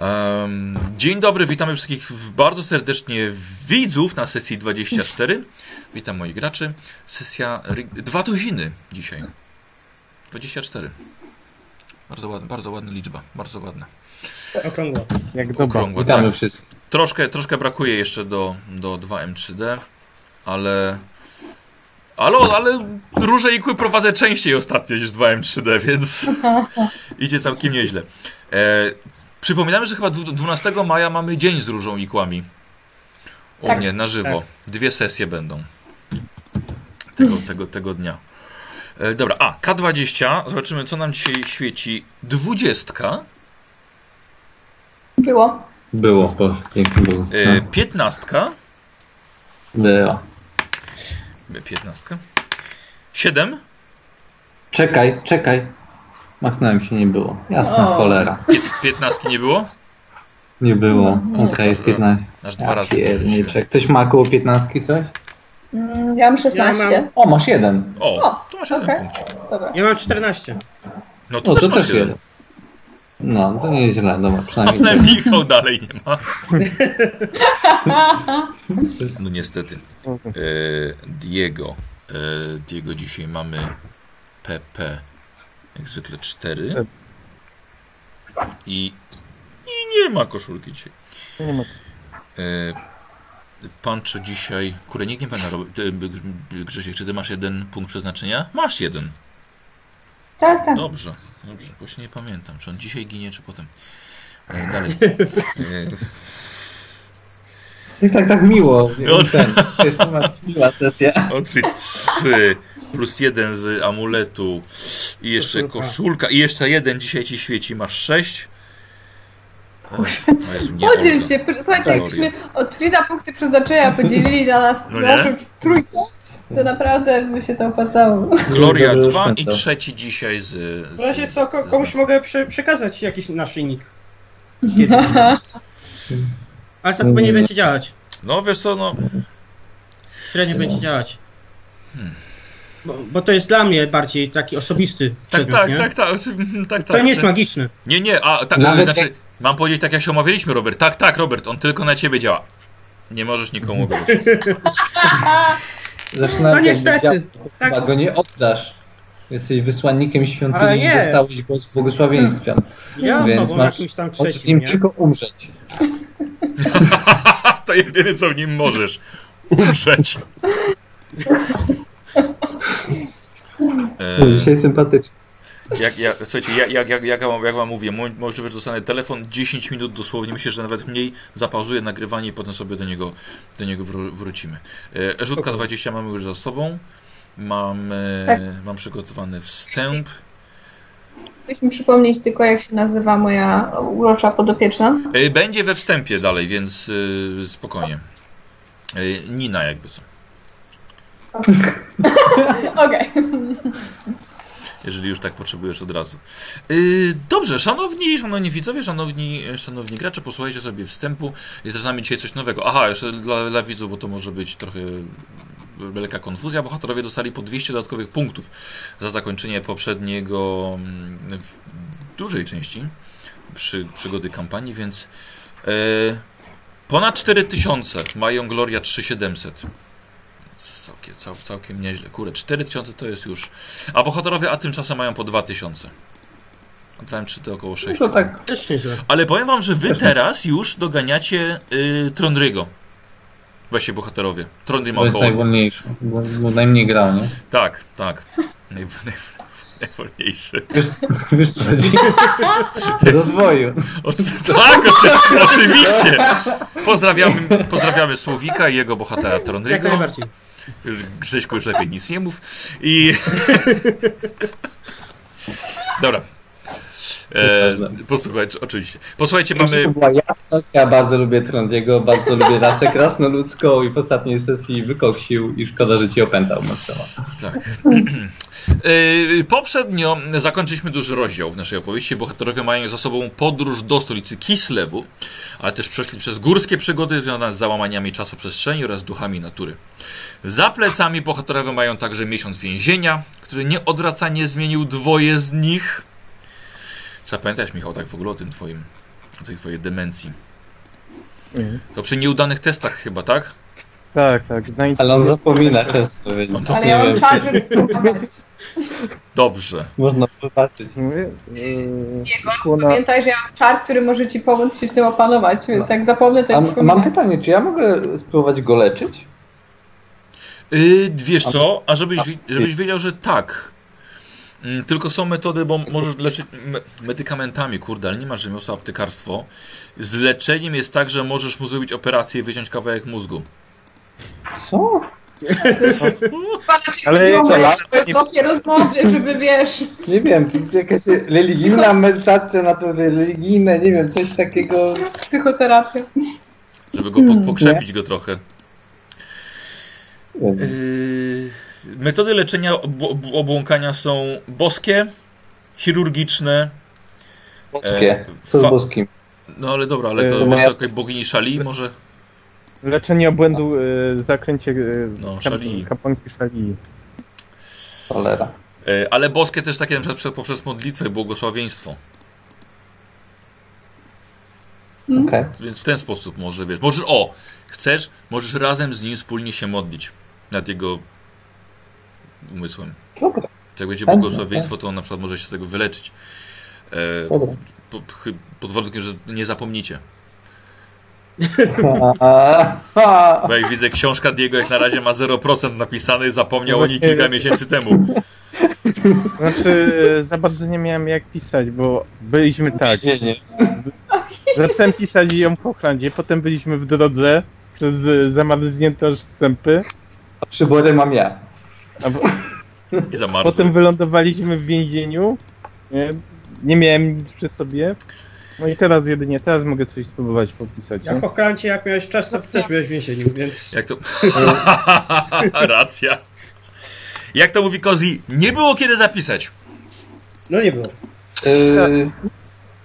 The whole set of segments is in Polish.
Um, dzień dobry, witamy wszystkich bardzo serdecznie widzów na sesji 24. Witam moich graczy. Sesja dwa tuziny dzisiaj. 24. Bardzo ładna, bardzo ładna liczba, bardzo ładna. Okrągła. Jak dobra. Okrągła, Witamy tak. wszystkich. Troszkę, troszkę brakuje jeszcze do, do 2M3D, ale. Ale, ale róże ikły prowadzę częściej ostatnio niż 2M3D, więc idzie całkiem nieźle. E, przypominamy, że chyba dwu- 12 maja mamy dzień z różą ikłami. U Tak. mnie na żywo. Dwie sesje będą tego, tego, tego dnia. E, dobra, a K20. Zobaczymy, co nam dzisiaj świeci. Dwudziestka, Było. Było, bo pięknie było. e, No, piętnastka. było. 15. 7. Czekaj, czekaj. Machnąłem się, nie było. Jasna O. cholera. 15 nie było? Nie było. No. Okej, jest 15. Aż dwa razy. Pierniczek. Ktoś ma koło 15 coś? Mm, Ja mam 16. Ja mam- O, masz jeden. O, O, to masz jeden okej. Dobra. Ja mam 14. No to O, też to masz też jeden. jeden. No, to nie jest źle, dobra, przynajmniej Ale. Michał dalej nie ma. No niestety. E, Diego. E, Diego dzisiaj mamy PP. Jak zwykle 4. I, I nie ma koszulki dzisiaj. Nie ma. E, Pancho dzisiaj. Kurde, nikt nie pamięta, Grzesiek, czy ty masz jeden punkt przeznaczenia? Masz jeden. Tak, tak. Dobrze, dobrze. Właśnie nie pamiętam, czy on dzisiaj ginie, czy potem. E, dalej. E, Tak, tak, tak miło. No. Ten, miła sesja. Outfit 3 plus jeden z amuletu i jeszcze Koszulka. koszulka i jeszcze jeden dzisiaj ci świeci, masz 6. O Jezu, nie Podziel się. Słuchajcie, jakbyśmy od Frida punkty przeznaczenia podzielili na nas, No naszą trójkę, to naprawdę by się to opłacało. Gloria 2 i trzeci dzisiaj z. W razie co, komuś mogę prze- przekazać jakiś naszyjnik. Kiedyś. Ale to chyba nie będzie działać. No wiesz co, no. Średnio będzie działać. Bo, bo to jest dla mnie bardziej taki osobisty Tak, przedmiot, tak, nie? tak, tak, tak, tak. To nie jest tak. magiczny. Nie, nie, a tak, Nawet znaczy, jak- mam powiedzieć tak jak się umawialiśmy, Robert. Tak, tak, Robert, on tylko na ciebie działa. Nie możesz nikomu. Zresztą No niestety. Tak. Chyba go nie oddasz. Jesteś wysłannikiem świątyni i nie. dostałeś go z błogosławieństwem. Ja Więc masz jakimś tam z chrześcijan, nim nie? tylko umrzeć. to jedyne co w nim możesz. Umrzeć. E, Dzisiaj sympatyczny. Jak, ja, słuchajcie, jak, jak, jak, jak, wam, jak wam mówię, mo- możliwe, że dostanę telefon 10 minut dosłownie, myślę, że nawet mniej zapauzuję nagrywanie i potem sobie do niego, do niego wró- wrócimy. E, Rzutka 20 mamy już za sobą. Mam, e, Tak. mam przygotowany wstęp. Ktoś mi przypomnieć tylko, jak się nazywa moja urocza podopieczna. E, Będzie we wstępie dalej, więc e, spokojnie. Nina jakby co. Okej. jeżeli już tak potrzebujesz od razu. Yy, dobrze, szanowni, szanowni widzowie, szanowni, szanowni gracze, posłuchajcie sobie wstępu. Jest z nami dzisiaj coś nowego. Aha, jeszcze dla, dla widzów, bo to może być trochę lekka konfuzja. Bohaterowie dostali po 200 dodatkowych punktów za zakończenie poprzedniego mm, w dużej części przy, przygody kampanii, więc yy, ponad 4000 mają Gloria 3700. Całkiem, cał, całkiem nieźle. Kurde, 4000 to jest już a bohaterowie a tymczasem mają po 2000. A 2 3 to około 6. No to tak. Też nieźle. Ale powiem wam, że wy teraz już doganiacie y, Trondrygo. Weźcie bohaterowie. Trondry ma To jest około. najwolniejszy, bo, bo najmniej grał, nie? Tak, tak. Naj, naj, najwolniejszy. Wiesz, wiesz co chodzi? Rozwoju. O, tak, oczy, oczywiście. Pozdrawiamy, pozdrawiamy Słowika i jego bohatera Jak Trondrygo. najbardziej. Grześku już lepiej nic nie mów. I... Dobra. E, posłuchaj, oczywiście. Posłuchajcie, mamy... To była jasna, ja bardzo lubię Trondiego, bardzo lubię rasę krasnoludzką i w ostatniej sesji wykoksił i szkoda, że ci opętał mocno. Tak. E, Poprzednio zakończyliśmy duży rozdział w naszej opowieści. Bohaterowie mają za sobą podróż do stolicy Kislewu, ale też przeszli przez górskie przygody związane z załamaniami czasoprzestrzeni oraz duchami natury. Za plecami bohaterowie mają także miesiąc więzienia, który nieodwracanie zmienił dwoje z nich. Trzeba pamiętać, Michał, tak w ogóle o tym twoim o tej twojej demencji. Mhm. To przy nieudanych testach chyba, tak? Tak, tak. Na Ale on zapomina często, więc No to Ale ja mam. Dobrze. można zobaczyć. Mówię, Diego, pamiętaj, że ja mam czar, który może ci pomóc się w tym opanować, więc jak zapomnę, to A, ja mam pytanie, czy ja mogę spróbować go leczyć? Yy, wiesz co, a żebyś, żebyś wiedział, że tak. Mm, Tylko są metody, bo możesz leczyć me medykamentami, kurde, ale nie masz rzemiosła aptekarstwo. Z leczeniem jest tak, że możesz mu zrobić operację i wyciąć kawałek mózgu. Co? Ale co, głębokie rozmowy, żeby wiesz. Nie wiem, jakaś religijna medytacja na to religijne, nie wiem, coś takiego. Psychoterapię. Żeby go po pokrzepić go trochę. Yy, metody leczenia ob ob obłąkania są boskie, chirurgiczne. Boskie. Co z boskim? No ale dobra, ale to Yy, co, jakiej bogini Szali może? Leczenie obłędu w zakręcie yy, No, szali. kapłanki szali. Cholera. Yy, ale boskie też takie na przykład prze- poprzez modlitwę i błogosławieństwo. Okej. Więc w ten sposób może, wiesz, możesz, o, chcesz, możesz razem z nim wspólnie się modlić nad jego umysłem. Dobra. Jak będzie błogosławieństwo, to on na przykład może się z tego wyleczyć. E, pod, pod warunkiem, że nie zapomnicie. Bo jak widzę, książka Diego jak na razie ma 0% napisany, zapomniał No o niej kilka miesięcy temu. Znaczy, za bardzo nie miałem jak pisać, bo byliśmy tak. Nie, nie. Zacząłem pisać ją po Holandzie, potem byliśmy w drodze przez zamarznięte wstępy, A przybory mam ja. I zamarzł. potem wylądowaliśmy w więzieniu. Nie, nie miałem nic przy sobie. No i teraz jedynie, teraz mogę coś spróbować popisać. Ja nie? w Hochlandzie jak miałeś czas, to też byłeś w więzieniu, więc... Jak to... Racja. Jak to mówi Kozi, nie było kiedy zapisać. No nie było. Yy,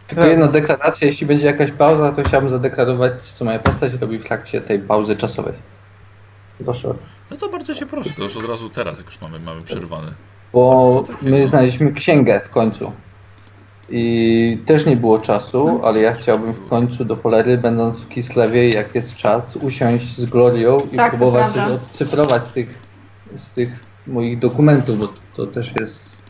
tylko Tak. jedna deklaracja, jeśli będzie jakaś pauza, to chciałbym zadeklarować, co moja postać robi w trakcie tej pauzy czasowej. Proszę. No to bardzo cię proszę, to już od razu teraz, jak już mamy, mamy przerwane. Bo my znaleźliśmy księgę w końcu. I też nie było czasu, ale ja chciałbym w końcu do polery, będąc w Kislewie, jak jest czas, usiąść z Glorią i Tak, to próbować coś odcyfrować z tych, z tych moich dokumentów, bo to też jest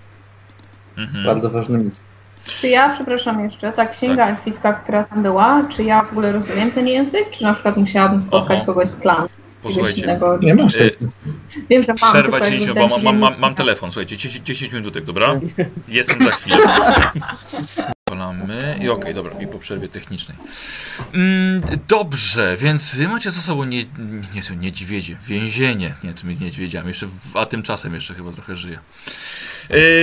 Mhm. bardzo ważne miejsce. Czy ja, przepraszam jeszcze, ta księga elficka, która tam była, czy ja w ogóle rozumiem ten język, czy na przykład musiałabym spotkać kogoś z klanu? Posłuchajcie. Nie masz Y, Wiem, że mam przerwać tylko nie jakby bo mam, mam, mam, telefon, słuchajcie, 10, 10 minutek, dobra? Jestem za chwilę. Kolamy i okej, dobra, i po przerwie technicznej. Mm, dobrze, więc wy macie za sobą nie, nie, nie niedźwiedzie, więzienie, nie, tym niedźwiedziami, jeszcze, w- a tymczasem jeszcze chyba trochę żyje.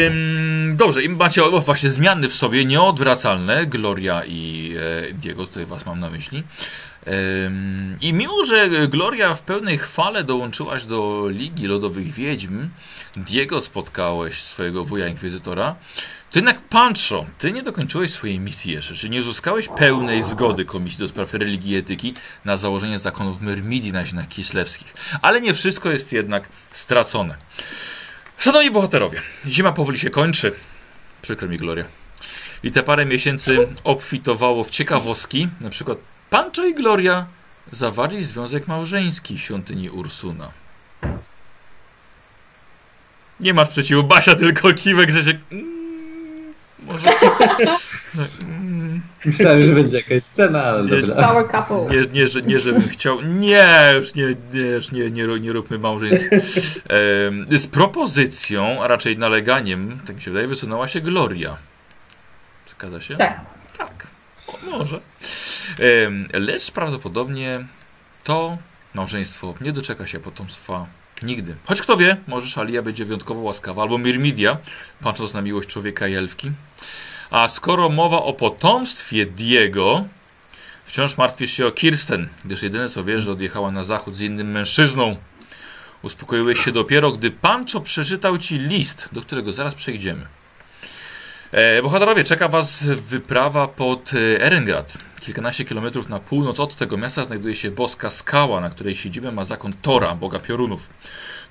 Ym, dobrze, i macie o, właśnie zmiany w sobie nieodwracalne, Gloria i e, Diego, tutaj was mam na myśli. I mimo, że Gloria w pełnej chwale dołączyłaś do Ligi Lodowych Wiedźm, Diego spotkałeś swojego wuja inkwizytora, to jednak Pancho, ty nie dokończyłeś swojej misji jeszcze, czy nie uzyskałeś pełnej zgody Komisji do Spraw Religii i Etyki na założenie zakonów Myrmidii na ziemiach kislewskich. Ale nie wszystko jest jednak stracone. Szanowni bohaterowie, zima powoli się kończy. Przykro mi, Gloria. I te parę miesięcy obfitowało w ciekawostki. Na przykład Pancho i Gloria zawarli związek małżeński w świątyni Ursuna. Nie masz sprzeciwu, Basia tylko kiwek, że się... Mm, może... Mm, Myślałem, że będzie jakaś scena, ale Nie, dobra. Power couple. nie, nie, że, nie, żebym chciał. Nie, już nie, nie, już nie, nie, nie róbmy małżeństw. Z propozycją, a raczej naleganiem, tak mi się wydaje, wysunęła się Gloria. Zgadza się? Tak. Tak. O, może. Lecz prawdopodobnie to małżeństwo nie doczeka się potomstwa nigdy. Choć kto wie, może Szalia będzie wyjątkowo łaskawa, albo Mirmidia, patrząc na miłość człowieka i elfki. A skoro mowa o potomstwie Diego, wciąż martwisz się o Kirsten, gdyż jedyne co wiesz, że odjechała na zachód z innym mężczyzną. Uspokoiłeś się dopiero, gdy Pancho przeczytał ci list, do którego zaraz przejdziemy. E, bohaterowie, czeka was wyprawa pod e, Erengrad. Kilkanaście kilometrów na północ od tego miasta znajduje się boska skała, na której siedzibę ma zakon Tora, boga piorunów.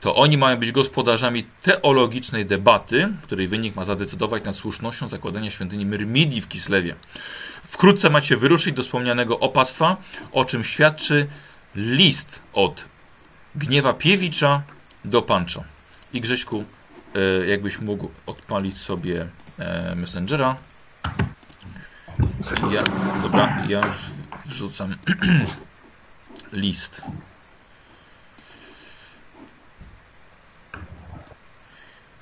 To oni mają być gospodarzami teologicznej debaty, której wynik ma zadecydować nad słusznością zakładania świątyni Myrmidii w Kislewie. Wkrótce macie wyruszyć do wspomnianego opactwa, o czym świadczy list od Gniewa Piewicza do Panczo. I Grześku, e, jakbyś mógł odpalić sobie e, Messengera. Ja, dobra, ja już wrzucam list.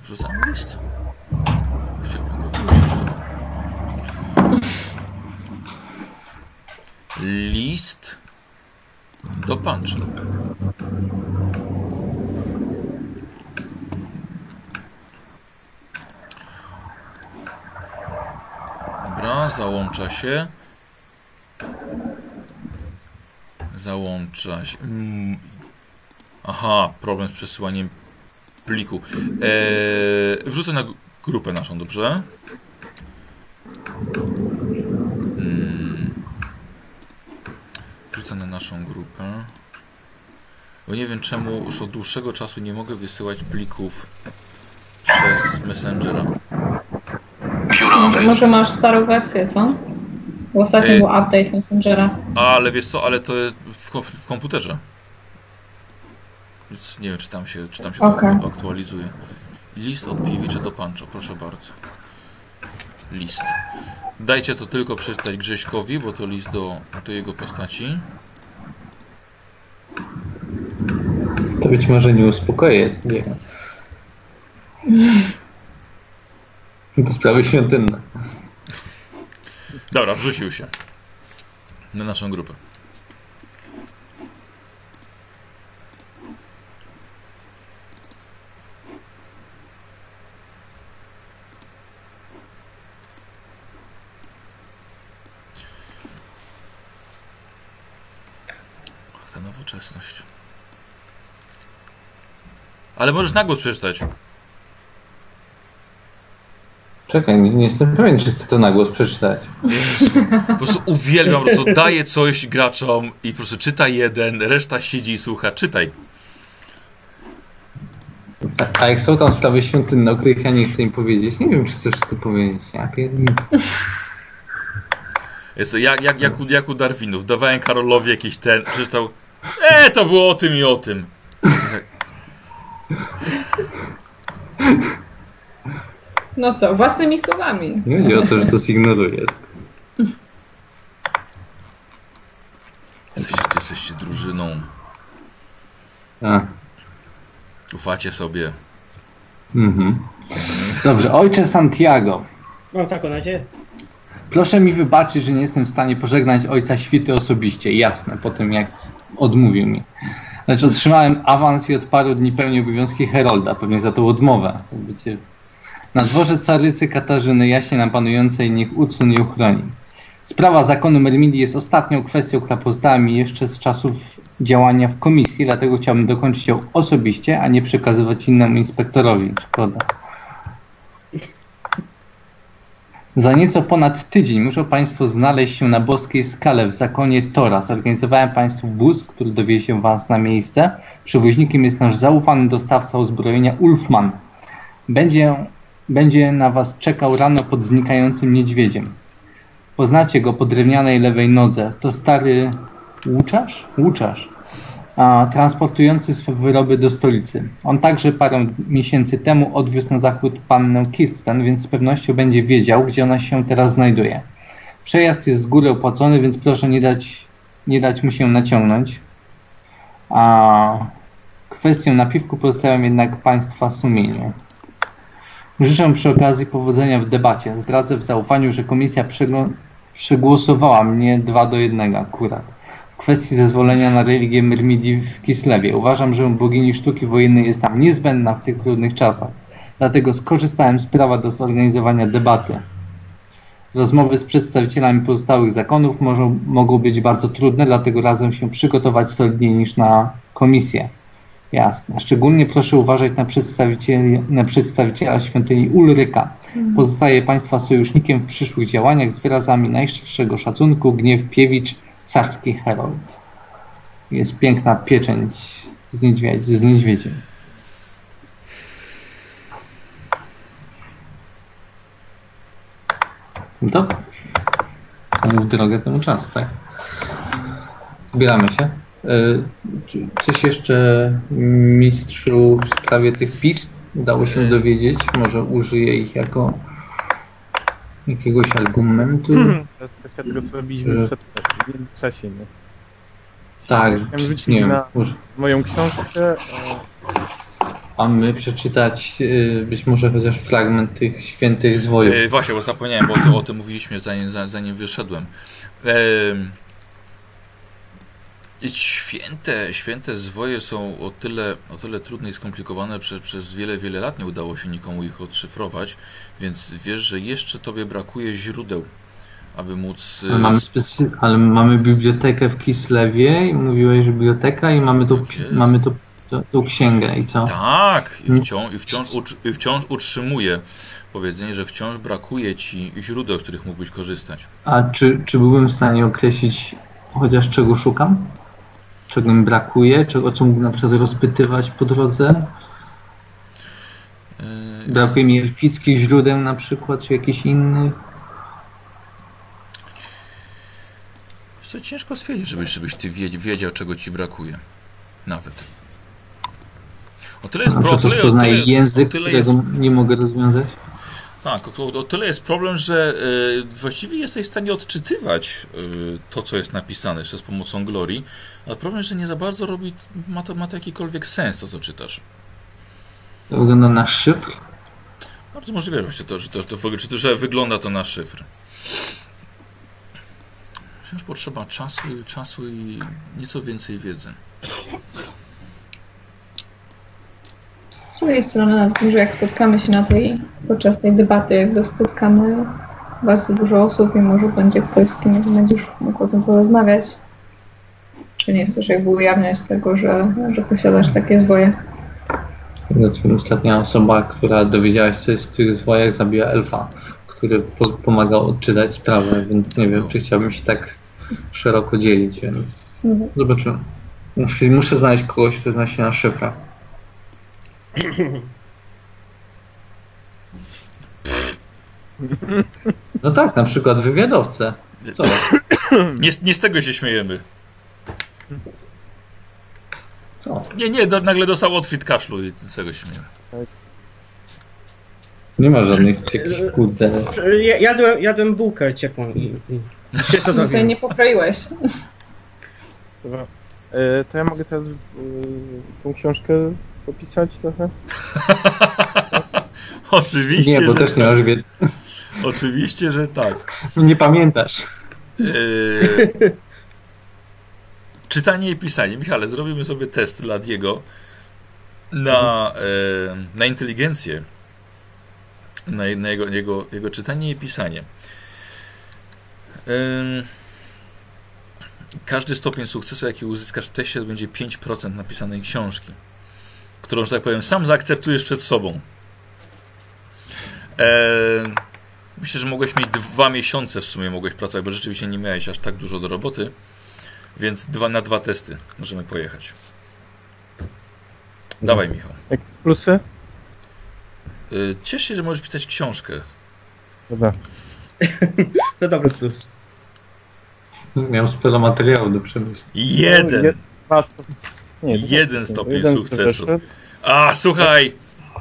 Wrzucam list. Chciałbym go wrzucić. List do Panczo. Załącza się. Załącza się. Mm. Aha, problem z przesyłaniem pliku. Eee, wrzucę na gr- grupę naszą, dobrze? Mm. Wrzucę na naszą grupę. Bo nie wiem czemu już od dłuższego czasu nie mogę wysyłać plików przez Messengera. Może, może masz starą wersję, co? Bo ostatnio był update Messengera. Ale wiesz co, ale to jest w, w komputerze. Więc nie wiem, czy tam się, czy tam się Okej. to aktualizuje. List od Piewicza do Pancho, proszę bardzo. List. Dajcie to tylko przeczytać Grześkowi, bo to list do, do jego postaci. To być może nie uspokoję. Nie. To sprawy świątynne. Dobra, wrzucił się. Na naszą grupę. Ach, ta nowoczesność. Ale możesz na głos przeczytać. Czekaj, nie, nie jestem pewien, czy chcę to na głos przeczytać. Po prostu uwielbiam, po prostu daję coś graczom i po prostu czyta jeden, reszta siedzi i słucha. Czytaj. A, a jak są tam sprawy świątynne, o których ja nie chcę im powiedzieć, nie wiem, czy chcę wszystko powiedzieć. Ja pierdolę. Jest jak, jak, jak, u, jak u Darwinów. Dawałem Karolowi jakiś ten, przeczytał. E, to było o tym i o tym. I tak, No co, własnymi słowami. Nie chodzi o to, że to zignoruję. Jesteście, jesteście drużyną. A, Ufacie sobie. mhm. Dobrze, ojcze Santiago. Mam taką nadzieję. Proszę mi wybaczyć, że nie jestem w stanie pożegnać ojca świty osobiście, jasne, po tym jak odmówił mi. Lecz otrzymałem awans i od paru dni pełni obowiązki Herolda, pewnie za tą odmowę. Wiecie, na dworze carycy Katarzyny jaśnie nam panującej niech ucun i uchroni. Sprawa zakonu Mermidii jest ostatnią kwestią, która pozostała mi jeszcze z czasów działania w komisji, dlatego chciałbym dokończyć ją osobiście, a nie przekazywać innemu inspektorowi. Szkoda. Za nieco ponad tydzień muszą Państwo znaleźć się na boskiej skale w zakonie Tora. Zorganizowałem Państwu wóz, który dowiezie Was na miejsce. Przewoźnikiem jest nasz zaufany dostawca uzbrojenia Ulfman. Będzie, będzie na Was czekał rano pod znikającym niedźwiedziem. Poznacie go po drewnianej lewej nodze. To stary łuczarz? Łuczarz. A, transportujący swe wyroby do stolicy. On także parę miesięcy temu odwiózł na zachód pannę Kirsten, więc z pewnością będzie wiedział, gdzie ona się teraz znajduje. Przejazd jest z góry opłacony, więc proszę nie dać, nie dać mu się naciągnąć. A kwestię napiwku pozostawiam jednak Państwa sumieniu. Życzę przy okazji powodzenia w debacie. Zdradzę w zaufaniu, że komisja przegło- przegłosowała mnie 2 do 1 akurat. W kwestii zezwolenia na religię Myrmidii w Kislewie. Uważam, że bogini sztuki wojennej jest nam niezbędna w tych trudnych czasach. Dlatego skorzystałem z prawa do zorganizowania debaty. Rozmowy z przedstawicielami pozostałych zakonów może, mogą być bardzo trudne, dlatego razem się przygotować solidniej niż na komisję. Jasne. Szczególnie proszę uważać na, przedstawicieli, na przedstawiciela świątyni Ulryka. Pozostaje Państwa sojusznikiem w przyszłych działaniach z wyrazami najszczerszego szacunku Gniew Piewicz, carski herold. Jest piękna pieczęć z, niedźwiedź, z niedźwiedziem. To? komu w drogę, temu czas, tak? Zbieramy się. Czy- Coś jeszcze mistrzu w sprawie tych pism udało się Y. dowiedzieć? Może użyję ich jako jakiegoś argumentu? To jest kwestia tego, co robiliśmy Że- przed, w międzyczasie. Nie? Tak, Chciałem rzucić nie na- może Moją książkę. e, mamy przeczytać y, być może chociaż fragment tych świętych zwojów. E, właśnie, bo zapomniałem, bo o tym, o tym mówiliśmy zanim, za- zanim wyszedłem. E, święte, święte zwoje są o tyle, o tyle trudne i skomplikowane, że przez wiele, wiele lat nie udało się nikomu ich odszyfrować, więc wiesz, że jeszcze tobie brakuje źródeł, aby móc... e, Ale mamy, specy... ale mamy bibliotekę w Kislewie i mówiłeś, że biblioteka i mamy tą, Tak mamy tą, tą, tą księgę i co? Tak, i Mm. wciąż, i, wciąż, i wciąż utrzymuje powiedzenie, że wciąż brakuje ci źródeł, z których mógłbyś korzystać. A czy, czy byłbym w stanie określić chociaż czego szukam? Czego mi brakuje? Czego, co mógł na przykład rozpytywać po drodze? E, Brakuje mi elfickich źródeł na przykład, czy jakichś innych? Co ciężko stwierdzić, żebyś, żebyś ty wiedz- wiedział, czego ci brakuje. Nawet. O tyle jest pro, o o tyle, język, o tyle którego jest, nie mogę rozwiązać? Tak, o, o tyle jest problem, że y, właściwie jesteś w stanie odczytywać y, to, co jest napisane jeszcze z pomocą Glorii, ale problem, że nie za bardzo robi, ma to, ma to jakikolwiek sens, to co czytasz. To wygląda na szyfr? Bardzo możliwe właśnie to, że, to, to, to, że wygląda to na szyfr. Wciąż potrzeba czasu czasu i nieco więcej wiedzy. Z drugiej strony, nawet może jak spotkamy się na tej, podczas tej debaty, jakby spotkamy bardzo dużo osób i może będzie ktoś, z kim będziesz mógł o tym porozmawiać. Czy nie chcesz jakby ujawniać tego, że, że posiadasz takie zwoje? Znaczy, Ostatnia osoba, która dowiedziała się z tych zwojach, zabiła elfa, który po pomagał odczytać sprawę, więc nie wiem, czy chciałbym się tak szeroko dzielić, więc Mhm. zobaczymy. Muszę, muszę znaleźć kogoś, kto zna się na szyfrach. No tak, na przykład wywiadowcę. Co? Nie, z- nie z tego się śmiejemy. Co? Nie, nie, do, nagle dostał otwit kaszlu i z tego się śmieję. Nie ma żadnych jakichś kurde. Ja- Jadłem, jadłem bułkę ciepłą i, i się zadowiłem. nie pokroiłeś. Dobra. E, to ja mogę teraz e, tą książkę popisać trochę? Oczywiście, Nie, bo że też nie masz wiedzy. Oczywiście, że tak. Nie pamiętasz. Eee, czytanie i pisanie. Michale, zrobimy sobie test dla Diego na, e, na inteligencję. Na, na jego, jego, jego czytanie i pisanie. Em, każdy stopień sukcesu, jaki uzyskasz w teście, to będzie 5% napisanej książki, którą, że tak powiem, sam zaakceptujesz przed sobą. Em, Myślę, że mogłeś mieć dwa miesiące w sumie mogłeś pracować, bo rzeczywiście nie miałeś aż tak dużo do roboty. Więc dwa na dwa testy możemy pojechać. Dawaj, Michał. Jak plusy? Y, Ciesz się, że możesz pisać książkę. Dobra. To dobry plus. Miał sporo materiału do przemysłu. Jeden! Je- dwa stopnie. Nie, Jeden stopień Jeden sukcesu. A, słuchaj!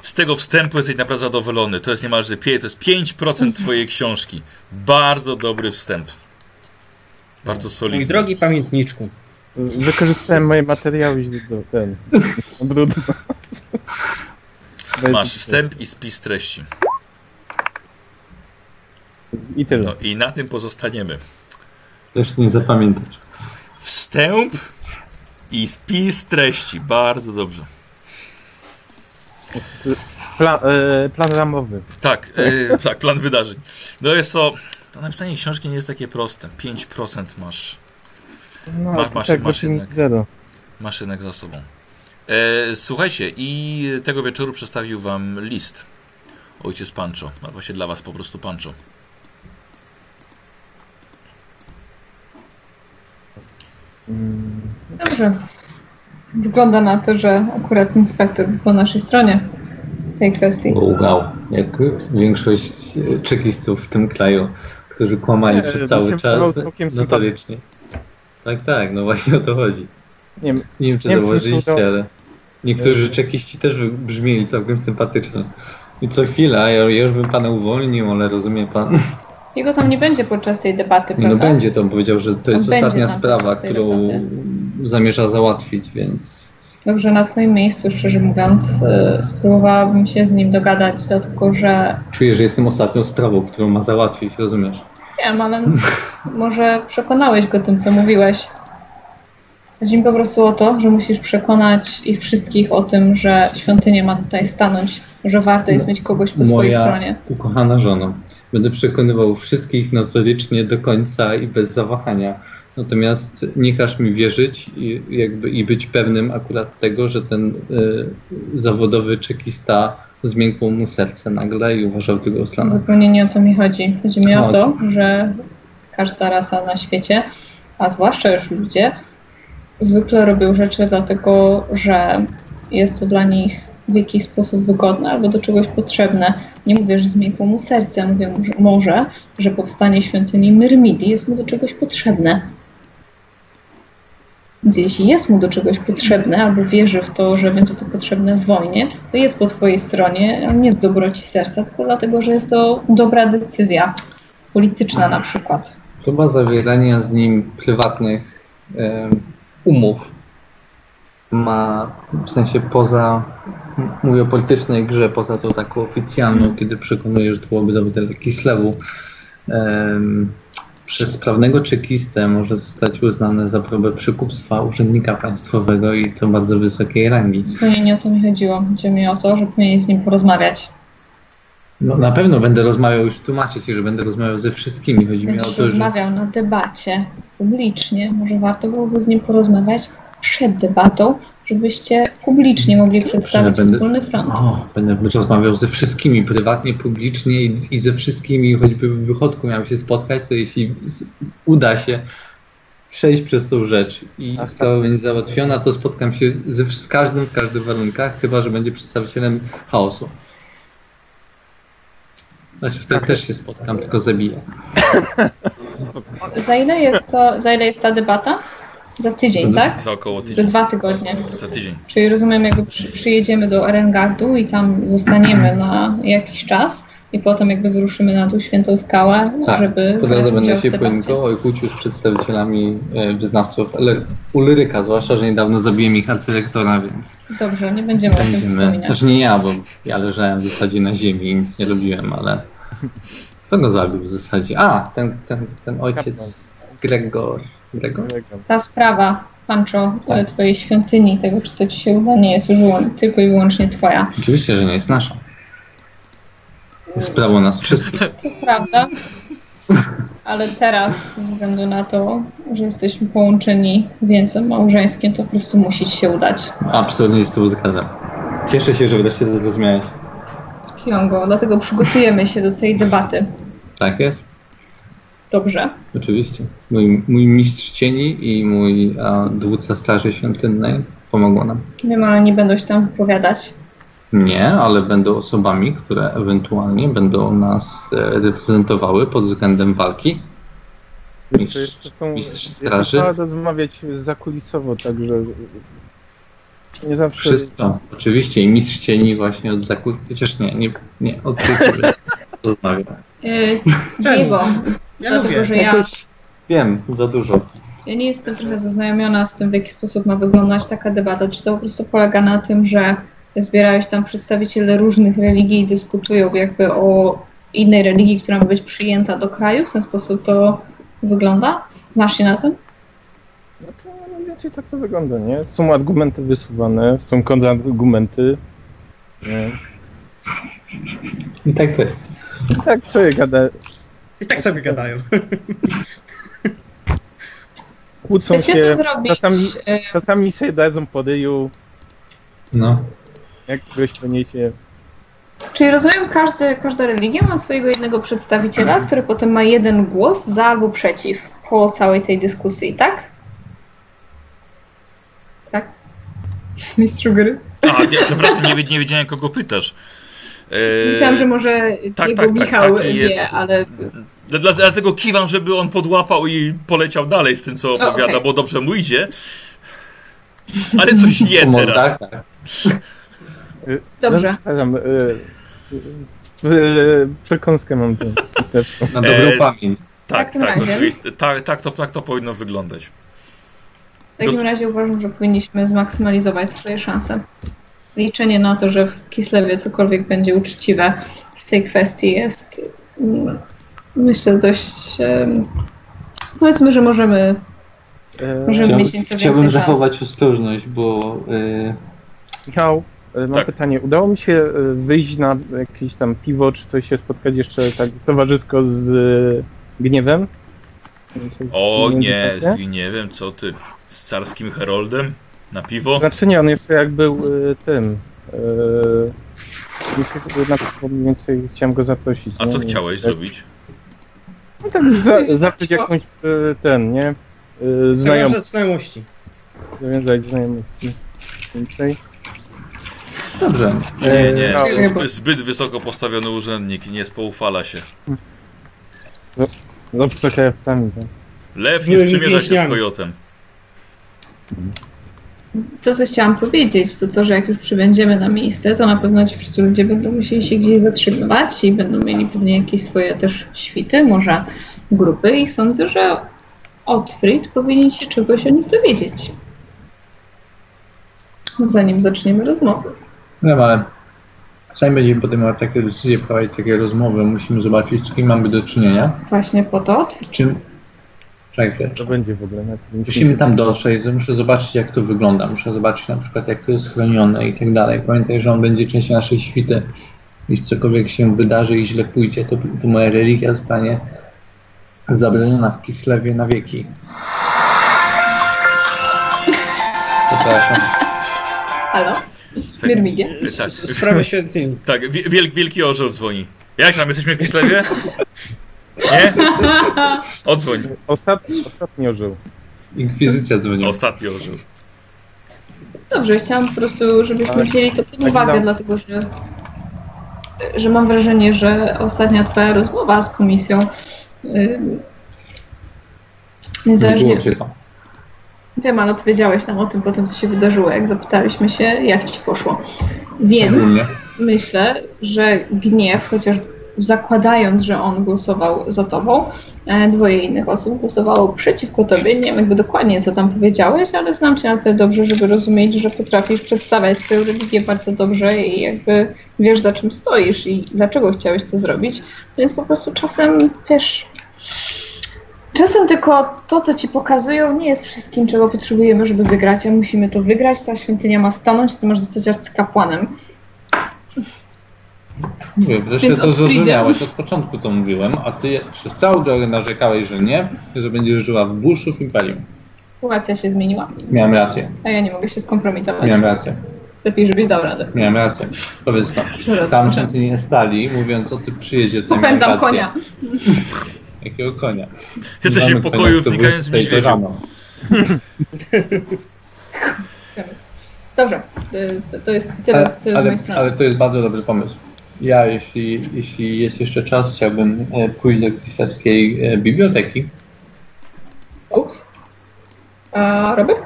Z tego wstępu jesteś naprawdę zadowolony. To jest niemalże pie- to jest 5% twojej książki. Bardzo dobry wstęp. Bardzo Mój solidny. drogi pamiętniczku. Wykorzystałem moje materiały źle do ten. brudno. Masz wstęp i spis treści. I tyle. No i na tym pozostaniemy. Też nie zapamiętasz. Wstęp i spis treści. Bardzo dobrze. Pla, e, plan ramowy. Tak, e, tak, plan wydarzeń. No jest to. To napisanie książki nie jest takie proste. 5% masz, No, Ma- masz- tak, masz jednak. Zero. masz jednak za sobą. E, słuchajcie, i tego wieczoru przedstawił wam list. Ojciec Pancho. A właśnie dla was po prostu Pancho. Dobrze. Wygląda na to, że akurat inspektor był po naszej stronie w tej kwestii. Wow, jak większość czekistów w tym kraju, którzy kłamali Nie, przez to cały czas, notorycznie. Tak, tak, no właśnie o to chodzi. Nie wiem, Nie wiem, czy Nie zauważyliście, udało- ale niektórzy czekiści też brzmieli całkiem sympatycznie. I co chwila, ja, ja już bym pana uwolnił, ale rozumie pan. Jego tam nie będzie podczas tej debaty, Nie, no prawda? będzie to, on powiedział, że to jest On ostatnia sprawa, którą debaty. zamierza załatwić, więc Dobrze, na twoim miejscu, szczerze mówiąc, y, spróbowałabym się z nim dogadać, dlatego że czuję, że jestem ostatnią sprawą, którą ma załatwić, rozumiesz? wiem, ale może przekonałeś go tym, co mówiłeś. Chodzi mi po prostu o to, że musisz przekonać ich wszystkich o tym, że świątynia ma tutaj stanąć, że warto jest mieć kogoś po swojej Moja stronie. ukochana żona. Będę przekonywał wszystkich notorycznie do końca i bez zawahania. Natomiast nie każ mi wierzyć i, jakby, i być pewnym akurat tego, że ten y, zawodowy czekista zmiękło mu serce nagle i uważał tego slana. Zupełnie nie o to mi chodzi. Chodzi mi o to, że każda rasa na świecie, a zwłaszcza już ludzie, zwykle robią rzeczy dlatego, że jest to dla nich w jakiś sposób wygodne albo do czegoś potrzebne. Nie mówię, że zmiękło mu serce, mówię że może, że powstanie świątyni Myrmidii jest mu do czegoś potrzebne. Więc jeśli jest mu do czegoś potrzebne, albo wierzy w to, że będzie to potrzebne w wojnie, to jest po twojej stronie, nie z dobroci serca, tylko dlatego, że jest to dobra decyzja polityczna na przykład. Próba zawierania z nim prywatnych em, umów ma w sensie poza, mówię o politycznej grze, poza tą taką oficjalną, kiedy przekonuje, że to byłoby dobre dla Kislewu, em, przez sprawnego czekistę może zostać uznane za próbę przekupstwa urzędnika państwowego i to bardzo wysokiej rangi. Zupełnie nie o to mi chodziło. Chodzi mi o to, że powinien z nim porozmawiać. No, na pewno będę rozmawiał, już tłumaczę Ci, że będę rozmawiał ze wszystkimi. Chodzi mi o Będziesz to, że... rozmawiał na debacie publicznie. Może warto byłoby z nim porozmawiać przed debatą, żebyście publicznie mogli przedstawić będę- wspólny front. O, będę rozmawiał ze wszystkimi, prywatnie, publicznie i, i ze wszystkimi, choćby w wychodku miałem się spotkać, to jeśli uda się przejść przez tą rzecz i A sprawa będzie załatwiona, to spotkam się z, z każdym w każdych warunkach, chyba że będzie przedstawicielem chaosu. Znaczy wtedy też się spotkam, tylko zabiję. Za ile jest to, za ile jest ta debata? Za tydzień, Za- tak? Za około Za tydzień. dwa tygodnie. Za tydzień. Czyli rozumiem, jakby przy, przyjedziemy do Erengardu i tam zostaniemy na jakiś czas i potem jakby wyruszymy na tą świętą skałę, Tak, żeby Po brać drodze będę się pojedynkował i kłócił z przedstawicielami e, wyznawców Ulyryka, zwłaszcza, że niedawno zabiłem ich arcyrektora, więc Dobrze, nie będziemy o tym będziemy... wspominać. Znaczy nie ja, bo ja leżałem w zasadzie na ziemi i nic nie robiłem, ale kto go zabił w zasadzie? A, ten, ten, ten ojciec Gregor. Gregor? Ta sprawa, Pancho, Tak. e, twojej świątyni, tego czy to ci się uda, nie jest już tylko i wyłącznie twoja. Oczywiście, że nie jest nasza. Jest prawo nas wszystkich. To prawda, ale teraz, ze względu na to, że jesteśmy połączeni więzem małżeńskim, to po prostu musi ci się udać. Absolutnie się z tym zgadzam. Cieszę się, że wreszcie to zrozumiałeś. Kiongo, dlatego przygotujemy się do tej debaty. Tak jest? Dobrze. Oczywiście. Mój, mój mistrz cieni i mój a, dowódca Straży Świątynnej pomogą nam. Wiem, ale nie będą się tam wypowiadać. Nie, ale będą osobami, które ewentualnie będą nas e, reprezentowały pod względem walki. Mistrz jeszcze straży. Trzeba rozmawiać zakulisowo, także nie zawsze... Wszystko. Oczywiście i mistrz cieni właśnie od zakup... Chociaż nie, nie, nie od tych rozmawia. Yy, Diego, Ja dlatego, lubię. że ja, Jakoś Wiem, za dużo. ja nie jestem trochę zaznajomiona z tym, w jaki sposób ma wyglądać taka debata. Czy to po prostu polega na tym, że zbierają się tam przedstawiciele różnych religii i dyskutują jakby o innej religii, która ma być przyjęta do kraju? W ten sposób to wygląda? Znasz się na tym? No to mniej więcej tak to wygląda, nie? Są argumenty wysuwane, są kontrargumenty. Nie? I tak to jest. I tak sobie gada, I tak sobie gadają. kłócą się, zrobić? czasami, czasami sobie dadzą po ryju, No. jak kogoś poniecie. Czyli rozumiem, każdy, każda religia ma swojego jednego przedstawiciela, który potem ma jeden głos za albo przeciw po całej tej dyskusji, tak? Tak. Mistrzu gry. A, nie, przepraszam, nie, nie wiedziałem kogo pytasz. E, Myślałam, że może tak, jego tak, tak, Michał taki wie, jest. ale Dla- dla- Dlatego kiwam, żeby on podłapał i poleciał dalej z tym, co opowiada, okej. bo dobrze mu idzie. Ale coś nie teraz. tak, tak. Dobrze. Przepraszam, y, y, y, przekąskę mam tu. Na dobrą E, pamięć. Tak, tak, oczywiście. Tak, tak, to, tak to powinno wyglądać. W takim razie uważam, że powinniśmy zmaksymalizować swoje szanse. Liczenie na to, że w Kislewie cokolwiek będzie uczciwe w tej kwestii jest mm, myślę dość powiedzmy, że możemy, E, możemy Chciałbym, mieć nieco chciałbym zachować ostrożność, bo y, Michał, e, mam Tak. pytanie. Udało mi się e, wyjść na jakieś tam piwo, czy coś się spotkać jeszcze tak towarzysko z e, gniewem? O nie, z, nie wiem co ty. Z carskim heroldem? Na piwo? Znaczy nie, on jeszcze jak był e, tym. Że na piwo mniej więcej chciałem go zaprosić. A nie? co chciałeś to jest- zrobić? No tak, za, zacząć jakąś e, ten, nie? E, Znajom, Zawiązać znajomości. zawiązać znajomości. Więcej. dobrze. Nie, nie. no, Zbyt, zbyt wysoko postawiony urzędnik, nie spoufala się. Z obcokrajowcami, tak. Lew nie sprzymierza się z kojotem. To, co chciałam powiedzieć, to to, że jak już przybędziemy na miejsce, to na pewno ci wszyscy ludzie będą musieli się gdzieś zatrzymywać i będą mieli pewnie jakieś swoje też świty, może grupy i sądzę, że Otfrid powinien się czegoś o nich dowiedzieć. Zanim zaczniemy rozmowę. Wiem, ale zanim będziemy podejmować takie decyzje, prowadzić takie rozmowy, musimy zobaczyć, z kim mamy do czynienia. Właśnie po to Otfrid. Czym... To będzie w ogóle. Musimy tam dotrzeć, muszę zobaczyć jak to wygląda, muszę zobaczyć na przykład jak to jest chronione i tak dalej. Pamiętaj, że on będzie częścią naszej świty. Jeśli cokolwiek się wydarzy i źle pójdzie, to, to moja religia zostanie zabroniona w Kislewie na wieki. Przepraszam. Halo? Myrmidzie? Tak, Sprawę świętymi. tak wie- wielk, wielki orzeł dzwoni. Jak tam, jesteśmy w Kislewie? Nie? Odzwoń. Ostat, ostatnio żył. Inkwizycja dzwoniła. Ostatni orzeł. Dobrze, chciałam po prostu, żebyśmy Ale- wzięli to pod tak uwagę, dam. dlatego że, że mam wrażenie, że ostatnia twoja rozmowa z komisją yy, Nie niezależnie było tam. wiem, ale opowiedziałeś nam o tym potem, co się wydarzyło, jak zapytaliśmy się, jak ci poszło. Więc myślę, że gniew, chociaż zakładając, że on głosował za tobą, e, dwoje innych osób głosowało przeciwko tobie. Nie wiem jakby dokładnie, co tam powiedziałeś, ale znam cię na tyle dobrze, żeby rozumieć, że potrafisz przedstawiać swoją religię bardzo dobrze i jakby wiesz, za czym stoisz i dlaczego chciałeś to zrobić. Więc po prostu czasem, wiesz, Czasem tylko to, co ci pokazują, nie jest wszystkim, czego potrzebujemy, żeby wygrać, a musimy to wygrać. Ta świątynia ma stanąć, ty masz zostać arcykapłanem. Mówię, wreszcie Więc to zrozumiałeś, od początku to mówiłem, a ty przez całą drogę narzekałeś, że nie, że będziesz żyła w buszu w Imperium. Sytuacja się zmieniła, Miałem rację, a ja nie mogę się skompromitować. miałem rację, Lepiej, żebyś dał radę. miałem rację. Powiedz tam, tam świątyni stali, mówiąc o tym przyjeździe, Popędzam konia. Jakiego konia? Jesteście w pokoju z tej niedźwiedziu. Dobrze, y, to, to jest tyle, Ale, tyle z ale, mojej strony. ale to jest bardzo dobry pomysł. Ja, jeśli, jeśli jest jeszcze czas, chciałbym e, pójść do Kislewskiej e, biblioteki. Ups. A Robert?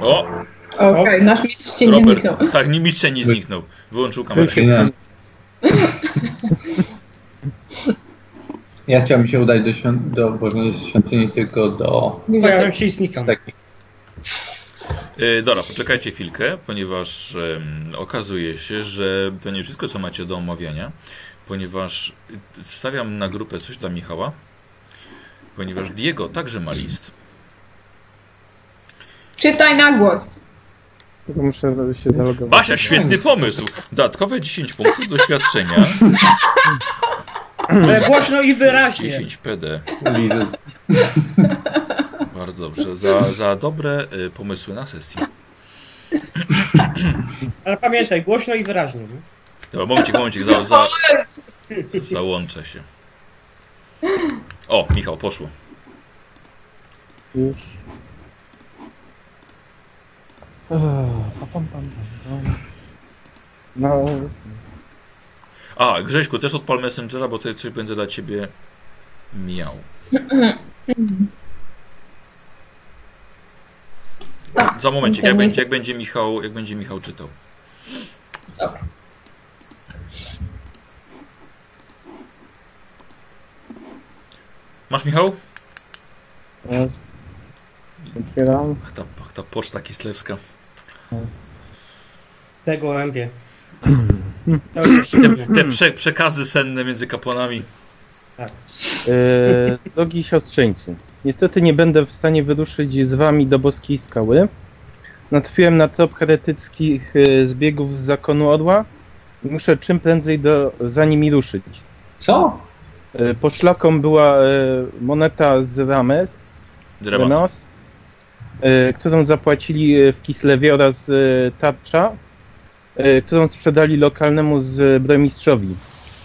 O, Okej, nasz mistrz nie zniknął. Tak, nie mistrz nie zniknął. Wyłączył kamerę. Nie. Ja chciałbym się udać do, świąt, do, jest świątyni, tylko do Pojawiam się znikam. E, dobra, poczekajcie chwilkę, ponieważ okazuje się, że to nie wszystko, co macie do omawiania, ponieważ wstawiam na grupę coś dla Michała, ponieważ Diego także ma list. Czytaj na głos. Tylko muszę się zalogować. Basia, świetny pomysł! Dodatkowe 10 punktów doświadczenia, Ale głośno i wyraźnie. 10 PD. Bardzo dobrze, za, za dobre y, pomysły na sesji. Ale pamiętaj, głośno i wyraźnie. nie? Dobra, momencik, momencik, za, za, załączę się. O, Michał, poszło. Już. No, A, Grześku, też odpal Messengera, bo tutaj coś będę dla ciebie miał. Za momencik, jak będzie, jak będzie Michał, jak będzie Michał czytał. Dobra. Masz Michał? Otwieram. Ach, ta, ach, ta poczta kislewska. Te gołębie. Sztywne. Te prze, przekazy senne między kapłanami. E, drogi siostrzeńcu, niestety nie będę w stanie wyruszyć z wami do boskiej skały. Natrafiłem na trop heretyckich e, zbiegów z zakonu Orła i muszę czym prędzej do, za nimi ruszyć. Co? E, poszlaką była e, moneta z Rames, Dremas. E, którą zapłacili e, w Kislewie oraz e, tarcza, którą sprzedali lokalnemu zbrojmistrzowi.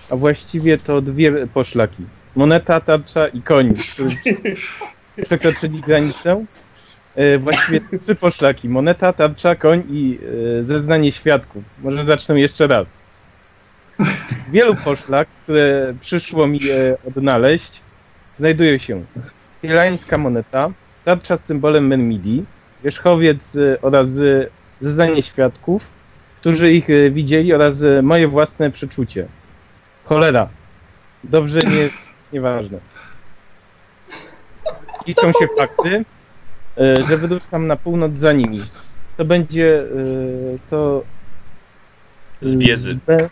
A właściwie to dwie poszlaki. Moneta, tarcza i koń, którzy przekroczyli granicę. E, Właściwie trzy poszlaki. Moneta, tarcza, koń i e, zeznanie świadków. Może zacznę jeszcze raz. Wielu poszlak, które przyszło mi e, odnaleźć, znajduje się Hielańska moneta, tarcza z symbolem Menmidi, wierzchowiec e, oraz e, zeznanie świadków, którzy ich e, widzieli oraz e, moje własne przeczucie. Cholera. Dobrze, nie, nieważne. Liczą się fakty, e, że wyruszam na północ za nimi. To będzie to Z biedzy. z-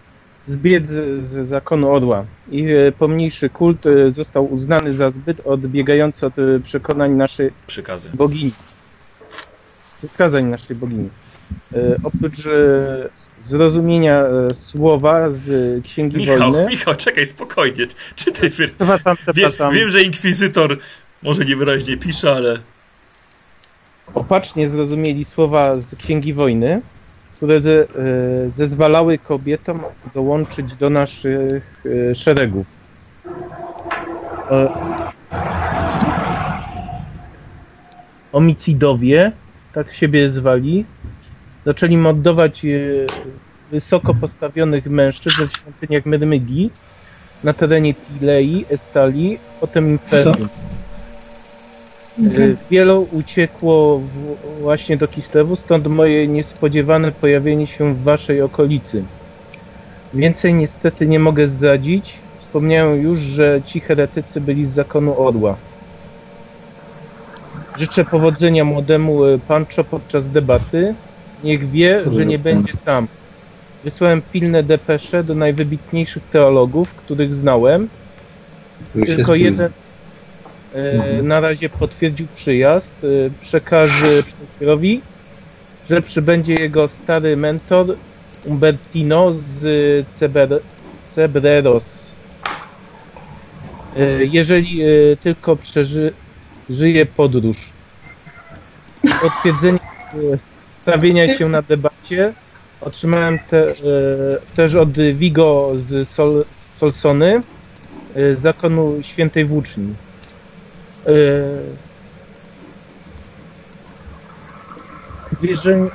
Z biedzy z zakonu Orła. I pomniejszy kult został uznany za zbyt odbiegający od przekonań naszej Przykazy. bogini. Przykazań naszej bogini. E, Oprócz e, zrozumienia e, słowa z Księgi Michał, Wojny. Michał, czekaj, spokojnie. Czytaj wyra- Przepraszam, Wie, przepraszam. wiem, że inkwizytor może niewyraźnie pisze, ale Opacznie zrozumieli słowa z Księgi Wojny, które ze, zezwalały kobietom dołączyć do naszych szeregów. Omicidowie, tak siebie zwali, zaczęli mordować e, wysoko postawionych mężczyzn w świątyniach Myrmygi na terenie Tilei, Estali, potem Imperium. Y, Wielu uciekło właśnie do Kislewu, stąd moje niespodziewane pojawienie się w waszej okolicy. Więcej niestety nie mogę zdradzić. Wspomniałem już, że ci heretycy byli z zakonu Orła. Życzę powodzenia młodemu y, Pancho podczas debaty. Niech wie, że nie będzie sam. Wysłałem pilne depesze do najwybitniejszych teologów, których znałem. Tylko jeden e, Mhm. na razie potwierdził przyjazd. E, przekaże Przekierowi, że przybędzie jego stary mentor Umbertino z Ceber, Cebreros. E, jeżeli e, tylko przeżyje podróż. Potwierdzenie stawienia się na debacie otrzymałem te, e, też od Vigo z Sol, Solsony e, zakonu świętej włóczni. E, Wierzeń...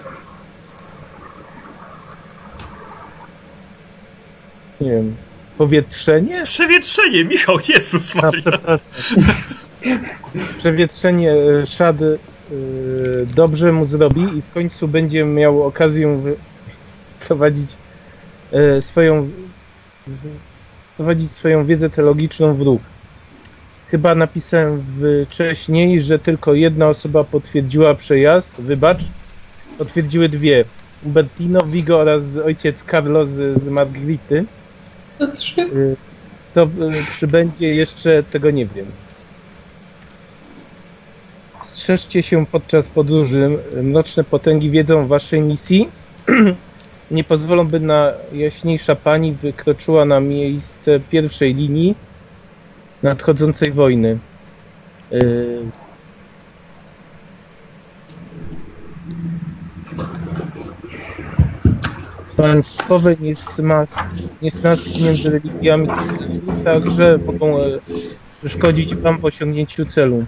Nie wiem, powietrzenie? przewietrzenie, Michał, Jezus A, Maria. przepraszam. Przewietrzenie e, szady e, dobrze mu zrobi i w końcu będzie miał okazję wprowadzić e, swoją wprowadzić swoją wiedzę teologiczną w ruch. Chyba napisałem wcześniej, że tylko jedna osoba potwierdziła przejazd. Wybacz. Potwierdziły dwie. Umbertino, Vigo oraz ojciec Carlo z, Margrity. To trzy. Y, To y, przybędzie jeszcze, tego nie wiem. Strzeżcie się podczas podróży. Mroczne potęgi wiedzą o waszej misji. Nie pozwolą, by najjaśniejsza pani wykroczyła na miejsce pierwszej linii nadchodzącej wojny. Y, Państwowe niesnaski między religiami także mogą e, przeszkodzić wam w osiągnięciu celu.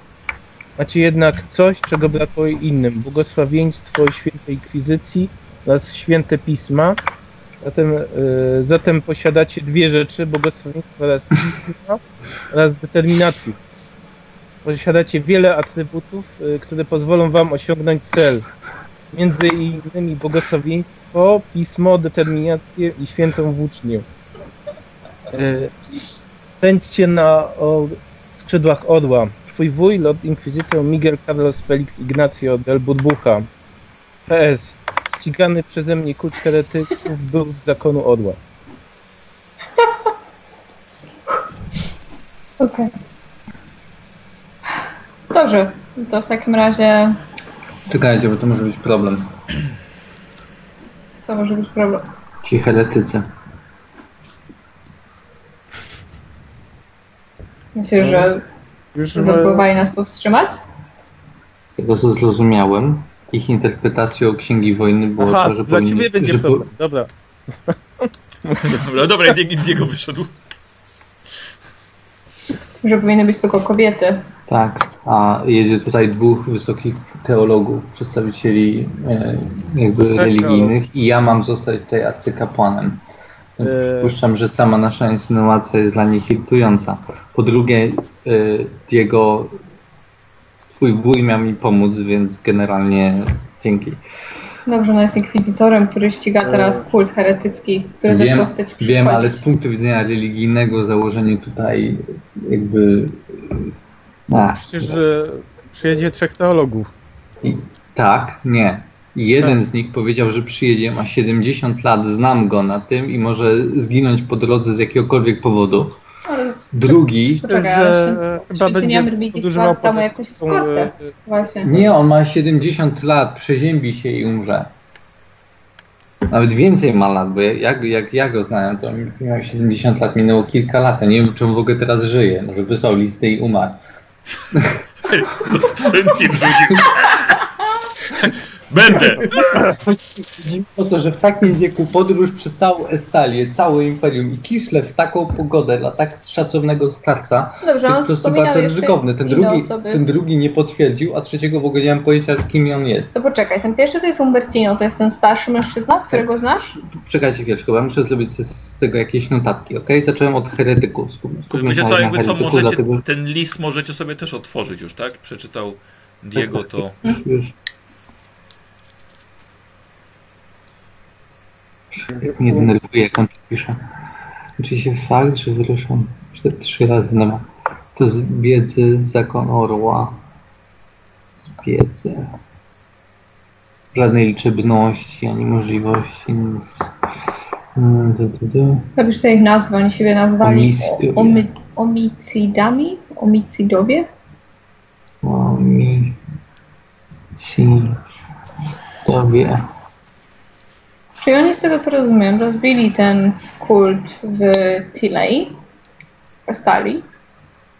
Macie jednak coś, czego brakuje innym. Błogosławieństwo świętej inkwizycji oraz święte pisma, Zatem, e, zatem posiadacie dwie rzeczy, błogosławieństwo oraz pisma oraz determinację. Posiadacie wiele atrybutów, e, które pozwolą wam osiągnąć cel. Między innymi błogosławieństwo, pismo, determinację i świętą włócznię. E, Pędźcie na o, skrzydłach orła. Twój wuj, Lord Inquisitor Miguel Carlos Felix Ignacio del Burbucha. PS. Ścigany przeze mnie kult heretyków był z zakonu orła. Okej. Dobrze, to w takim razie Czekajcie, bo to może być problem. co może być problem? Ci heretycy. Myślę, że Już że próbowali nas powstrzymać? Z tego co zrozumiałem, ich interpretacją Księgi Wojny było Aha, to, że dla powinni- ciebie będzie że, problem. Dobra. Dobra, dobra, Diego wyszedł. Że powinny być tylko kobiety. Tak, a jedzie tutaj dwóch wysokich teologów, przedstawicieli e, jakby religijnych i ja mam zostać tutaj arcykapłanem. Eee. przypuszczam, że sama nasza insynuacja jest dla nich irytująca. Po drugie, e, Diego, twój wuj miał mi pomóc, więc generalnie dzięki. Dobrze, no jest inkwizytorem, który ściga teraz kult heretycki, który Wiem, zresztą chce ci przychodzić. Wiem, ale z punktu widzenia religijnego założenie tutaj jakby... Przecież że przyjedzie trzech teologów. I, tak, nie. Jeden z nich powiedział, że przyjedzie, ma 70 lat, znam go na tym i może zginąć po drodze z jakiegokolwiek powodu. Drugi, że chyba będzie po jakąś eskortę. e, Właśnie. nie, on ma 70 lat, przeziębi się i umrze. Nawet więcej ma lat, bo jak, jak ja go znałem, to miał 70 lat, minęło kilka lat. Nie wiem, czy on w ogóle teraz żyje. Może wysłał listy i umarł. Do skrzynki wrzucił. Będę! Chodzi o to, że w takim wieku podróż przez całą Estalię, całe Imperium i Kislew w taką pogodę dla tak szacownego starca Dobrze, jest on po prostu bardzo ryzykowny. Ten drugi, osoby. ten drugi nie potwierdził, a trzeciego w ogóle nie mam pojęcia, kim on jest. To poczekaj, ten pierwszy to jest Umbertino, to jest ten starszy mężczyzna, którego znasz? Czekajcie chwileczkę, bo ja muszę zrobić z, tego jakieś notatki, ok? Zacząłem od heretyków. Wiecie co, jakby co, heretyku, możecie, dlatego ten list możecie sobie też otworzyć już, tak? Przeczytał Diego, to... już, już. Mnie denerwuje, jak on pisze. Oczywiście fakt, że wyruszam cztery, trzy razy na ma. To z wiedzy zakon orła. Z wiedzy. Żadnej liczebności, ani możliwości. Nic. Mm, du. Napisz sobie ich nazwę, oni siebie nazwali o- omy, omicidami? Omicidowie? Omi. Czyli oni z tego co rozumiem, rozbili ten kult w Tilei, Stali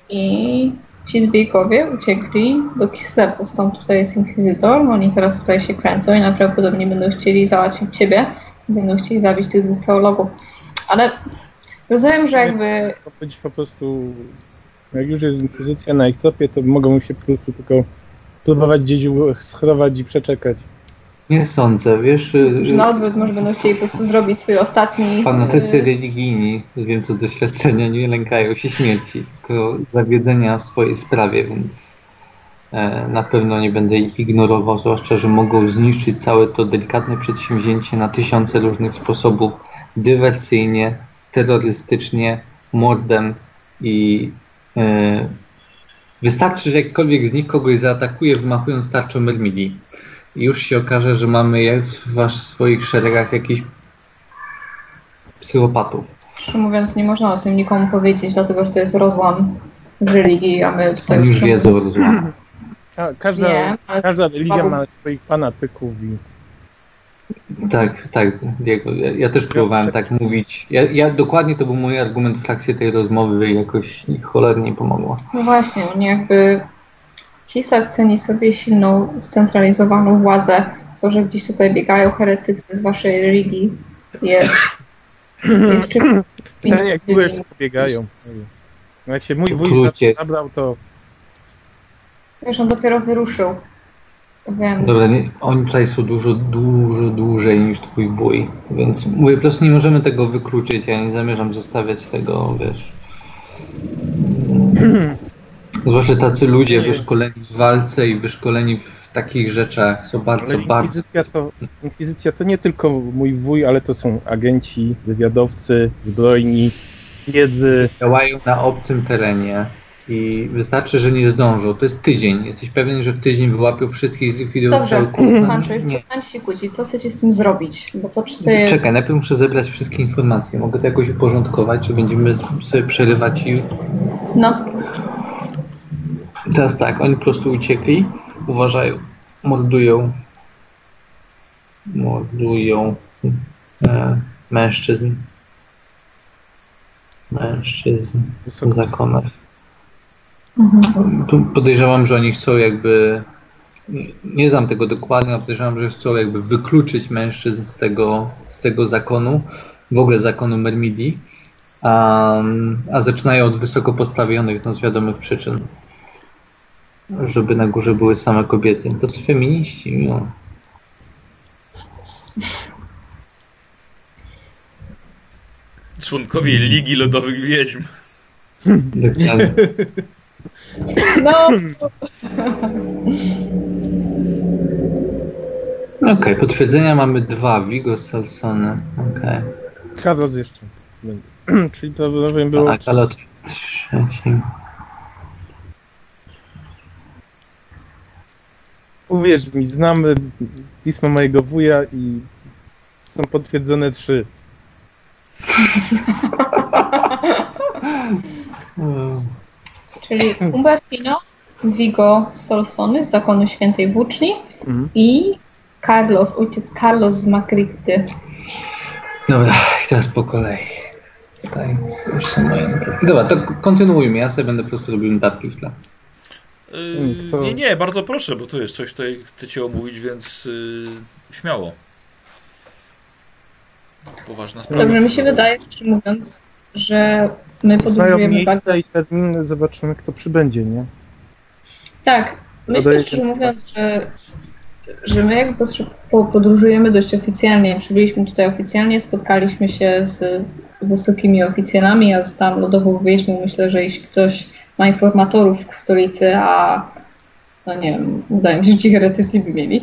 i ci zbiejkowie uciekli do Kislewu, stąd tutaj jest inkwizytor, oni teraz tutaj się kręcą i najprawdopodobniej będą chcieli załatwić ciebie, będą chcieli zabić tych dwóch teologów. Ale rozumiem, że jakby być po prostu. Jak już jest inkwizycja na ich tropie, to mogą się po prostu tylko próbować gdzieś schrować i przeczekać. Nie sądzę, wiesz, y, że na odwrót może będą chcieli po prostu zrobić swój ostatni... fanatycy e, religijni, wiem to z doświadczenia, nie lękają się śmierci, tylko zawiedzenia w swojej sprawie, więc e, na pewno nie będę ich ignorował, zwłaszcza, że mogą zniszczyć całe to delikatne przedsięwzięcie na tysiące różnych sposobów, dywersyjnie, terrorystycznie, mordem i e, wystarczy, że jakkolwiek z nich kogoś zaatakuje, wymachując tarczą Mermili. I już się okaże, że mamy jak w, wasz, w swoich szeregach jakichś psychopatów. Szczerze mówiąc, nie można o tym nikomu powiedzieć, dlatego że to jest rozłam religii, a my tutaj... Oni już wiedzą rozumiem. Ka- każda, Nie, ale każda religia ma swoich fanatyków i Tak, tak, Diego. Ja, ja też próbowałem tak mówić. Ja, ja dokładnie to był mój argument w trakcie tej rozmowy i jakoś cholernie pomogło. No właśnie, oni jakby... Kislev ceni sobie silną, scentralizowaną władzę. To, że gdzieś tutaj biegają heretycy z waszej religii jest... jest czym... Tak, jak jeszcze pobiegają. No Jak się mój wuj zabrał, to Wiesz, on dopiero wyruszył. Więc Dobra, nie, oni tutaj są dużo, dużo dłużej niż twój wuj, więc mówię, po prostu nie możemy tego wykluczyć, ja nie zamierzam zostawiać tego, wiesz... Zwłaszcza tacy ludzie wyszkoleni w walce i wyszkoleni w takich rzeczach są bardzo, Ale bardzo... inkwizycja to, inkwizycja to nie tylko mój wuj, ale to są agenci, wywiadowcy, zbrojni, wiedzy. działają na obcym terenie i wystarczy, że nie zdążą. To jest tydzień. Jesteś pewien, że w tydzień wyłapią wszystkich Dobrze, kurs? Pancho, już Nie. przestańcie się kłócić. Co chcecie z tym zrobić? Bo to czy sobie... Czekaj, najpierw muszę zebrać wszystkie informacje. Mogę to jakoś uporządkować, czy będziemy sobie przerywać i... No, Teraz tak, oni po prostu uciekli, uważają, mordują, mordują e, mężczyzn. Mężczyzn w zakonach. mhm. Tu podejrzewam, że oni chcą jakby. Nie, nie znam tego dokładnie, ale podejrzewam, że chcą jakby wykluczyć mężczyzn z tego, z tego zakonu, w ogóle zakonu Mermidii, a, a zaczynają od wysoko postawionych, no z wiadomych przyczyn. Żeby na górze były same kobiety. To są feminiści, no. Członkowie Ligi Lodowych Wiedźm. Dokładnie. no Okej, potwierdzenia mamy dwa. Vigo Salsone. Okej. Carlos jeszcze. Czyli to rozumiem było... Tak, ale od trzecim. Uwierz mi, znamy pismo mojego wuja i są potwierdzone trzy. Czyli Umbertino, Vigo Solsony z zakonu Świętej Włóczni Mhm. i Carlos, ojciec Carlos z Makrity. Dobra, i teraz po kolei. Tutaj już są moje notatki. Dobra, to kontynuujmy. Ja sobie będę po prostu robił notatki w tle. Yy, kto- Nie, nie, bardzo proszę, bo to jest coś, tutaj chcecie omówić, więc yy, śmiało. Poważna sprawa. Dobrze, mi się wydaje, szczerze mówiąc, że my podróżujemy bardzo... i terminy, zobaczymy kto przybędzie, nie? Tak, myślę Dodaję szczerze mówiąc, że, że my jakby podróżujemy dość oficjalnie. Przybyliśmy tutaj oficjalnie, spotkaliśmy się z wysokimi oficjalami, a tam lodową wiedźmą myślę, że jeśli ktoś ma informatorów w stolicy, a no nie wiem, wydaje mi się, że ci heretycy by mieli,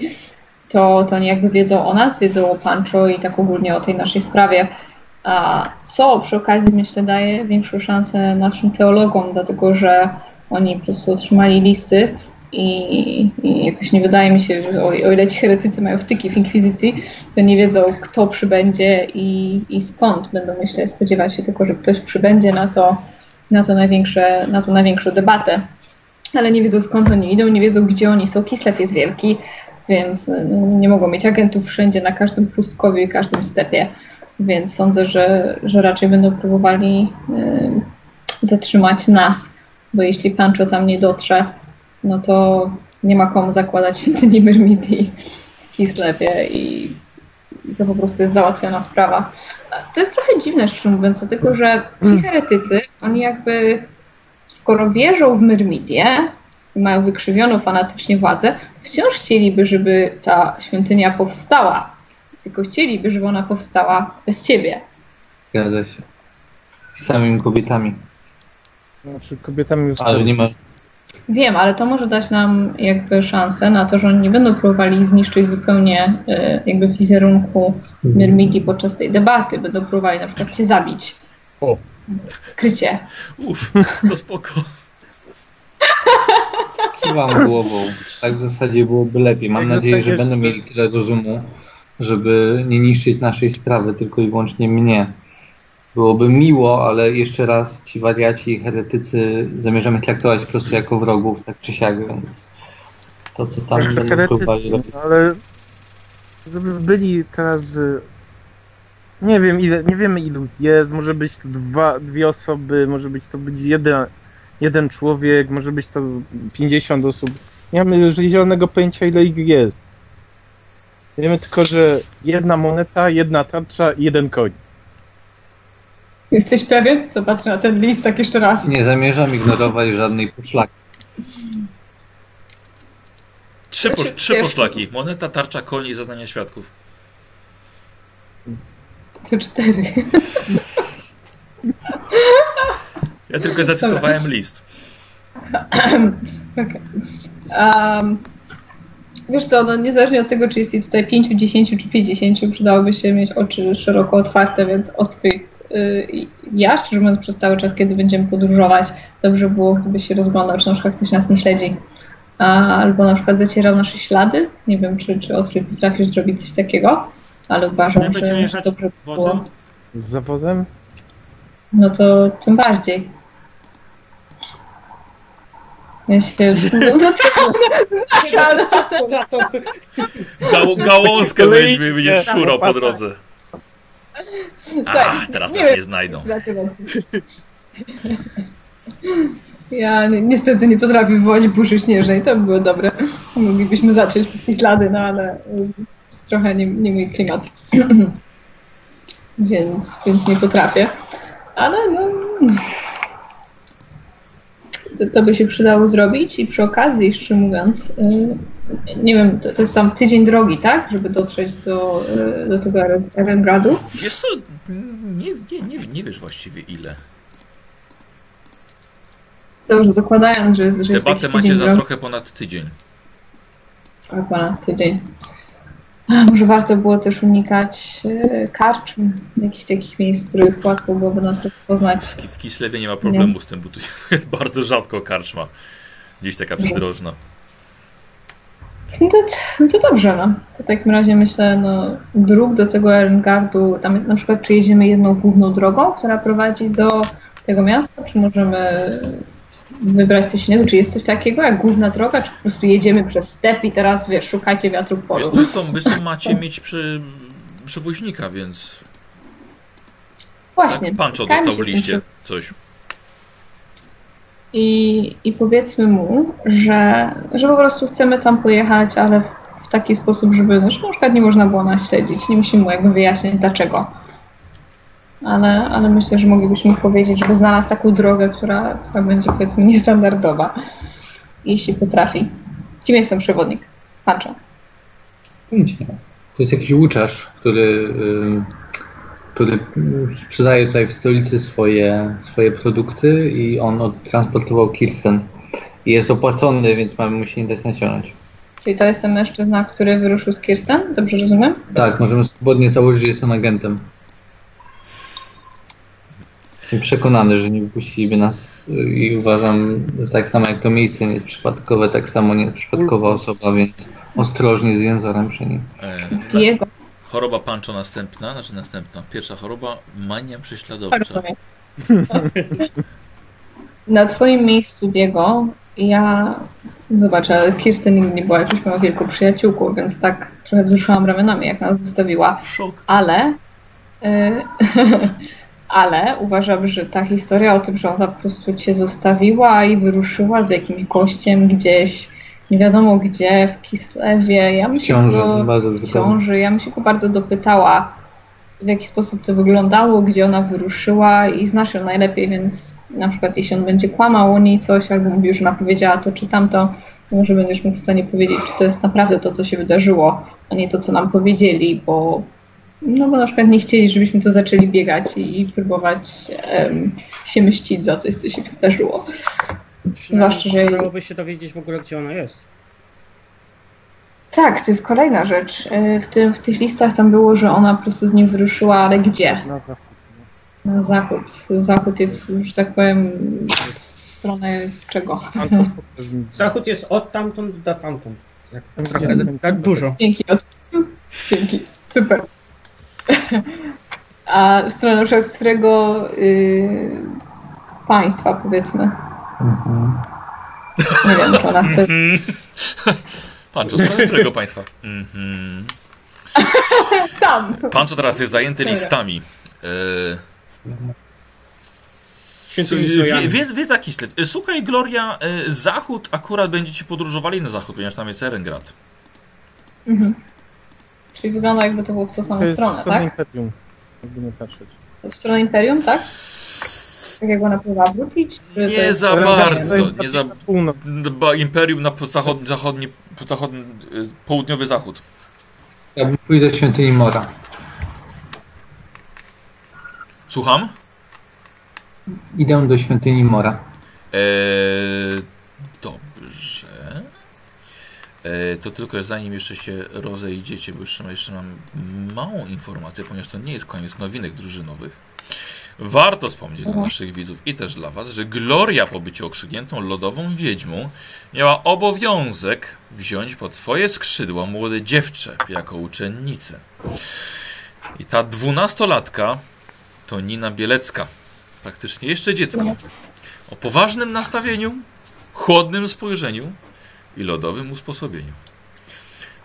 to, to oni jakby wiedzą o nas, wiedzą o Pancho i tak ogólnie o tej naszej sprawie. A co przy okazji myślę daje większą szansę naszym teologom, dlatego że oni po prostu otrzymali listy i, i jakoś nie wydaje mi się, że o, o ile ci heretycy mają wtyki w inkwizycji, to nie wiedzą kto przybędzie i, i skąd będą myślę spodziewać się tylko, że ktoś przybędzie na to, na to największe, na to największą debatę. Ale nie wiedzą skąd oni idą, nie wiedzą gdzie oni są. Kislev jest wielki, więc no, nie mogą mieć agentów wszędzie, na każdym pustkowiu i każdym stepie. Więc sądzę, że, że raczej będą próbowali y, zatrzymać nas, bo jeśli Pancho tam nie dotrze, no to nie ma komu zakładać świątyni Myrmidii w Kislewie i to po prostu jest załatwiona sprawa. To jest trochę dziwne, szczerze mówiąc, dlatego że ci heretycy, oni jakby skoro wierzą w Myrmidię i mają wykrzywioną fanatycznie władzę, wciąż chcieliby, żeby ta świątynia powstała. Tylko chcieliby, żeby ona powstała bez ciebie. Zgadza się. Z samymi kobietami. Znaczy kobietami już Ale nie ma. Wiem, ale to może dać nam jakby szansę na to, że oni nie będą próbowali zniszczyć zupełnie y, jakby wizerunku Myrmidii podczas tej debaty. Będą próbowali na przykład cię zabić. O. Skrycie. Uff, to spoko. Kiwam głową. Tak w zasadzie byłoby lepiej. Mam Jak nadzieję, że będą mieli tyle rozumu, żeby nie niszczyć naszej sprawy, tylko i wyłącznie mnie. Byłoby miło, ale jeszcze raz ci wariaci i heretycy zamierzamy traktować po prostu jako wrogów, tak czy siak, więc to co tam będą Heretycy, ale żeby byli teraz nie wiem ile, nie wiemy ilu jest, może być to dwa, dwie osoby, może być to być jeden, jeden człowiek, może być to 50 osób. Nie mamy zielonego pojęcia ile ich jest. Wiemy tylko, że jedna moneta, jedna tarcza i jeden koń. Jesteś pewien? Zobaczę na ten list tak jeszcze raz. Nie zamierzam ignorować żadnej poszlaki. Trzy, posz, trzy poszlaki. Moneta, tarcza, koń i zadania świadków. To cztery. Ja tylko zacytowałem list. Okej. Um, wiesz co, no niezależnie od tego, czy jest jej tutaj 5, 10 czy 50, przydałoby się mieć oczy szeroko otwarte, więc y, ja, szczerze mówiąc, przez cały czas, kiedy będziemy podróżować, dobrze było, gdyby się rozglądał, czy na przykład ktoś nas nie śledzi. A, albo na przykład zacierał nasze ślady. Nie wiem, czy, czy Otfrid potrafisz zrobić coś takiego, ale uważam, będziemy że jechać dobrze by było. Z zawozem? No to tym bardziej. Ja się... No Gał, gałązkę weźmie nie, szurał po drodze. A, teraz nie nas wiem. nie znajdą. Ja ni niestety nie potrafię wywołać burzy śnieżnej, to by było dobre. Moglibyśmy zacząć wszystkie ślady, no ale y, trochę nie, nie mój klimat. więc, więc nie potrafię. Ale no... To, to by się przydało zrobić i przy okazji, jeszcze mówiąc, y, nie wiem, to, to jest tam tydzień drogi, tak? Żeby dotrzeć do, y, do tego Erengradu. Wiesz co, nie, nie, nie, nie wiesz właściwie ile. Dobrze, zakładając, że jest, że jest Debatę jakiś macie za drogi. trochę ponad tydzień. Trochę ponad tydzień. A, Może warto było też unikać e, karczm, jakichś takich miejsc, w których łatwo byłoby nas rozpoznać. W, w Kislewie nie ma problemu z tym, bo tu jest bardzo rzadko karczma. Gdzieś taka przydrożna. No to, no to dobrze, no. To w takim razie myślę, no, dróg do tego Erengardu, tam na przykład czy jedziemy jedną główną drogą, która prowadzi do tego miasta, czy możemy wybrać coś innego? Czy jest coś takiego jak główna droga, czy po prostu jedziemy przez step i teraz, wiesz, szukajcie wiatru w Wiesz, polu? wy są, wy są macie mieć przy przewoźnika, więc Właśnie. Pancho dostał w liście coś. I, I powiedzmy mu, że, że po prostu chcemy tam pojechać, ale w, w taki sposób, żeby no, na przykład nie można było nas śledzić. Nie musimy mu jakby wyjaśniać dlaczego. Ale, ale myślę, że moglibyśmy mu powiedzieć, żeby znalazł taką drogę, która, która będzie powiedzmy niestandardowa, jeśli potrafi. Kim jest ten przewodnik? Pancho. Nie. To jest jakiś łuczarz, który, y, który sprzedaje tutaj w stolicy swoje, swoje produkty i on odtransportował Kirsten. I jest opłacony, więc mamy mu się nie dać naciągnąć. Czyli to jest ten mężczyzna, który wyruszył z Kirsten, dobrze rozumiem? Tak, możemy swobodnie założyć, że jest on agentem. Jestem przekonany, że nie wypuściliby nas y, i uważam, że tak samo jak to miejsce nie jest przypadkowe, tak samo nie jest przypadkowa osoba, więc ostrożnie z jęzorem przy nim. E, Diego. Choroba Pancho następna, znaczy następna. Pierwsza choroba, mania prześladowcza. Na twoim miejscu, Diego, ja... Wybacz, ale Kirsten nigdy nie była jakąś moją wielką przyjaciółką, więc tak trochę wzruszyłam ramionami, jak nas zostawiła. Szok. Ale... y, ale uważam, że ta historia o tym, że ona po prostu cię zostawiła i wyruszyła z jakimś gościem gdzieś, nie wiadomo gdzie, w Kislewie, ja bym się ciąży, go- ciąży. Ja bym się go bardzo dopytała, w jaki sposób to wyglądało, gdzie ona wyruszyła i znasz ją najlepiej, więc na przykład jeśli on będzie kłamał o niej coś, albo mówił, że ona powiedziała to czy tamto, to może będziesz mógł w stanie powiedzieć, czy to jest naprawdę to, co się wydarzyło, a nie to, co nam powiedzieli, bo no bo na przykład nie chcieli, żebyśmy to zaczęli biegać i, i próbować em, się mścić za coś, co się wydarzyło. Zwłaszcza, że- Przydałoby się dowiedzieć w ogóle, gdzie ona jest. Tak, to jest kolejna rzecz. E, W, tym, w tych listach tam było, że ona po prostu z nim wyruszyła, ale gdzie? Na zachód. Na zachód. Zachód jest, że tak powiem, w stronę czego? Zachód jest od tamtąd do tamtąd. Jak, trochę, gdzie jest- tak dużo. Dzięki. Od... Dzięki. Super. A w stronę na przykład którego y, państwa, powiedzmy. Mhm. Nie wiem, czy ona chce. Pancho, strony którego państwa? Mhm. Tam! Pancho teraz jest zajęty listami. Wiedz, wiedza Kislew. E, Słuchaj, Gloria, e, zachód akurat będziecie podróżowali na zachód, ponieważ tam jest Erengrad. Mhm. Czyli wygląda jakby to było w tą To samą stronę tak? Imperium, jakby nie patrzeć. W stronę Imperium, tak? Tak jak ona próbowała wrócić? Nie za bardzo, nie za... Imperium na po- zachod, zachodnie po zachodni, y, południowy zachód. Ja bym pójdę do świątyni Mora. Słucham? Idę do świątyni Mora. Eee, dobrze. Eee, to tylko zanim jeszcze się rozejdziecie, bo jeszcze, jeszcze mam małą informację, ponieważ to nie jest koniec nowinek drużynowych. Warto wspomnieć dla naszych widzów i też dla Was, że Gloria po byciu okrzykniętą lodową wiedźmą miała obowiązek wziąć pod swoje skrzydła młode dziewczę jako uczennicę. I ta dwunastolatka to Nina Bielecka. Praktycznie jeszcze dziecko. O poważnym nastawieniu, chłodnym spojrzeniu i lodowym usposobieniu.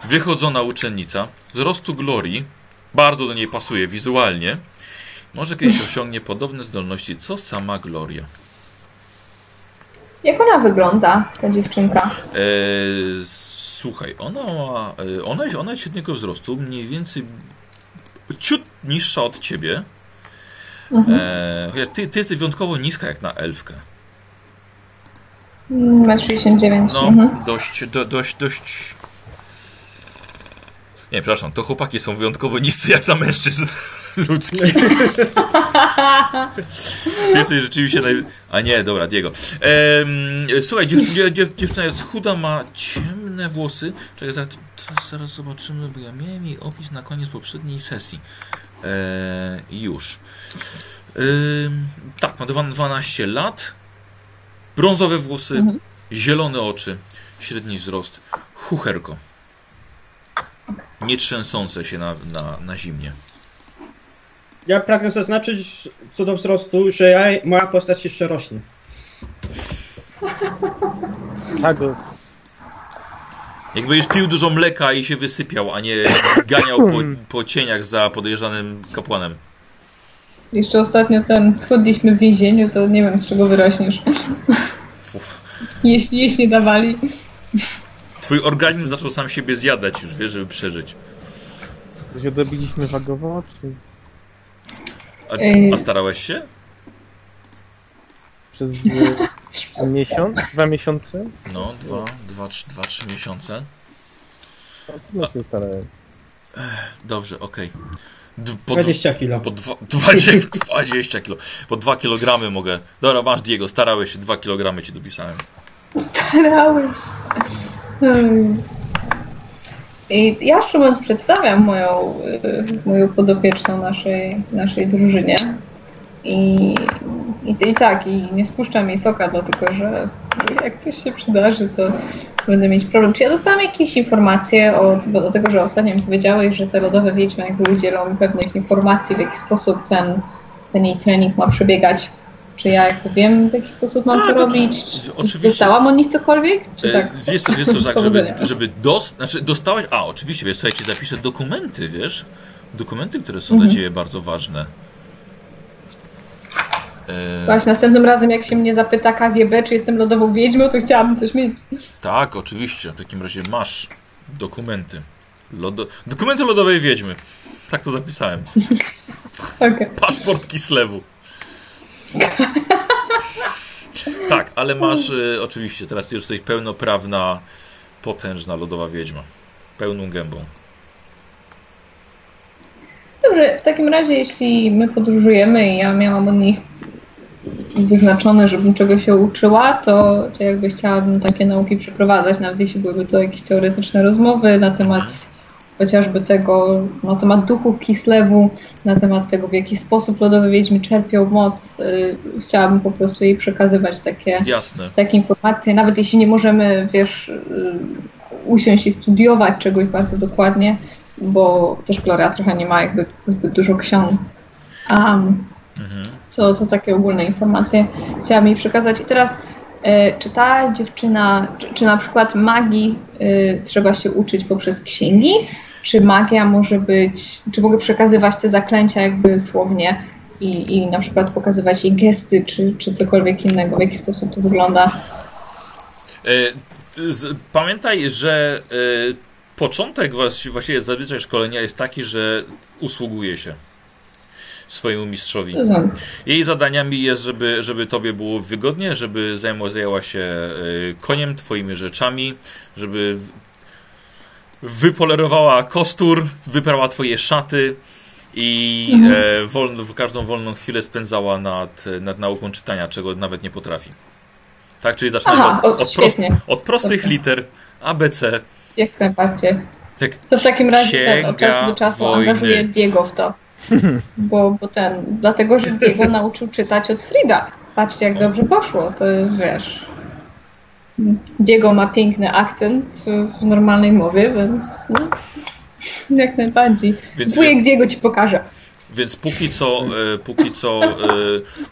Wychodzona uczennica, wzrostu glorii, bardzo do niej pasuje wizualnie, może kiedyś osiągnie podobne zdolności co sama Gloria. Jak ona wygląda, ta dziewczynka? Eee, słuchaj, ona ma, e, ona, jest, ona jest średniego wzrostu, mniej więcej ciut niższa od ciebie. Mhm. Eee, chociaż ty, ty jesteś wyjątkowo niska jak na elfkę. Mm, 1,69 m. No, Mhm. dość, do, dość, dość. Nie, przepraszam, to chłopaki są wyjątkowo niscy jak na mężczyzn ludzkich. Ty jesteś rzeczywiście naj... A nie, dobra, Diego. Ehm, słuchaj, dziew, dziew, dziew, dziewczyna jest chuda, ma ciemne włosy. Czekaj, zaraz, zaraz zobaczymy, bo ja miałem jej opis na koniec poprzedniej sesji. Eee, już. Ehm, tak, ma dwa- 12 lat. Brązowe włosy, Mhm. zielone oczy, średni wzrost, chucherko. Nie trzęsące się na, na, na zimnie. Ja pragnę zaznaczyć co do wzrostu, że ja, moja postać jeszcze rośnie. Tak, o- Jakby już pił dużo mleka i się wysypiał, a nie ganiał po, po cieniach za podejrzanym kapłanem. Jeszcze ostatnio ten schudliśmy w więzieniu, to nie wiem z czego wyrośniesz. jeśli, jeśli dawali. Twój organizm zaczął sam siebie zjadać już, wiesz, żeby przeżyć. coś odrobiliśmy wagowo, czy A, a starałeś się? przez e, miesiąc, dwa miesiące? No, dwa, dwa, trzy, dwa, trzy miesiące. No, się starałem. Dobrze, okej. Po, dwa- 20 kilo. po dwa, 20, 20 kilo. Po 2 kilogramy mogę. Dobra, masz Diego, starałeś się, 2 kilogramy ci dopisałem. Starałeś. Hmm. I ja szczerze mówiąc przedstawiam moją, y, moją podopieczną naszej, naszej drużynie. I, i, I tak, i nie spuszczam jej soka, dlatego że jak coś się przydarzy, to będę mieć problem. Czy ja dostałam jakieś informacje od, do tego, że ostatnio mi powiedziałeś, że te lodowe wiedźmy jakby udzielą pewnych informacji, w jaki sposób ten, ten jej trening ma przebiegać. Czy ja jakby wiem, w jaki sposób mam Tak, to robić? Czy oczywiście. Dostałam od nich cokolwiek? Czy E, tak? Wiesz co, wiesz co, tak, żeby, żeby dos, znaczy dostałaś, a oczywiście, wiesz, słuchajcie, zapiszę dokumenty, wiesz, dokumenty, które są Mhm. dla Ciebie bardzo ważne. E, Właśnie następnym razem, jak się mnie zapyta KGB, czy jestem lodową wiedźmą, to chciałabym coś mieć. tak, oczywiście, w takim razie masz dokumenty. Lodo, dokumenty lodowej wiedźmy. Tak to zapisałem. Okej. Paszport Kislewu. Tak, ale masz e, oczywiście, teraz ty już jesteś pełnoprawna, potężna lodowa wiedźma. Pełną gębą. Dobrze, w takim razie, jeśli my podróżujemy i ja miałam od nich wyznaczone, żebym czego się uczyła, to, to jakby chciałabym takie nauki przeprowadzać, nawet jeśli byłyby to jakieś teoretyczne rozmowy na temat chociażby tego, na temat duchów Kislewu, na temat tego, w jaki sposób lodowe wiedźmy czerpią moc. Y, Chciałabym po prostu jej przekazywać takie Jasne. takie informacje, nawet jeśli nie możemy, wiesz, y, usiąść i studiować czegoś bardzo dokładnie, bo też Gloria trochę nie ma jakby zbyt dużo ksiąg. Um, Mhm. to, to takie ogólne informacje chciałam jej przekazać. I teraz, e, czy ta dziewczyna, czy, czy na przykład magii trzeba się uczyć poprzez księgi, czy magia może być, czy mogę przekazywać te zaklęcia jakby słownie i, i na przykład pokazywać jej gesty, czy, czy cokolwiek innego, w jaki sposób to wygląda. E, Pamiętaj, że e, początek właściwie zazwyczaj szkolenia jest taki, że usługuje się swojemu mistrzowi. Jej zadaniami jest, żeby, żeby tobie było wygodnie, żeby zajęła, się e, koniem, twoimi rzeczami, żeby wypolerowała kostur, wyprała twoje szaty i Mhm. e, wolno, każdą wolną chwilę spędzała nad, nad nauką czytania, czego nawet nie potrafi. Tak, czyli zaczynasz Aha, od, od, prost, od prostych Dobrze. liter ABC. Jak najbardziej. Tak, To w takim razie od czasu do czasu wojny. angażuję Diego w to. Bo, bo ten, dlatego, że Diego nauczył czytać od Frida. Patrzcie, jak dobrze poszło, to wiesz... Diego ma piękny akcent w, normalnej mowie, więc no, jak najbardziej. więc, Wujek Diego ci pokaże. więc póki co, e, póki co e,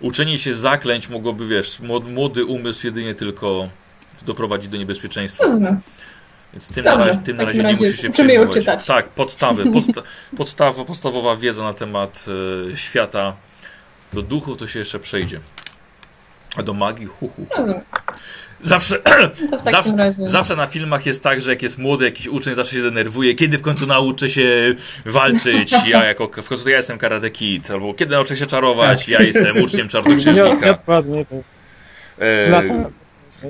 uczenie się zaklęć mogłoby, wiesz, młody, umysł jedynie tylko doprowadzić do niebezpieczeństwa. Rozumiem. Więc tym na Dobrze, razie, tym na razie nie musisz się przejmować. Tak, podstawy, podsta podstawa, podstawowa wiedza na temat e, świata. Do duchów to się jeszcze przejdzie. A do magii, hu, hu. Rozumiem. Zawsze, zawsze, razie... zawsze na filmach jest tak, że jak jest młody jakiś uczeń, zawsze się denerwuje, kiedy w końcu nauczę się walczyć, ja jako, w końcu to ja jestem karate kid, albo kiedy nauczę się czarować, ja jestem uczniem czarnoksiężnika. Dokładnie. tak. E,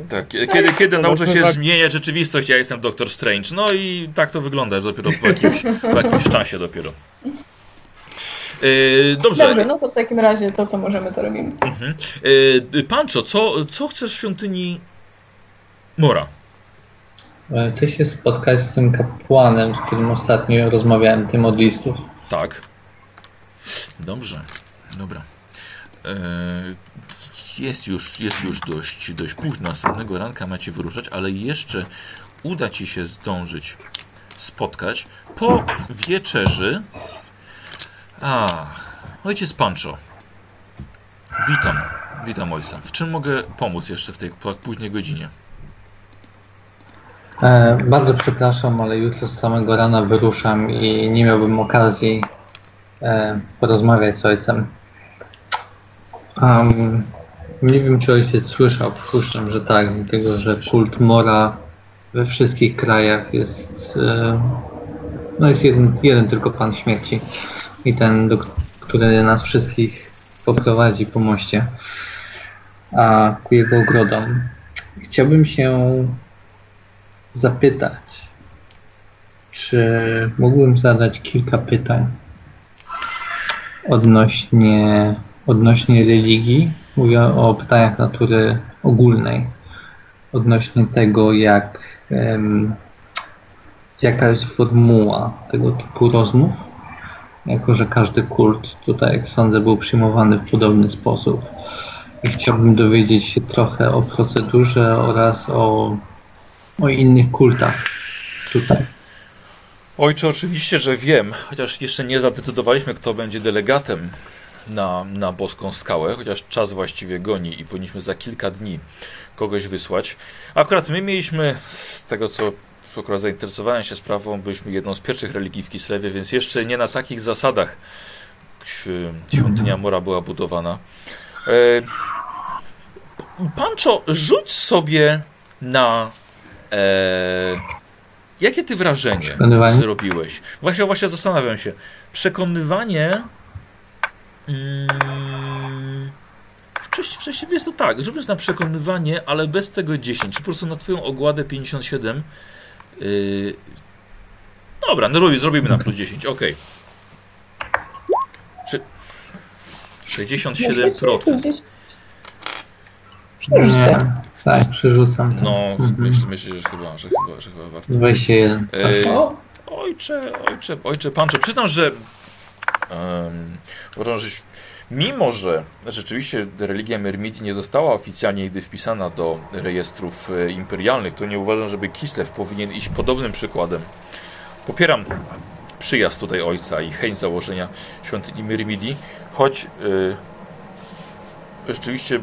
tak, kiedy, kiedy To nauczę się zmieniać rzeczywistość, ja jestem Doktor Strange. No i tak to wygląda dopiero po jakimś, po jakimś czasie dopiero. E, dobrze. Dobrze, no to w takim razie to, co możemy, to robimy. E, Pancho, co, co chcesz w świątyni Mora? E, Chcę się spotkać z tym kapłanem, z którym ostatnio rozmawiałem, tym od listów. Tak. Dobrze, dobra. E, jest już, jest już dość, dość późno. Następnego ranka macie wyruszać, ale jeszcze uda ci się zdążyć spotkać po wieczerzy. Ach, ojciec Pancho. Witam, witam ojca. W czym mogę pomóc jeszcze w tej późnej godzinie? E, bardzo przepraszam, ale jutro z samego rana wyruszam i nie miałbym okazji e, porozmawiać z ojcem. Um, nie wiem, czy ojciec słyszał, przypuszczam, że tak, dlatego że kult Mora we wszystkich krajach jest. E, no jest jeden, jeden tylko Pan Śmierci i ten, do, który nas wszystkich poprowadzi po moście, a ku jego ogrodom. Chciałbym się zapytać, czy mógłbym zadać kilka pytań odnośnie, odnośnie religii. Mówię o pytaniach natury ogólnej, odnośnie tego, jak, em, jaka jest formuła tego typu rozmów. Jako, że każdy kult tutaj, jak sądzę, był przyjmowany w podobny sposób. I chciałbym dowiedzieć się trochę o procedurze oraz o o innych kultach tutaj. Ojcze, oczywiście, że wiem, chociaż jeszcze nie zadecydowaliśmy, kto będzie delegatem na, na boską skałę, chociaż czas właściwie goni i powinniśmy za kilka dni kogoś wysłać. Akurat my mieliśmy, z tego co akurat zainteresowałem się sprawą, byliśmy jedną z pierwszych religii w Kislewie, więc jeszcze nie na takich zasadach świątynia Mora była budowana. E, Pancho, rzuć sobie na e, jakie ty wrażenie zrobiłeś? Właśnie, właśnie zastanawiam się. Przekonywanie. Mm, wcześniej, jest to tak, rzucisz na przekonywanie, ale bez tego 10. Po prostu na twoją ogładę 57. Yy... Dobra, no robi- zrobimy na plus 10, ok. Czy... 67%. Nie, tak, przerzucam. No, Mhm. myślę, myślę że, chyba, że, chyba, że chyba warto. 21. Yy, O, Ojcze, ojcze, ojcze Pancze, przyznam, że um, uważam, że mimo, że rzeczywiście religia Myrmidii nie została oficjalnie nigdy wpisana do rejestrów e, imperialnych, to nie uważam, żeby Kislev powinien iść podobnym przykładem. Popieram przyjazd tutaj ojca i chęć założenia świątyni Myrmidii, choć e, rzeczywiście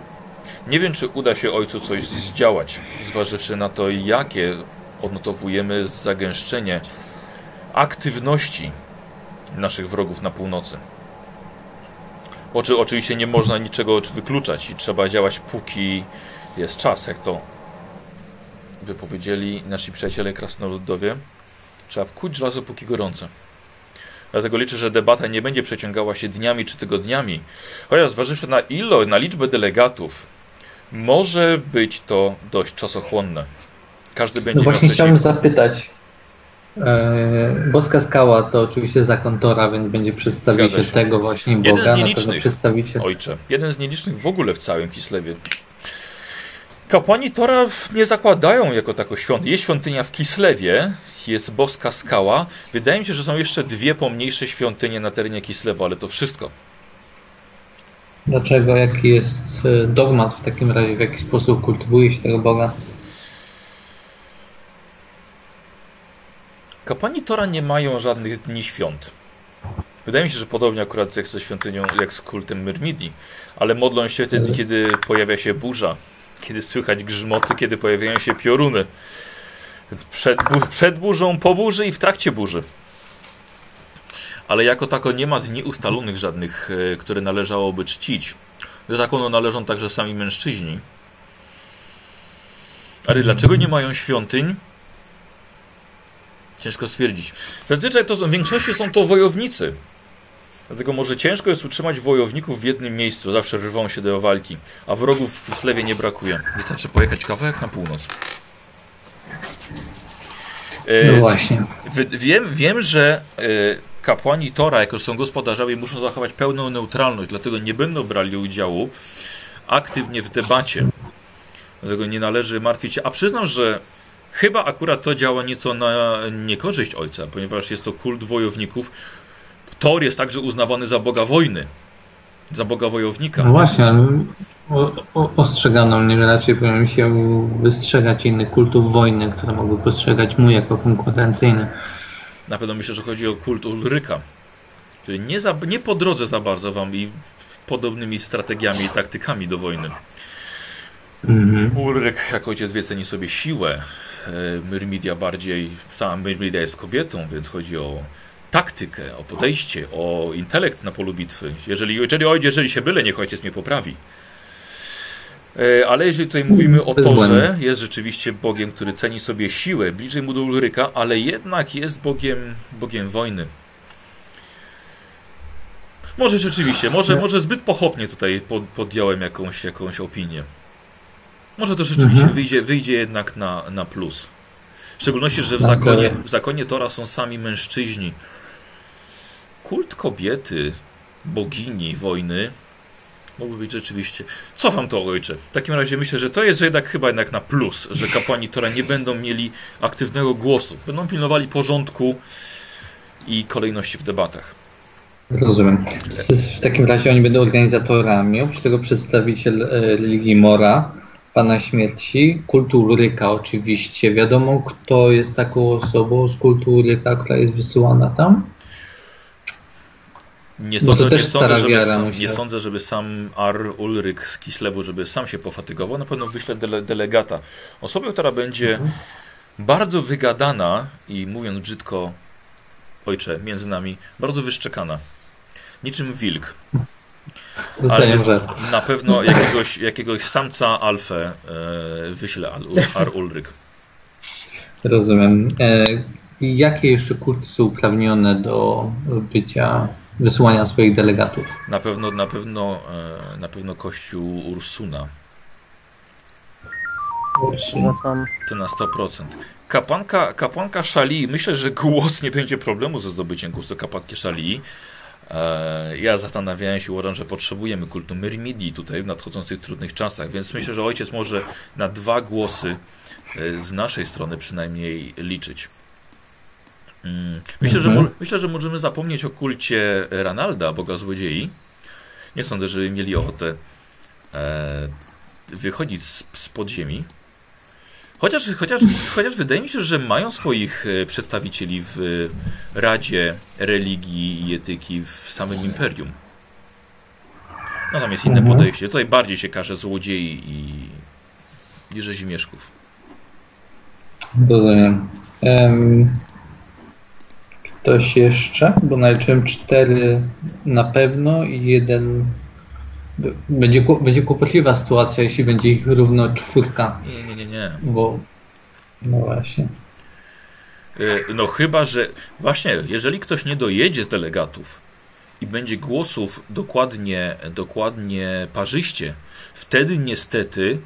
nie wiem, czy uda się ojcu coś zdziałać, zważywszy na to, jakie odnotowujemy zagęszczenie aktywności naszych wrogów na północy. Oczy, oczywiście nie można niczego wykluczać i trzeba działać póki jest czas, jak to wypowiedzieli nasi przyjaciele krasnoludowie. Trzeba kuć żelazo póki gorące. Dlatego liczę, że debata nie będzie przeciągała się dniami czy tygodniami, chociaż zważywszy na ilo, na liczbę delegatów, może być to dość czasochłonne. Każdy No będzie miał właśnie coś chciałbym zapytać, E, Boska skała to oczywiście zakon Tora, więc będzie przedstawiciel tego właśnie Jeden z Boga. Pewno nielicznych. przedstawiciel. Ojcze. Jeden z nielicznych w ogóle w całym Kislewie. Kapłani Tora nie zakładają jako tako świąt. Jest świątynia w Kislewie, jest boska skała. Wydaje mi się, że są jeszcze dwie pomniejsze świątynie na terenie Kislewu, ale to wszystko. Dlaczego? Jaki jest e, dogmat w takim razie? W jaki sposób kultywuje się tego Boga? Kapłani Tora nie mają żadnych dni świąt. Wydaje mi się, że podobnie akurat jak ze świątynią, jak z kultem Myrmidii, ale modlą się wtedy, kiedy pojawia się burza, kiedy słychać grzmoty, kiedy pojawiają się pioruny. Przed, przed burzą, po burzy i w trakcie burzy. Ale jako tako nie ma dni ustalonych żadnych, e, które należałoby czcić. Do zakonu należą także sami mężczyźni. Ale dlaczego nie mają świątyń? Ciężko stwierdzić. Zazwyczaj to są, w większości są to wojownicy. Dlatego może ciężko jest utrzymać wojowników w jednym miejscu. Zawsze rwą się do walki. A wrogów w Slewie nie brakuje. Wystarczy pojechać kawałek na północ. E, No właśnie. Wiem, wiem, że e, kapłani Tora, jako są gospodarzami, muszą zachować pełną neutralność, dlatego nie będą brali udziału aktywnie w debacie. Dlatego nie należy martwić się. A przyznam, że chyba akurat to działa nieco na niekorzyść ojca, ponieważ jest to kult wojowników. Thor jest także uznawany za boga wojny, za boga wojownika. No właśnie, o, o, ostrzegano mnie, że raczej powinien się wystrzegać innych kultów wojny, które mogły postrzegać mu jako konkurencyjne. Na pewno myślę, że chodzi o kult Ulryka, który nie, za, nie po drodze za bardzo wam i podobnymi strategiami i taktykami do wojny. Mhm. Ulryk, jak ojciec wie, ceni sobie siłę. E, Myrmidia bardziej, sama Myrmidia jest kobietą, więc chodzi o taktykę, o podejście, o intelekt na polu bitwy. Jeżeli, jeżeli, jeżeli się byle, niech ojciec mnie poprawi. E, Ale jeżeli tutaj mówimy o Torze, jest rzeczywiście Bogiem, który ceni sobie siłę, bliżej mu do Ulryka, ale jednak jest Bogiem, Bogiem wojny. Może rzeczywiście, może, może zbyt pochopnie tutaj pod, podjąłem jakąś, jakąś opinię. Może to rzeczywiście Mhm. wyjdzie, wyjdzie jednak na, na plus. W szczególności, że w zakonie, w zakonie Tora są sami mężczyźni. Kult kobiety, bogini wojny, mógłby być rzeczywiście. Cofam to, ojcze. W takim razie myślę, że to jest jednak chyba jednak na plus, że kapłani Tora nie będą mieli aktywnego głosu. Będą pilnowali porządku i kolejności w debatach. Rozumiem. W- takim razie oni będą organizatorami, oprócz tego przedstawiciel e, religii Mora, Pana Śmierci, kultu Ulryka oczywiście. Wiadomo, kto jest taką osobą z kultu Ulryka, która jest wysyłana tam? Nie Bo sądzę, nie, sądzę, żeby nie sądzę, żeby sam Ar Ulryk z Kislewu, żeby sam się pofatygował. Na pewno wyślę dele, delegata. Osobę, która będzie Mhm. bardzo wygadana i mówiąc brzydko, ojcze, między nami, bardzo wyszczekana. Niczym wilk. Ale jest, na pewno jakiegoś, jakiegoś samca alfę e, wyślę Ar Ulryk. Rozumiem. E, jakie jeszcze kulty są uprawnione do bycia, wysyłania swoich delegatów? Na pewno, na pewno, e, na pewno kościół Ursuna. To na 100%. Kapłanka, kapłanka Szali, myślę, że głos nie będzie problemu ze zdobyciem głosu kapłanki Szali. E, ja zastanawiałem się, uważam, że potrzebujemy kultu Myrmidii tutaj w nadchodzących trudnych czasach, więc myślę, że ojciec może na dwa głosy e, z naszej strony przynajmniej liczyć. Mm, Myślę, że, Mhm. mo- myślę, że możemy zapomnieć o kulcie Ranalda, boga złodziei. Nie sądzę, żeby mieli ochotę e, wychodzić z, z podziemi. Chociaż, chociaż, chociaż wydaje mi się, że mają swoich e, przedstawicieli w Radzie Religii i Etyki w samym Imperium. No tam jest inne Mhm. podejście. Tutaj bardziej się każe złodziei i, i rzezimieszków. Rozumiem. Em, ktoś jeszcze? Bo naliczyłem cztery na pewno i jeden. Będzie, będzie kłopotliwa sytuacja, jeśli będzie ich równo czwórka, Nie, nie, nie, nie. bo. No właśnie. E, No chyba, że właśnie, jeżeli ktoś nie dojedzie z delegatów i będzie głosów dokładnie, dokładnie parzyście, wtedy niestety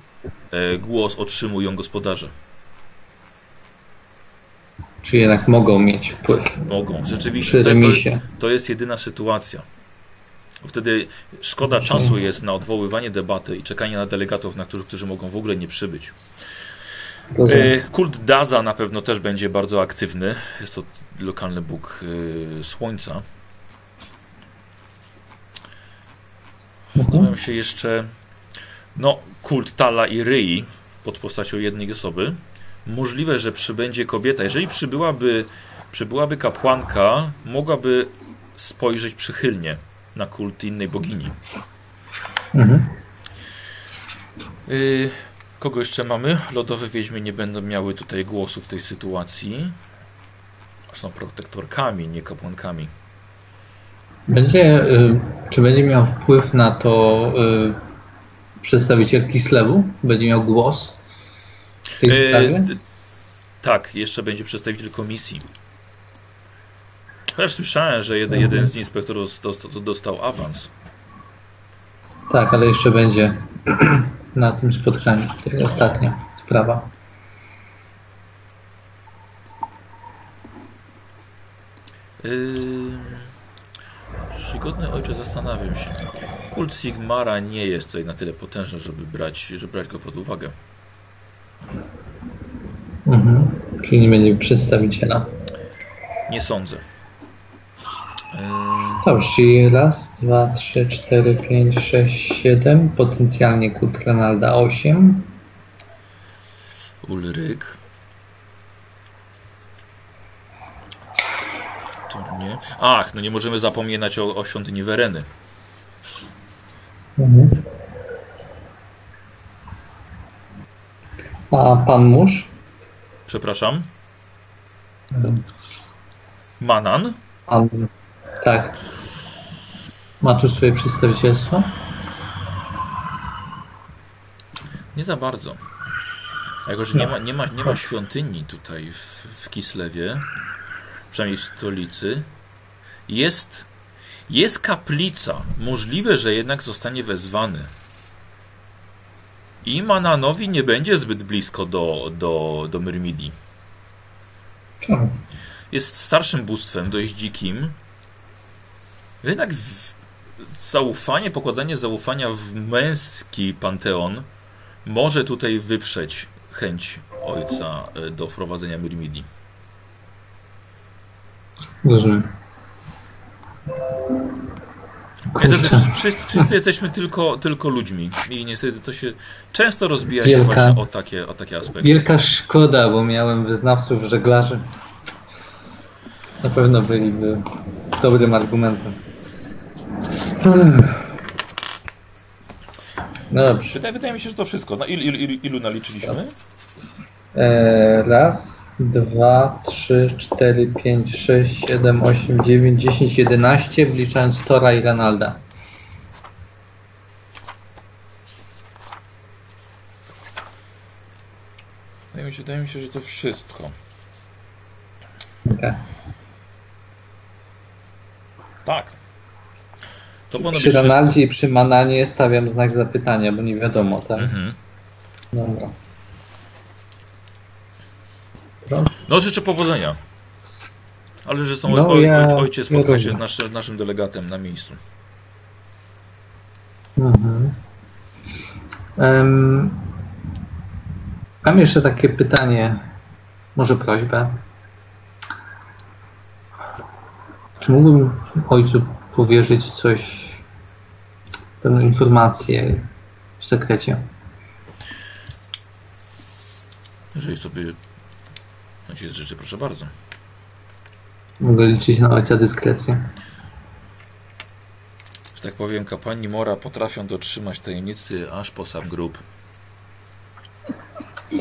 e, głos otrzymują gospodarze. Czy jednak mogą mieć wpływ Mogą, rzeczywiście. To, to, to jest jedyna sytuacja. Wtedy szkoda czasu jest na odwoływanie debaty i czekanie na delegatów, na którzy, którzy mogą w ogóle nie przybyć. E, Kult Daza na pewno też będzie bardzo aktywny. Jest to lokalny bóg e, słońca. Zastanawiam się jeszcze. No, kult Tala i Ryi pod postacią jednej osoby. Możliwe, że przybędzie kobieta. Jeżeli przybyłaby, przybyłaby kapłanka, mogłaby spojrzeć przychylnie na kult innej bogini. Mhm. Y, kogo jeszcze mamy? Lodowe wiedźmy nie będą miały tutaj głosu w tej sytuacji. Są protektorkami, nie kapłankami. Będzie, y, czy będzie miał wpływ na to y, przedstawiciel Kislewu? Będzie miał głos w tej sprawie? d- tak, jeszcze będzie przedstawiciel komisji. Chociaż słyszałem, że jeden, jeden z inspektorów dostał, dostał awans. Tak, ale jeszcze będzie na tym spotkaniu. Jest ostatnia sprawa. Yy... Przygodny ojcze, zastanawiam się. Kult Sigmara nie jest tutaj na tyle potężny, żeby brać, żeby brać go pod uwagę. Mhm. Czyli nie będzie przedstawiciela. Nie sądzę. Yy... Dobrze, czyli raz, dwa, trzy, cztery, pięć, sześć, siedem. Potencjalnie kult Renalda osiem. Ulryk. To nie. Ach, no nie możemy zapominać o, o świątyni Wereny. Mhm. A pan mórz? Przepraszam. Manan? Pan, tak. Ma tu swoje przedstawicielstwo? Nie za bardzo. Jako, że nie ma, nie ma, nie ma świątyni tutaj w, w Kislewie, przynajmniej w stolicy, jest, jest kaplica. Możliwe, że jednak zostanie wezwany. I Mananowi nie będzie zbyt blisko do, do, do Myrmidii. Czemu? Jest starszym bóstwem, dość dzikim. Jednak w, zaufanie, pokładanie zaufania w męski panteon może tutaj wyprzeć chęć ojca e, do wprowadzenia Myrmidii. Rozumiem. Niestety wszyscy, wszyscy jesteśmy tylko, tylko ludźmi i niestety to się często rozbija się Wielka- właśnie o takie, o takie aspekty. Wielka szkoda, bo miałem wyznawców żeglarzy. Na pewno byliby dobrym argumentem. No dobrze. Wydaje, wydaje mi się, że to wszystko. No, ilu, ilu, ilu, ilu naliczyliśmy? Eee, raz, dwa, trzy, cztery, pięć, sześć, siedem, osiem, dziewięć, dziesięć, jedenaście, wliczając Tora i Ranalda. Wydaje mi się, wydaje mi się, że to wszystko. Okay. Tak. To Przy wszystko. Ranaldzie i przy Mananie stawiam znak zapytania, bo nie wiadomo, tak? Mhm. Dobra. No życzę powodzenia. Ale że są No, oj, ja- oj, ojciec spotka ja się z, naszy, z naszym delegatem na miejscu. Mhm. Em, mam jeszcze takie pytanie, może prośbę. Czy mógłbym ojcu powierzyć coś, pewną informację w sekrecie? Jeżeli sobie ojciec życzy, proszę bardzo. Mogę liczyć na ojca dyskrecję. Że tak powiem, kapłani Mora potrafią dotrzymać tajemnicy aż po sam grób.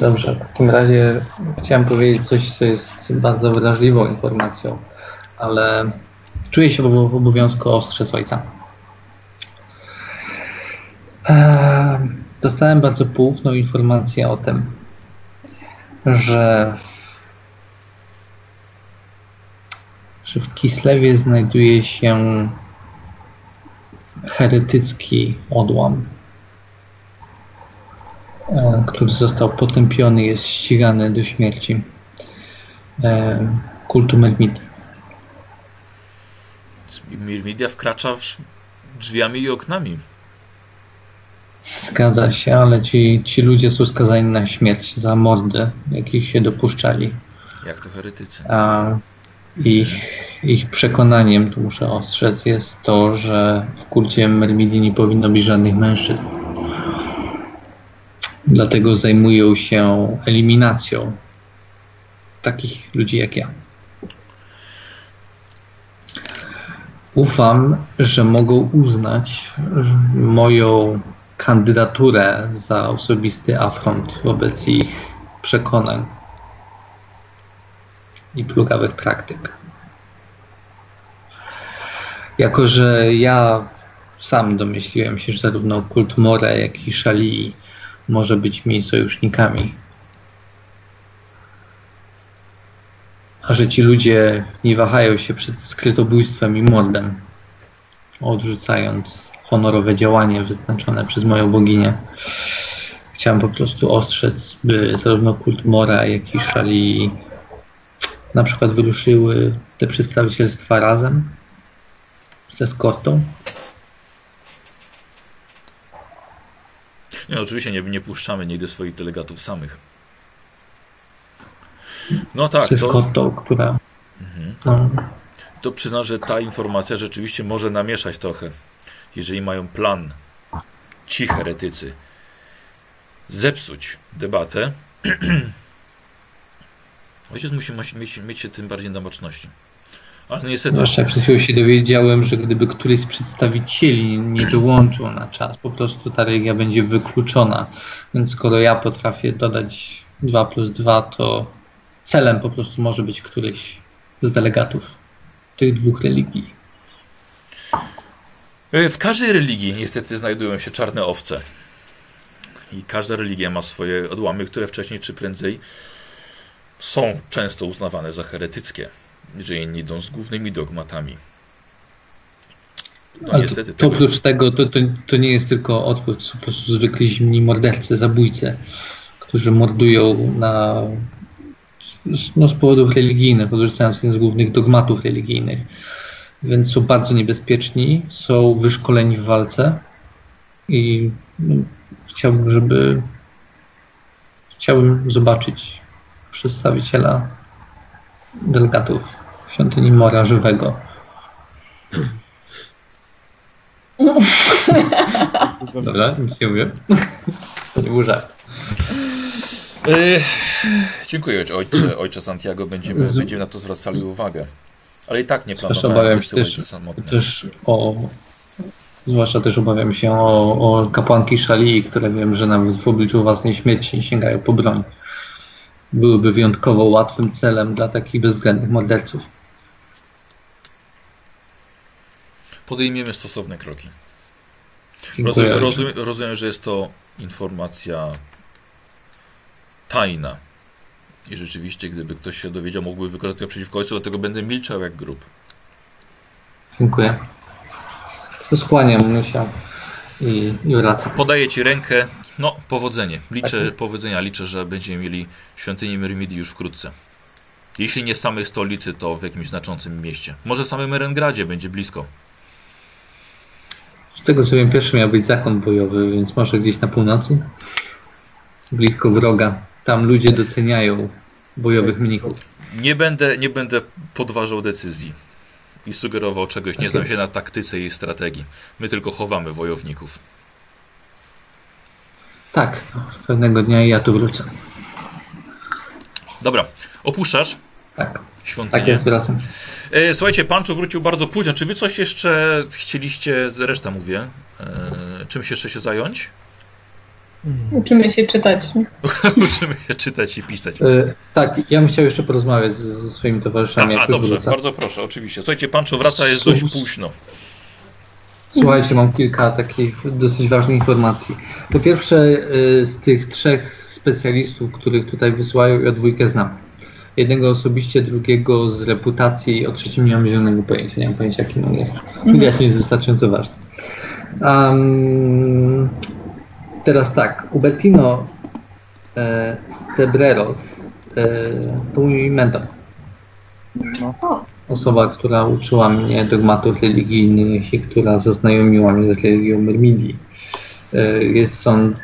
Dobrze, w takim razie chciałem powiedzieć coś, co jest bardzo wrażliwą informacją, ale czuję się w obowiązku ostrzec ojca. Eee, Dostałem bardzo poufną informację o tym, że, że w Kislewie znajduje się heretycki odłam e, który został potępiony, jest ścigany do śmierci. e, kultu Mermity. Mirmidia wkracza drzwiami i oknami. Zgadza się, ale ci, ci ludzie są skazani na śmierć za mordy, jakich się dopuszczali. Jak to heretycy. A ich, ich przekonaniem, tu muszę ostrzec, jest to, że w kulcie Mermidii nie powinno być żadnych mężczyzn. Dlatego zajmują się eliminacją takich ludzi jak ja. Ufam, że mogą uznać moją kandydaturę za osobisty afront wobec ich przekonań i plugawych praktyk. Jako, że ja sam domyśliłem się, że zarówno kult More, jak i Szali może być mi sojusznikami. A że ci ludzie nie wahają się przed skrytobójstwem i mordem, odrzucając honorowe działanie wyznaczone przez moją boginię. Chciałem po prostu ostrzec, by zarówno kult Mora, jak i Szali na przykład wyruszyły te przedstawicielstwa razem ze eskortą. Nie, oczywiście nie, nie puszczamy nigdy swoich delegatów samych. No tak, z to, eskortą, która mhm. no, to przyzna, że ta informacja rzeczywiście może namieszać trochę. Jeżeli mają plan ci heretycy zepsuć debatę, ojciec musi mieć, mieć, się tym bardziej na baczności. Ale no niestety, Zwłaszcza przed chwilą się dowiedziałem, że gdyby któryś z przedstawicieli nie dołączył na czas, po prostu ta religia będzie wykluczona. Więc skoro ja potrafię dodać 2 plus 2, to celem po prostu może być któryś z delegatów tych dwóch religii. E, W każdej religii niestety znajdują się czarne owce. I każda religia ma swoje odłamy, które wcześniej czy prędzej są często uznawane za heretyckie, jeżeli nie idą z głównymi dogmatami. No Ale niestety to, tego, oprócz tego, to, to, to nie jest tylko odpływ, to są po prostu zwykli zimni mordercy, zabójcy, którzy mordują na, no, z powodów religijnych, odrzucając jeden z głównych dogmatów religijnych. Więc są bardzo niebezpieczni, są wyszkoleni w walce i no, chciałbym, żeby chciałbym zobaczyć przedstawiciela delegatów świątyni Mora żywego. Dobra, nic nie mówię. To nie był żart. E, dziękuję ojcze, ojcze Santiago, będziemy, będziemy na to zwracali uwagę. Ale i tak nie planowałem obawiam się też, też o. Zwłaszcza też obawiam się o, o kapłanki Szalii, które wiem, że nawet w obliczu własnej śmierci sięgają po broń. Byłyby wyjątkowo łatwym celem dla takich bezwzględnych morderców. Podejmiemy stosowne kroki. Rozumiem, rozumiem, rozumiem, że jest to informacja tajna. I rzeczywiście, gdyby ktoś się dowiedział, mógłby wykorzystać ją przeciwko ojcu, dlatego będę milczał jak grób. Dziękuję. Skłaniam Mysia i, i wracam. Podaję ci rękę. No, powodzenie. Liczę, powodzenia. Liczę, że będziemy mieli świątynię Myrmidii już wkrótce. Jeśli nie w samej stolicy, to w jakimś znaczącym mieście. Może w samym Erengradzie będzie blisko. Z tego co wiem, pierwszy miał być zakon bojowy, więc może gdzieś na północy. Blisko wroga. Tam ludzie doceniają bojowych mnichów. Nie będę, nie będę podważał decyzji i sugerował czegoś. Nie znam się na taktyce i strategii. My tylko chowamy wojowników. Tak, no, pewnego dnia i ja tu wrócę. Dobra, opuszczasz Tak, tak świątynię. jest, wracam. E, słuchajcie, Pancho wrócił bardzo późno. Czy wy coś jeszcze chcieliście, reszta mówię, e, czymś jeszcze się zająć? Uczymy się czytać. Uczymy się czytać i pisać. E, tak, ja bym chciał jeszcze porozmawiać z- ze swoimi towarzyszami, A, a dobrze, wrócę. bardzo proszę, oczywiście. Słuchajcie, Pancho wraca, jest dość późno. Słuchajcie, mam kilka takich dosyć ważnych informacji. Po pierwsze, y, z tych trzech specjalistów, których tutaj wysyłają, ja dwójkę znam. Jednego osobiście, drugiego z reputacji, o trzecim nie mam zielonego pojęcia, nie mam pojęcia kim on jest. Mhm. Wyjaśnienie jest wystarczająco ważne. Um, teraz tak, Ubertino e, Stebreros e, to mój mentor. No. Osoba, która uczyła mnie dogmatów religijnych i która zaznajomiła mnie z religią Myrmidii. E, Jest on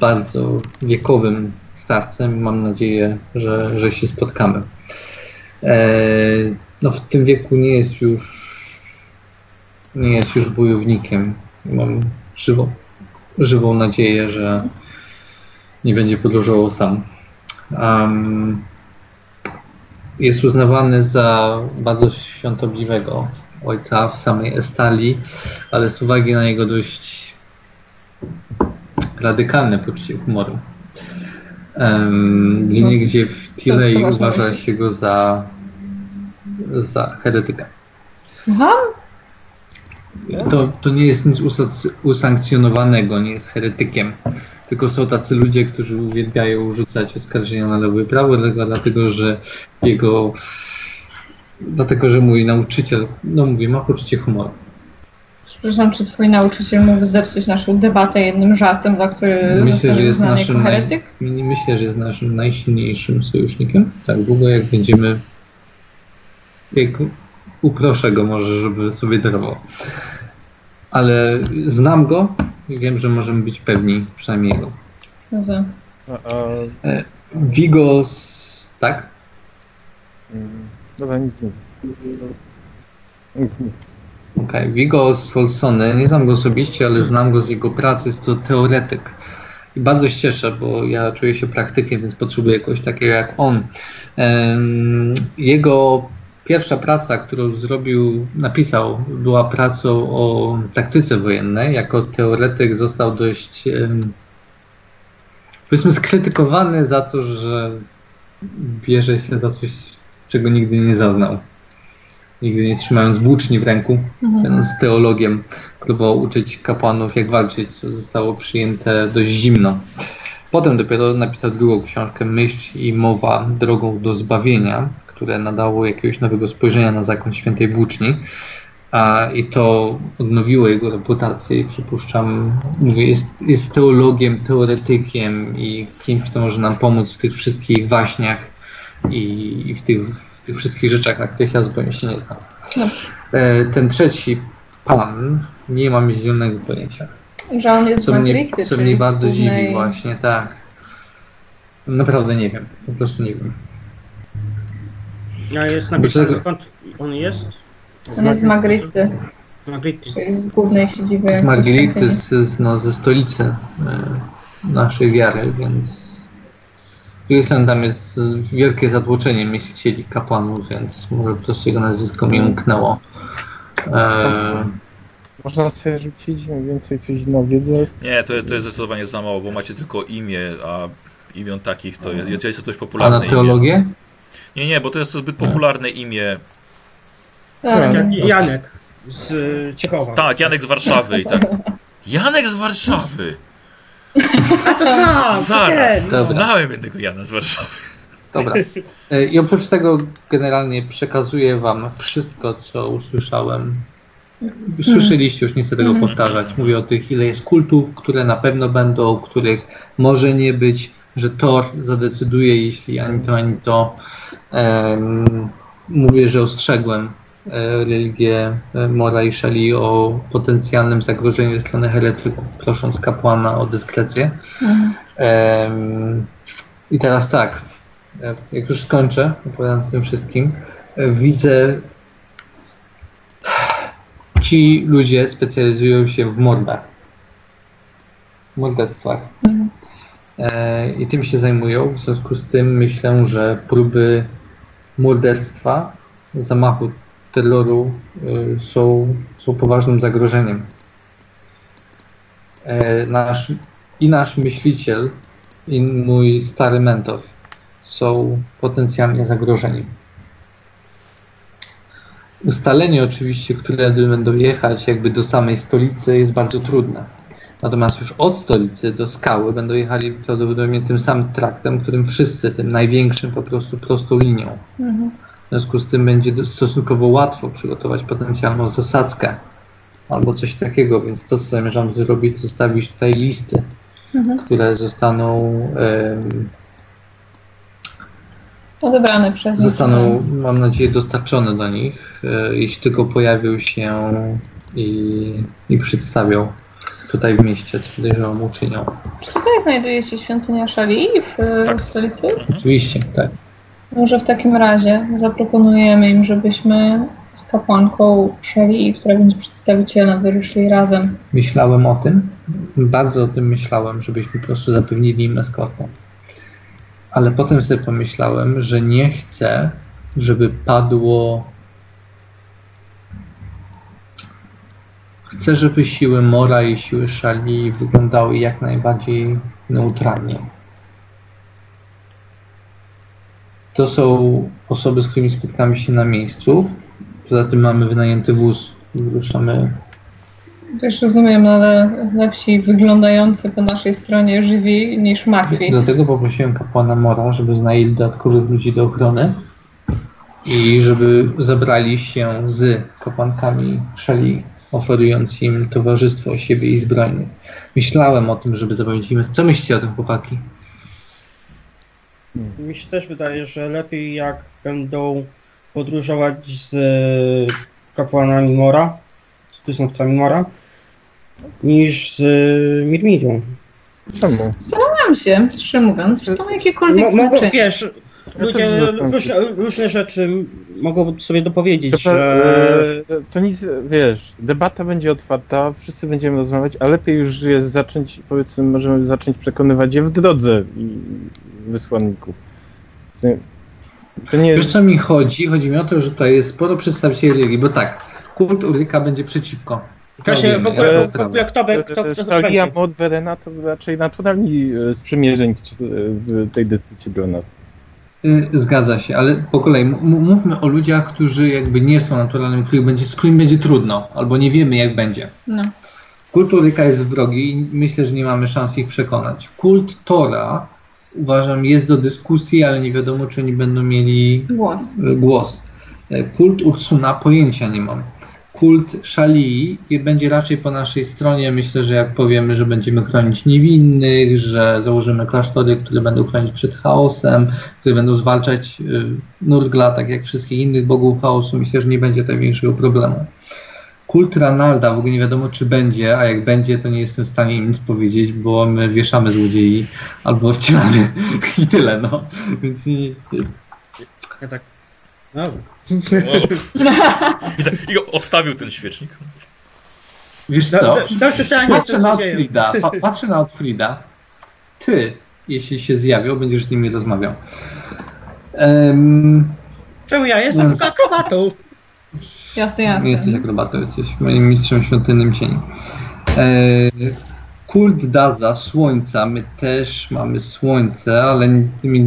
bardzo wiekowym starcem. Mam nadzieję, że, że się spotkamy. E, No, w tym wieku nie jest już nie jest już bojownikiem. Mam żywą, żywą nadzieję, że nie będzie podróżował sam. Am, jest uznawany za bardzo świątobliwego ojca w samej Estalii, ale z uwagi na jego dość radykalne poczucie humoru. Um, gdzie w Tilei uważa się go za, za heretyka. słucham? To, to nie jest nic usankcjonowanego, nie jest heretykiem. Tylko są tacy ludzie, którzy uwielbiają rzucać oskarżenia na lewo i prawo, dlatego, że jego. Dlatego, że mój nauczyciel, no mówię, ma poczucie humoru. Przepraszam, czy twój nauczyciel mógł zepsuć naszą debatę jednym żartem, za który Myślę, że jest naszym, naj, myślę, że jest naszym najsilniejszym sojusznikiem. Tak długo jak będziemy. Jak uproszę go może, żeby sobie darował. Ale znam go wiem, że możemy być pewni przynajmniej jego. Rozumiem. A, a, Vigos, tak? mm, dobra, nic, nic. Okej, Vigo Solsony, nie znam go osobiście, ale znam go z jego pracy, jest to teoretyk. I bardzo się cieszę, bo ja czuję się praktykiem, więc potrzebuję kogoś takiego jak on. Jego pierwsza praca, którą zrobił, napisał, była pracą o taktyce wojennej. Jako teoretyk został dość, powiedzmy, skrytykowany za to, że bierze się za coś, czego nigdy nie zaznał. Nigdy nie trzymając włóczni w ręku, Mhm. Będąc teologiem, próbował uczyć kapłanów, jak walczyć, co zostało przyjęte dość zimno. Potem dopiero napisał drugą książkę Myśl i mowa drogą do zbawienia, które nadało jakiegoś nowego spojrzenia na zakon świętej włóczni. A, I to odnowiło jego reputację i przypuszczam, mówię, jest, jest teologiem, teoretykiem i kimś, kto może nam pomóc w tych wszystkich waśniach i, i w, tych, w tych wszystkich rzeczach, na których ja zupełnie się nie znam. Dobrze. E, Ten trzeci pan, nie mam zielonego pojęcia. Że on jest Co mnie, Magrity, co mnie bardzo głównej- dziwi właśnie, tak. Naprawdę nie wiem, po prostu nie wiem. Ja jest napisane Dlaczego? skąd on jest? On jest z Magrity, Magrity. czyli z głównej siedziby. Z świątyni. z, z, no, ze stolicy e, naszej wiary, więc strony tam jest wielkie zatłoczenie myślicieli kapłanów, więc może po prostu jego nazwisko mi umknęło. E, Można sobie rzucić mniej więcej coś na wiedzę? Nie, to, to jest zdecydowanie za mało, bo macie tylko imię, a imion takich to jest, jest to dość a popularne na imię. Nie, nie, bo to jest to zbyt popularne imię. Tak. Jak Janek z y, Ciechowa. Tak, Janek z Warszawy i tak. Janek z Warszawy! A to znam! Zaraz! Dobra. Znałem jednego Jana z Warszawy. Dobra. E, I oprócz tego generalnie przekazuję wam wszystko, co usłyszałem. Słyszeliście, już nie chcę tego Mhm. powtarzać. Mówię o tych, ile jest kultów, które na pewno będą, których może nie być, że Thor zadecyduje, jeśli ani to, ani to. Em, mówię, że ostrzegłem e, religię e, Mora i Shelley o potencjalnym zagrożeniu ze strony heretyków, prosząc kapłana o dyskrecję. Mhm. Em, I teraz tak, e, jak już skończę opowiadając tym wszystkim, widzę ci ludzie specjalizują się w mordach. Morderstwach. Mhm. E, I tym się zajmują. W związku z tym myślę, że próby morderstwa, zamachu terroru e, są, są poważnym zagrożeniem. E, Nasz, I nasz myśliciel, i mój stary mentor są potencjalnie zagrożeni. Ustalenie oczywiście, które będą jechać jakby do samej stolicy jest bardzo trudne. Natomiast już od stolicy do skały będą jechali prawdopodobnie tym samym traktem, którym wszyscy, tym największym po prostu prostą linią. Mhm. W związku z tym będzie stosunkowo łatwo przygotować potencjalną zasadzkę albo coś takiego, więc to co zamierzam zrobić, to zostawić tutaj listy, Mhm. które zostaną em, Odebrane przez nich. Zostaną, mam nadzieję, dostarczone do nich, e, jeśli tylko pojawią się i, i przedstawią tutaj w mieście, co podejrzewam uczynią. Czy tutaj znajduje się świątynia Szali w, Tak. w stolicy? Oczywiście, tak. Może w takim razie zaproponujemy im, żebyśmy z kapłanką Szali, która będzie przedstawicielem, wyruszyli razem. Myślałem o tym, bardzo o tym myślałem, żebyśmy po prostu zapewnili im eskortę. Ale potem sobie pomyślałem, że nie chcę, żeby padło. Chcę, żeby siły Mora i siły Szali wyglądały jak najbardziej neutralnie. To są osoby, z którymi spotkamy się na miejscu. Poza tym mamy wynajęty wóz. Ruszamy Wiesz, rozumiem, ale lepsi wyglądający po naszej stronie żywi niż martwi. Dlatego poprosiłem kapłana Mora, żeby znaleźli dodatkowych ludzi do ochrony i żeby zebrali się z kapłankami Szeli, oferując im towarzystwo siebie i zbrojnych. Myślałem o tym, żeby zapewnić im... Co myślicie o tym, chłopaki? Mi się też wydaje, że lepiej jak będą podróżować z kapłanami Mora, z kuznowcami Mora, niż z Mirmidią. Czemu? Zastanawiam się, szczerze mówiąc, czy to ma jakiekolwiek mogą, znaczenie. wiesz, ludzie różne, różne rzeczy mogą sobie dopowiedzieć, To, że... e, to nic, wiesz, debata będzie otwarta, wszyscy będziemy rozmawiać, a lepiej już jest zacząć, powiedzmy, możemy zacząć przekonywać je w drodze i wysłanników. To- nie Wiesz co mi chodzi? Chodzi mi o to, że tutaj jest sporo przedstawicieli religii, bo tak, kult Uryka będzie przeciwko. Właśnie, w ogóle, ja to sprawdzę. kto, kto, kto to Salia to raczej naturalni e, sprzymierzeń w tej dyspucie dla nas. Y, Zgadza się, ale po kolei mówmy o ludziach, którzy jakby nie są naturalnymi, których będzie, z którymi będzie trudno, albo nie wiemy jak będzie. No. Kult Uryka jest wrogi i myślę, że nie mamy szans ich przekonać. Kult Tora uważam jest do dyskusji, ale nie wiadomo czy oni będą mieli Głos. y, głos. Y, Kult Ursuna pojęcia nie mam. Kult Szalii będzie raczej po naszej stronie. Myślę, że jak powiemy, że będziemy chronić niewinnych, że założymy klasztory, które będą chronić przed chaosem, które będą zwalczać y, Nurgla, tak jak wszystkich innych bogów chaosu, myślę, że nie będzie tutaj większego problemu. Kult Ranalda w ogóle nie wiadomo, czy będzie, a jak będzie, to nie jestem w stanie im nic powiedzieć, bo my wieszamy złodziei albo wcinamy i tyle, no. Więc nie, Ja tak... No, I, tak, I odstawił ten świecznik. wiesz co? do- Dalsze pytanie, Patrzę na? Otfrida, pa, patrzę na Otfrida. Ty, jeśli się zjawią, będziesz z nimi rozmawiał. Em, Czemu ja jestem No. tylko akrobatą? Jasne, nie jasne. jesteś akrobatą, jesteś moim mistrzem świątynnym cieni. E, kult Daza, słońca. My też mamy słońce, ale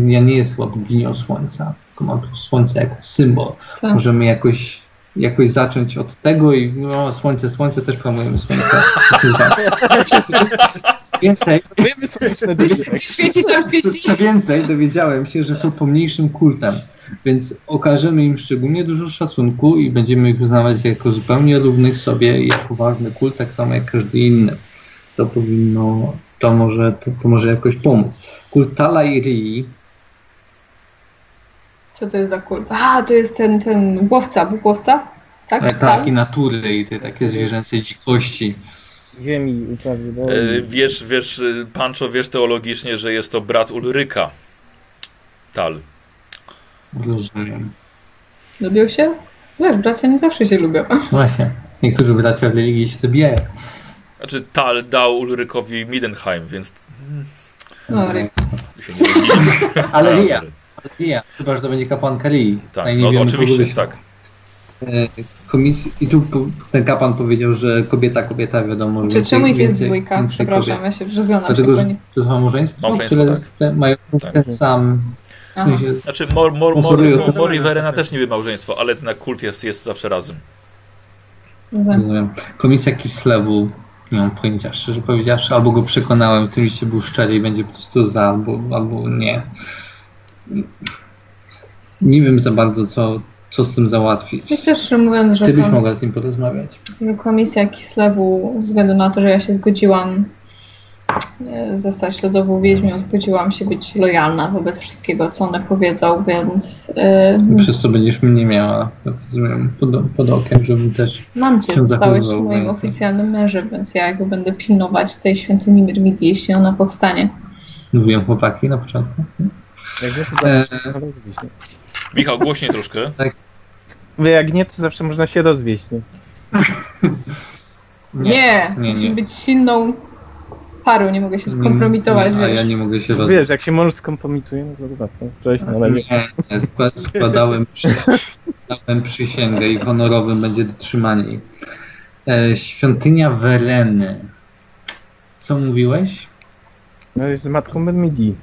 ja nie jestem boginią słońca, tylko mam tu słońce jako symbol. Tak. Możemy jakoś, jakoś zacząć od tego i no, słońce, słońce, też promujemy słońce. Więcej, Świeci. Co więcej, dowiedziałem się, że są pomniejszym kultem, więc okażemy im szczególnie dużo szacunku i będziemy ich uznawać jako zupełnie równych sobie i jako ważny kult, tak samo jak każdy inny. To powinno, to może, to, to może jakoś pomóc. Kult Tala i Rii, Co to jest za kult? A, to jest ten, ten łowca, bóg łowca? Tak? tak, tak, i natury i te takie zwierzęce dzikości. Ziemi uprawy. No, E, wiesz, wiesz, e, Pancho, wiesz teologicznie, że jest to brat Ulryka. Tal. Rozumiem. Lubią się? Wiesz, bracia nie zawsze się lubią. Właśnie. Niektórzy bracia w religii się zabijają. Znaczy, Tal dał Ulrykowi Midenheim, więc No, się nie. Ale Ria, Ria, chyba, że to będzie kapłanka Rii. Tak, nie no, wiemy, oczywiście, tak. E, Komisji, I tu ten kapłan powiedział, że kobieta, kobieta wiadomo, że Czy więcej- czemu ich jest dwójka? Przepraszam, ja się się Dlatego, że to są małżeństwo, Małżeństwo, które tak. te, mają Tak. ten sam, w sensie, Znaczy, Mor, Mor, Mor, Mor, Mor i Verena też niby małżeństwo, ale ten kult jest, jest zawsze razem. Rozumiem, komisja Kislewu, nie mam pojęcia, szczerze powiedziawszy, albo go przekonałem, w tym liście był szczery i będzie po prostu za, albo, albo nie. Nie wiem za bardzo, co, co z tym załatwić. Myślę mówiąc, że, Ty byś mogła z nim porozmawiać. że komisja Kislewu, ze względu na to, że ja się zgodziłam e, zostać lodową wiedźmią, zgodziłam się być lojalna wobec wszystkiego, co one powiedzą, więc e, Przez co będziesz mnie miała rozumiem, pod, pod okiem, żeby też mam cię, zostałeś moim oficjalnym mężem, więc ja jakby będę pilnować tej świątyni Myrmidii, jeśli ona powstanie. mówiłem chłopaki na początku. Jak nie, to Eee. zawsze można rozwieść. Nie? Michał, głośniej troszkę. Mówię, jak nie, to zawsze można się rozwieść. Nie? Nie, nie, musi nie. być silną parą, nie mogę się skompromitować, Nie, a wiesz. ja nie mogę się rozwijać. Wiesz, jak się mąż skompromituje, no to łatwo. Cześć, no ale nie. Nie, nie, skła- składałem, przy, składałem przysięgę i honorowym będzie dotrzymanie. jej. E, świątynia Wereny. Co mówiłeś? No jest z matką Myrmidii.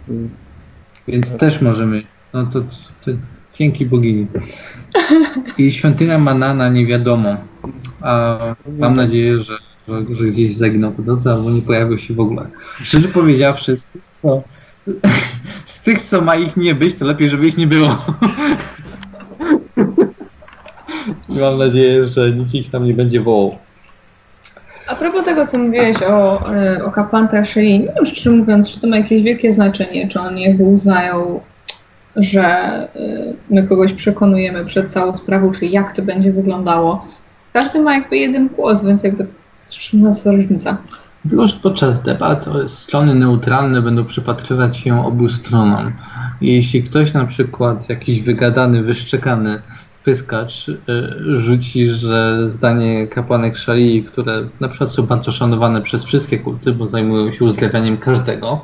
Więc też możemy. No to, to dzięki bogini. I świątynia Manana nie wiadomo. A mam nadzieję, że, że, że gdzieś zaginął po drodze, albo nie pojawił się w ogóle. Szczerze powiedziawszy, z tych, co, z tych, co ma ich nie być, to lepiej, żeby ich nie było. I mam nadzieję, że nikt ich tam nie będzie wołał. A propos tego, co mówiłeś o, e, o kapłantach Szyi, nie wiem szczerze mówiąc, czy to ma jakieś wielkie znaczenie, czy oni jakby uznają, że e, my kogoś przekonujemy przed całą sprawą, czy jak to będzie wyglądało. Każdy ma jakby jeden głos, więc jakby czym to różnica. Było, podczas debat o- strony neutralne będą przypatrywać się obu stronom. Jeśli ktoś na przykład, jakiś wygadany, wyszczekany pyskacz y, rzuci, że zdanie kapłanek szalii, które na przykład są bardzo szanowane przez wszystkie kulty, bo zajmują się uzdrawianiem każdego,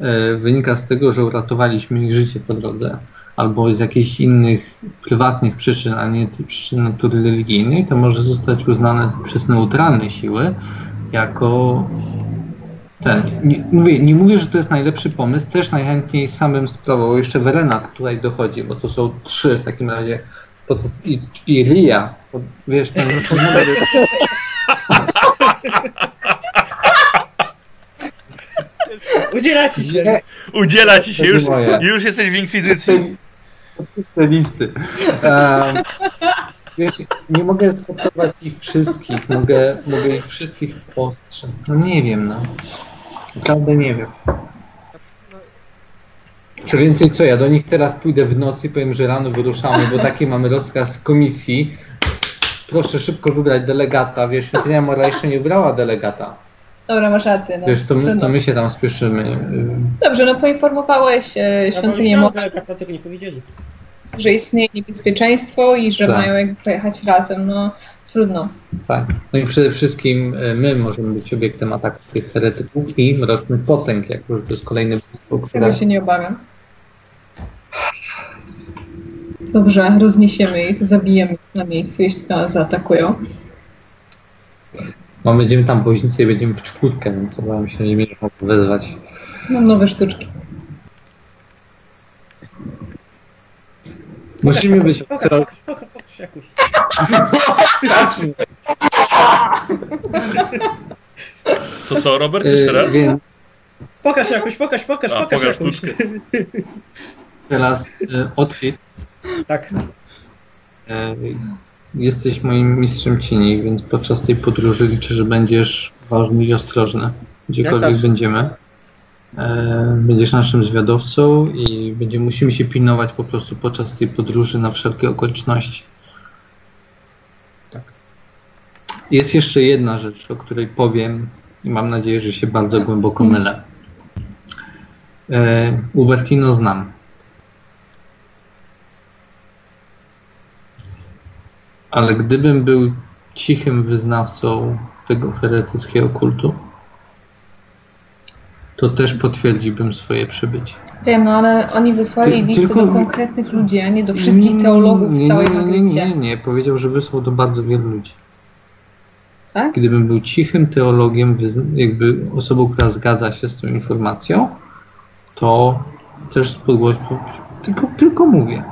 y, wynika z tego, że uratowaliśmy ich życie po drodze, albo z jakichś innych prywatnych przyczyn, a nie przyczyn natury religijnej, to może zostać uznane przez neutralne siły jako ten. Nie, mówię, nie mówię, że to jest najlepszy pomysł, też najchętniej samym sprawą. Jeszcze Verena tutaj dochodzi, bo to są trzy w takim razie. Pod, i, I Ria, pod, wiesz, ten Udziela ci się. Nie, Udziela ci się, To już, już jesteś w inkwizycji. to puste listy. Um, wiesz, nie mogę spotkać ich wszystkich, mogę, mogę ich wszystkich postrzec. No nie wiem, no. Naprawdę nie wiem. Czy więcej co, ja do nich teraz pójdę w nocy i powiem, że rano wyruszamy, bo taki mamy rozkaz z komisji. Proszę szybko wybrać delegata. Wiesz, Świątynia Mora jeszcze nie wybrała delegata. Dobra, masz rację. No. Wiesz, to my, to my się tam spieszymy. Dobrze, no poinformowałeś e, świątynię miał Mora, delegata, tego nie powiedzieli. że istnieje niebezpieczeństwo i że Tak. mają jakby pojechać razem. No trudno. Tak. No i przede wszystkim e, my możemy być obiektem ataku tych heretyków i mrocznych potęg, jak już to jest kolejne bóstwo, które Tego się nie obawiam. Dobrze, rozniesiemy ich, zabijemy ich na miejscu, jeśli nas zaatakują. No, będziemy tam woźnicy i będziemy w czwórkę, więc obawiam się, że nie będziemy mogli wezwać. Mam nowe sztuczki. Musimy być Pokaż, pokaż, pokaż, jakoś. Co, co, Robert? Jeszcze raz? Pokaż jakoś, pokaż, pokaż, A, pokaż, pokaż jakoś. teraz e, Otwit, Tak. e, jesteś moim mistrzem cieni, więc podczas tej podróży liczę, że będziesz ważny i ostrożny. Gdziekolwiek będziemy. E, Będziesz naszym zwiadowcą i będzie, musimy się pilnować po prostu podczas tej podróży na wszelkie okoliczności. Tak. Jest jeszcze jedna rzecz, o której powiem i mam nadzieję, że się bardzo głęboko mylę. E, Ubertino znam. Ale gdybym był cichym wyznawcą tego heretyckiego kultu, to też potwierdziłbym swoje przybycie. Wiem, no ale oni wysłali Ty- listę tylko- do konkretnych ludzi, a nie do wszystkich teologów nie, w całej nie, nie, Magrycie. nie, nie, powiedział, że wysłał do bardzo wielu ludzi. Tak? Gdybym był cichym teologiem, jakby osobą, która zgadza się z tą informacją, to też z podgłośnią, tylko, tylko mówię.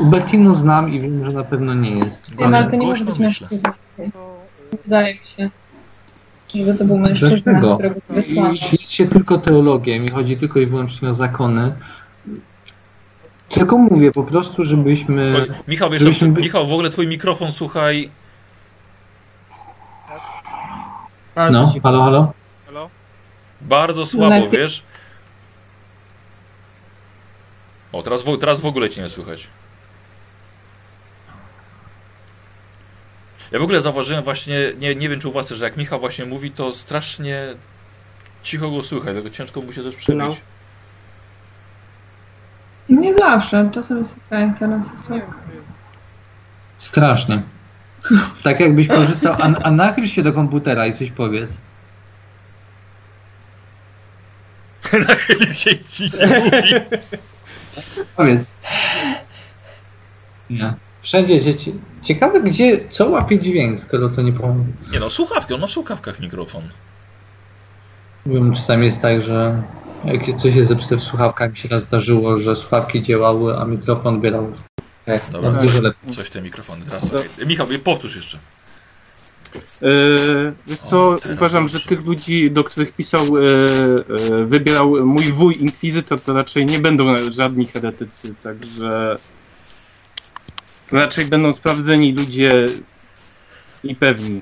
Ubertino znam i wiem, że na pewno nie jest. Wiem, ale to nie może być mężczyzna. Wydaje mi się, żeby to był mężczyzna, Dlaczego? którego wysłano. Jeśli jest się tylko teologiem i chodzi tylko i wyłącznie o zakony, tylko mówię po prostu, żebyśmy... Michał, wiesz, Żebyśmy Michał, w ogóle twój mikrofon, słuchaj, No, to ci- halo, halo? Halo? Bardzo słabo, Lepiej. wiesz? O, teraz w, teraz w ogóle cię nie słychać. Ja w ogóle zauważyłem właśnie, nie, nie wiem czy u was też, że jak Michał właśnie mówi, to strasznie cicho go słychać, tylko ciężko mu się też przebić. No. Nie zawsze, czasem jest okej, teraz jest tak. Strasznie. Tak jakbyś korzystał, a, a nachyl się do komputera i coś powiedz. Nachylił się i ci nie mówi. Powiedz. Nie. Wszędzie dzieci. Ciekawe gdzie, co łapie dźwięk, skoro to nie powiem. Nie no, słuchawki, on ma w słuchawkach mikrofon. Wiem, czasami jest tak, że jak coś jest zepsute w słuchawkach, mi się raz zdarzyło, że słuchawki działały, a mikrofon bierał. Tak, Dobra. no, dużo lepiej. Coś te mikrofony, teraz okej. Michał, powtórz jeszcze. Yy, wiesz co, O, uważam, że tych ludzi, do których pisał, yy, yy, wybierał mój wuj Inkwizytor, to raczej nie będą żadni heretycy, także to raczej będą sprawdzeni ludzie i pewni.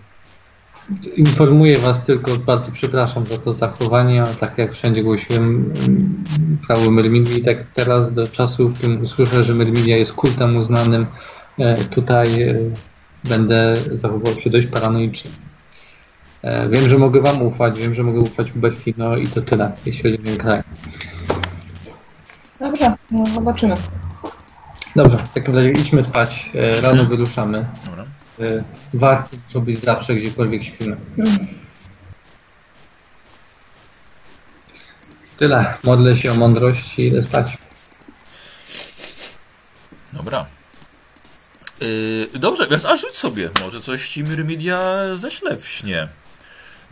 Informuję Was tylko, bardzo przepraszam za to zachowanie, ale tak jak wszędzie głosiłem mm, prawo Myrmidii, tak teraz do czasu, w którym usłyszę, że Myrmidia jest kultem uznanym, e, tutaj e, będę zachowywał się dość paranoicznie. E, Wiem, że mogę Wam ufać, wiem, że mogę ufać Ubertino i to tyle, jeśli chodzi o ten kraj. Dobrze, no zobaczymy. Dobrze, w takim razie idźmy spać, rano wyruszamy. Dobra. E, Warto muszą być zawsze, gdziekolwiek śpimy. Tyle. Modlę się o mądrość i idę spać. Dobra. Yy, dobrze, więc a rzuć sobie. Może coś ci Myrmidia ześle w śnie.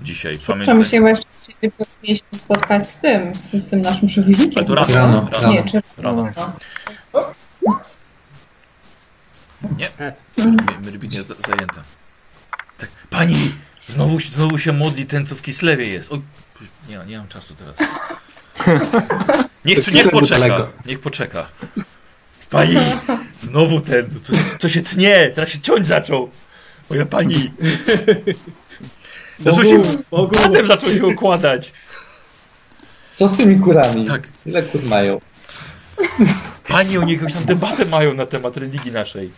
Dzisiaj, pamiętaj. się właśnie powinniśmy spotkać z tym, z, tym naszym przewodnikiem. Ale to rano, Rano, rano. Nie, czy Rano. no. Nie, My- Myrmidia za, zajęta. Tak, pani! Znowu, się- znowu się modli ten, co w Kislewie jest. Oj, nie, nie mam czasu teraz. Niech, niech poczeka. Niech poczeka. Pani! Znowu ten, co, co się tnie, teraz się ciąć zaczął. Moja pani! Zaczął się, batem zaczął się układać. Co z tymi kurami? Tak. Ile kur mają? Pani, oni jakąś tam debatę mają na temat religii naszej.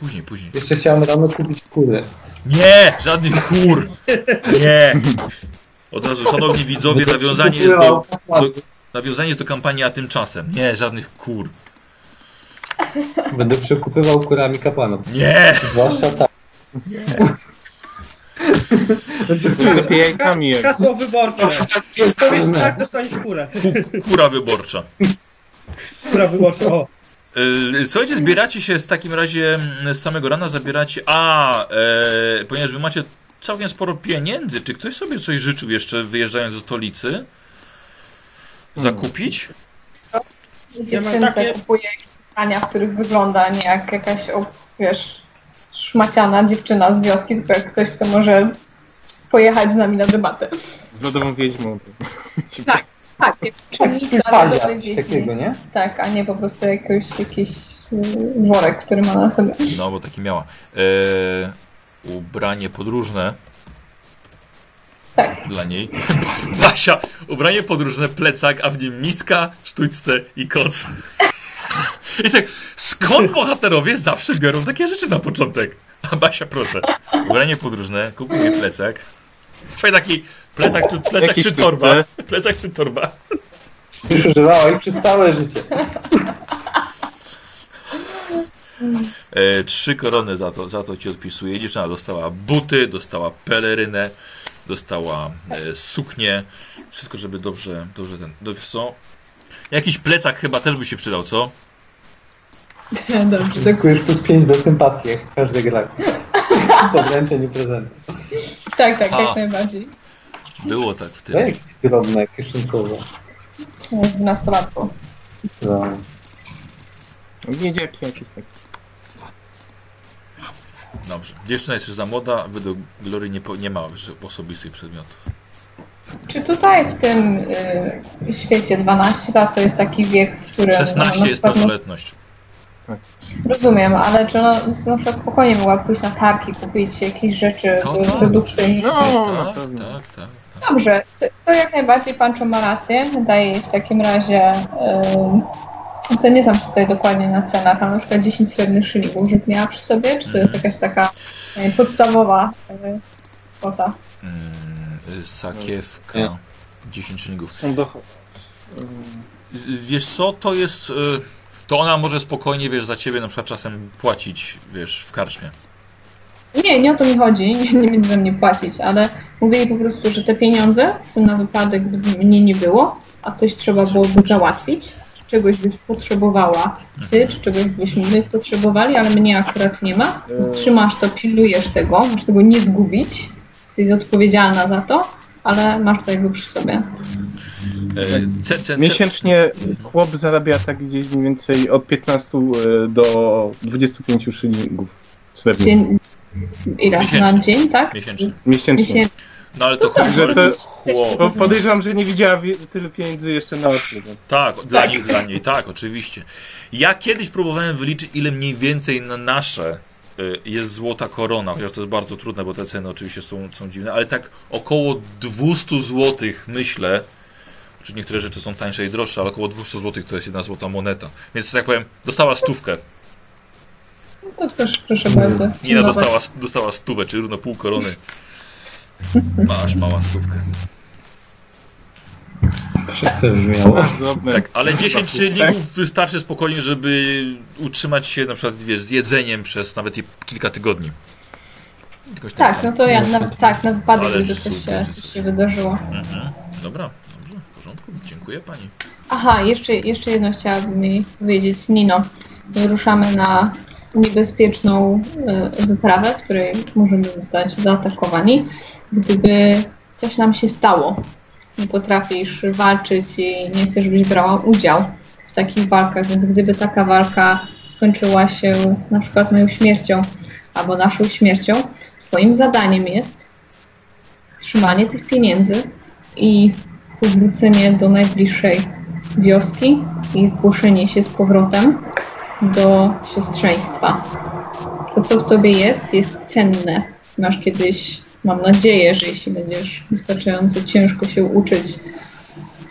Później, później. Jeszcze chciałem rano kupić kury. Nie! Żadnych kur! Nie! Od razu, szanowni widzowie, nawiązanie jest do, do, nawiązanie do kampanii, a tymczasem. Nie, żadnych kur. Będę przekupywał kurami kapłanów. Nie! Zwłaszcza tak. Jak. Hasło wyborcze. Powiedz tak, dostaniesz kurę. Ku, kura wyborcza. Kura wyborcza, o. Yy, Słuchajcie, zbieracie się w takim razie mm, z samego rana, zabieracie. A, e, ponieważ wy macie całkiem sporo pieniędzy, czy ktoś sobie coś życzył jeszcze wyjeżdżając ze stolicy? Zakupić? Dziewczynce takie- kupuje jakieś ubrania, w których wygląda nie jak jakaś, o, wiesz, szmaciana dziewczyna z wioski, tylko jak ktoś, kto może pojechać z nami na debatę. Z lodową wiedźmą. Tak, Jakiś uczennica, ale palia, dobrej coś wiedźmy. takiego, nie? Tak, a nie po prostu jakiś, jakiś y, worek, który ma na sobie. No, bo taki miała. E, ubranie podróżne Tak. dla niej. Basia, ubranie podróżne, plecak, a w nim miska, sztućce i koc. I tak, skąd bohaterowie zawsze biorą takie rzeczy na początek? A Basia, proszę, ubranie podróżne, kupuj jej plecak. Fajny taki plecak czy, plecak czy torba. Plecak czy torba. Już używała ich przez całe życie. E, trzy korony za to, za to ci odpisuję. Dziewczyna dostała buty, dostała pelerynę, dostała e, suknię. Wszystko, żeby dobrze, dobrze ten. No co? Jakiś plecak chyba też by się przydał, co? Dobrze. Zyskujesz plus 5 do sympatii, jak w każdej grach. Podręczeń i prezentów. Tak, tak, A. jak najbardziej. Było tak w No tym. jakieś drobne, kieszonkowe. Z dwunastolatką. No. Niedzielki jakieś tak. Dobrze. Dziewczyna jest jeszcze za młoda, według Glory nie, po, nie ma osobistych przedmiotów. Czy tutaj w tym y, świecie 12 lat to jest taki wiek, w którym... 16 na jest pełnoletność. Rozumiem, ale czy ona na przykład spokojnie mogła pójść na targi, kupić jakieś rzeczy, To, y, to, produkty. oczywiście. No, tak, tak, tak, tak. Dobrze, to, jak najbardziej Pancho ma rację. Daję jej w takim razie. Yy, co nie znam się tutaj dokładnie na cenach, ale na przykład 10 srebrnych szylingów, żeby miała przy sobie, czy to jest jakaś taka yy, podstawowa yy, kwota? Mm, y, sakiewka. 10 szylingów. Są do... Wiesz co, to jest... y, To ona może spokojnie, wiesz, za ciebie na przykład czasem płacić, wiesz, w karczmie. Nie, nie o to mi chodzi, nie, nie będę mnie płacić, ale mówię jej po prostu, że te pieniądze są na wypadek, gdyby mnie nie było, a coś trzeba byłoby załatwić, czy czegoś byś potrzebowała ty, czy czegoś byśmy my potrzebowali, ale mnie akurat nie ma. Trzymasz to, pilnujesz tego, masz tego nie zgubić, jesteś odpowiedzialna za to, ale masz to jakby przy sobie. Ce, ce, ce, Miesięcznie chłop zarabia tak gdzieś mniej więcej od 15 e, do 25 szylingów srebrnych. Ile? Na Miesięcznie. dzień, tak? miesięcznie. Miesięcznie. Miesięcznie. No ale to No tak, chodzi, że ale to- chłop. Bo podejrzewam, że nie widziała wie- tyle pieniędzy jeszcze na oczy. no. Tak, dla, nich, dla niej, tak, oczywiście. Ja kiedyś próbowałem wyliczyć, ile mniej więcej na nasze y, jest złota korona, chociaż to jest bardzo trudne, bo te ceny oczywiście są, są dziwne, ale tak około 200 zł myślę, czy niektóre rzeczy są tańsze i droższe, ale około 200 zł to jest jedna złota moneta. Więc tak powiem, dostała stówkę. No to proszę, proszę bardzo. Nina Zobacz. dostała, dostała stówę, czyli równo pół korony. Masz mała stówkę. Wszyscy brzmiało. Tak, ale 10 szylingów wystarczy spokojnie, żeby utrzymać się na przykład, wiesz, z jedzeniem przez nawet i kilka tygodni. Jakoś Tak, tam. no to ja na, tak, na wypadek, Ale gdyby coś się, coś się wydarzyło. Mhm. Dobra, dobrze, w porządku. Dziękuję pani. Aha, jeszcze, jeszcze jedno chciałabym jej powiedzieć. Nino, wyruszamy na niebezpieczną y, wyprawę, w której możemy zostać zaatakowani. Gdyby coś nam się stało, nie potrafisz walczyć i nie chcesz, żebyś brała udział w takich walkach, więc gdyby taka walka skończyła się na przykład moją śmiercią albo naszą śmiercią, twoim zadaniem jest trzymanie tych pieniędzy i powrócenie do najbliższej wioski i zgłoszenie się z powrotem do siostrzeństwa. To, co w tobie jest, jest cenne. Masz kiedyś, mam nadzieję, że jeśli będziesz wystarczająco ciężko się uczyć,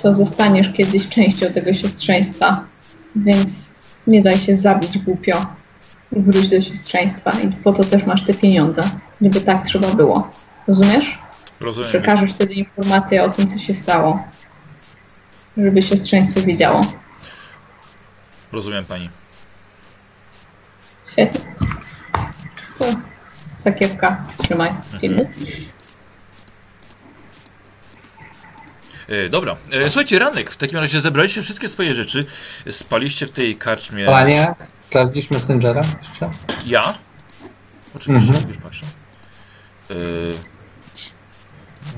to zostaniesz kiedyś częścią tego siostrzeństwa. Więc nie daj się zabić głupio wróć do siostrzeństwa. I po to też masz te pieniądze, gdyby tak trzeba było. Rozumiesz? Rozumiem. Przekażesz wtedy informację o tym, co się stało. Żeby siostrzeństwo wiedziało. Rozumiem pani. Świetnie. To sakiewka, trzymaj. Filmy. E, dobra, e, słuchajcie, ranek. W takim razie zebraliście wszystkie swoje rzeczy. Spaliście w tej karczmie. Panie, sprawdzisz Messengera jeszcze? Ja? Oczywiście, Mhm. już patrzę. E,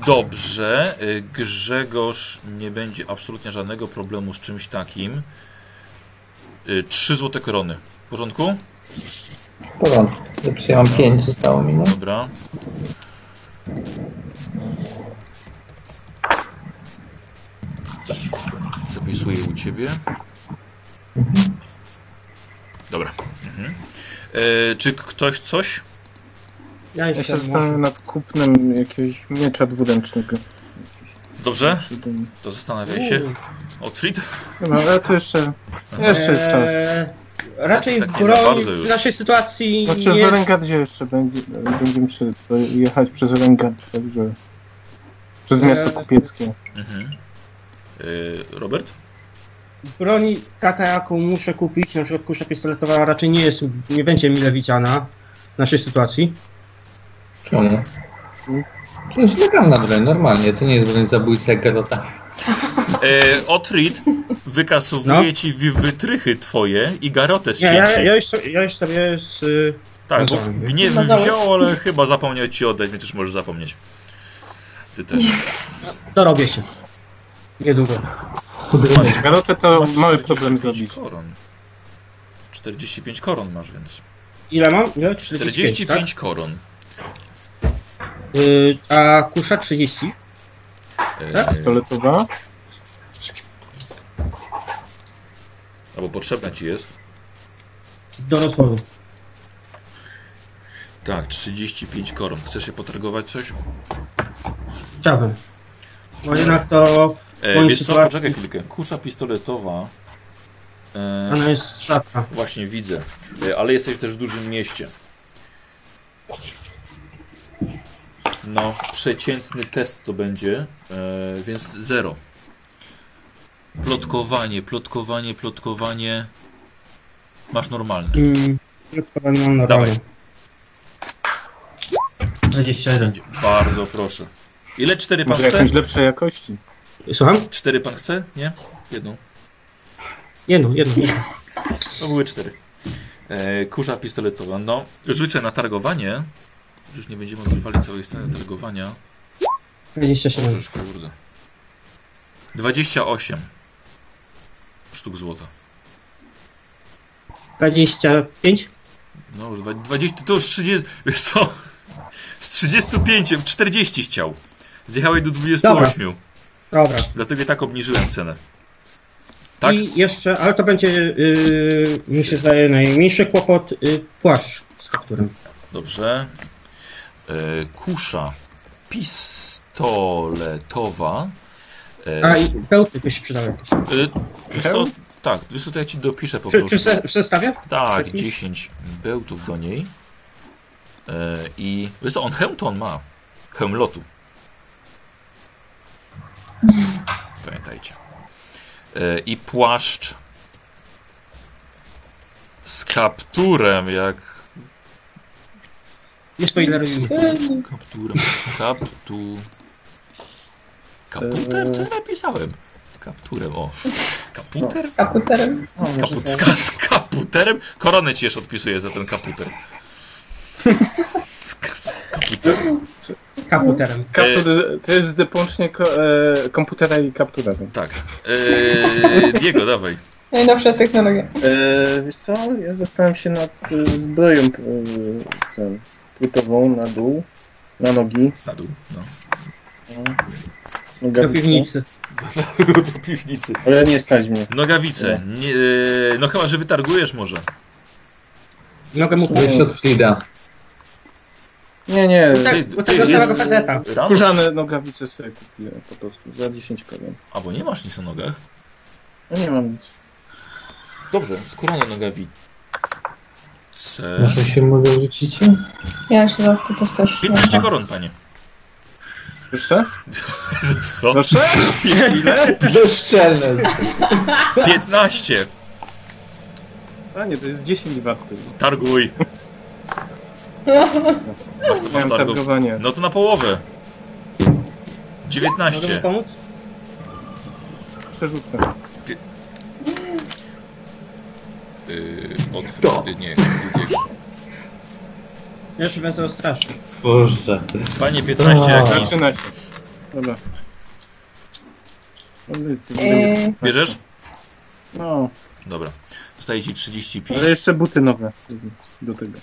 Dobrze, e, Grzegorz nie będzie absolutnie żadnego problemu z czymś takim. E, Trzy złote korony. W porządku? W porządku. Ja mam pięć, zostało mi, no. Dobra. Zapisuję u ciebie. Dobra. Mhm. E, czy ktoś coś? Ja Ja się jeszcze zastanawiam nad kupnem jakiegoś miecza dwuręcznego. Dobrze? To zastanawiaj się. Otfried? No ale to jeszcze, jeszcze jest czas. Eee, raczej Tak za broń w naszej sytuacji Znaczy w jest... Rengardzie jeszcze będzie, będziemy przy, jechać przez Rengard, także przez miasto Eee. kupieckie. Mhm. E, Robert? Broń taka, jaką muszę kupić, na przykład kusza pistoletowa raczej nie jest, nie będzie mile widziana w naszej sytuacji. Czemu? To jest legalna broń, normalnie. To nie jest broń zabójcy jak Garota. E, Otfried wykasowuje No. ci wytrychy twoje i garotę z Nie, ja, cięci. ja, już, ja już sobie z, y, Tak, bo gniew Nadałeś. wziął, ale chyba zapomniał ci oddać, więc też możesz zapomnieć. Ty też. dorobię się. Niedługo. Garotę to Masz mały 45 problem zrobić. koron. 45 koron masz, więc. Ile mam? Ile? 45, 45 koron. tak? Y, a kusza 30. E, Pistoletowa. albo potrzebna ci jest. Do rozwoju. Tak, 35 koron. Chcesz się potargować coś? Chciałbym. Bo jednak to E, wiesz co, sytuacji- poczekaj chwilkę. Kusza pistoletowa. E, ona jest szatka. właśnie widzę. E, ale jesteś też w dużym mieście. No, przeciętny test to będzie, e, więc zero. Plotkowanie, plotkowanie, plotkowanie. Masz normalne. Mm, Krótko nie mam na Dawaj. ramię. 21. Będzie. Bardzo proszę. Ile? Cztery pan Może chce? jakąś lepszej jakości. Słucham? Cztery pan chce? Nie? Jedną. Jedną, jedną. jedną. To były cztery. E, kurza pistoletowa. No, rzucę na targowanie. Już nie będziemy odgrywali całej sceny targowania. 27. Możesz, kurde. 28 sztuk złota. 25? No już dwa- 20, to już 30, wiesz co? Z 35, 40 chciał. Zjechałeś do 28. Dobra. Dlatego i tak obniżyłem cenę. Tak? I jeszcze, ale to będzie, yy, mi się zdaje, najmniejszy kłopot, yy, płaszcz z kapturem. Dobrze. E, kusza pistoletowa. E, A i bełty by się przydały jakieś. e, wiesz co? Tak, wiesz co, to ja ci dopiszę po Czy, prostu. czy przestawię? Tak, Jakiś? 10 bełtów do niej. E, I wiesz co, on hełm to on ma. Hełm lotu. Pamiętajcie. E, I płaszcz z kapturem, jak Nie spoilerujmy. kapturem. Kaptu. Kaputer? Co ja napisałem? Kapturem, o. Kaputer? Kaputerem. O, może Kaput, z, tak. ka- z kaputerem? Koronę ci jeszcze odpisuję za ten kaputer. Z, z kaputer. Kaputerem. Kaptur, to jest połączenie ko, e, komputera i kaptura. Tak. Eee, Diego, dawaj. Najnowsza technologia. E, wiesz co, ja zastanawiam się nad e, zbroją e, ten, płytową na dół, na nogi. Na dół. No. No, Do nogawice. piwnicy. Do piwnicy. Ale nie stać mnie. Nogawice. Nie, eee, no chyba, że wytargujesz może. Mogę mu Weź od Frida. Nie, nie. Tak, Ty- tego jest- samego faceta. Kurzane nogawice sobie kupiłem po prostu za 10 koron. A bo nie masz nic na nogach. No nie mam nic. Dobrze, skórzane nogawice. Może się mogę rzucicie? Ja jeszcze raz to też też. 15 koron, panie. Jeszcze? Co? Proszę? Ile? Bezczelne. 15. A nie, to jest 10 warty. Targuj. Masz, masz Miałem targów. targowanie. No to na połowę. Mogę mu 19. pomóc? Przerzucę. Yy, od Nie, nie. Jeszcze wezmę strasznie. Boże. Panie 15 jak nic. Zaczyna się. Dobra. No, będzie- Yy, Bierzesz? No, Dobra. Zostaje ci 35. ale jeszcze buty nowe do tego.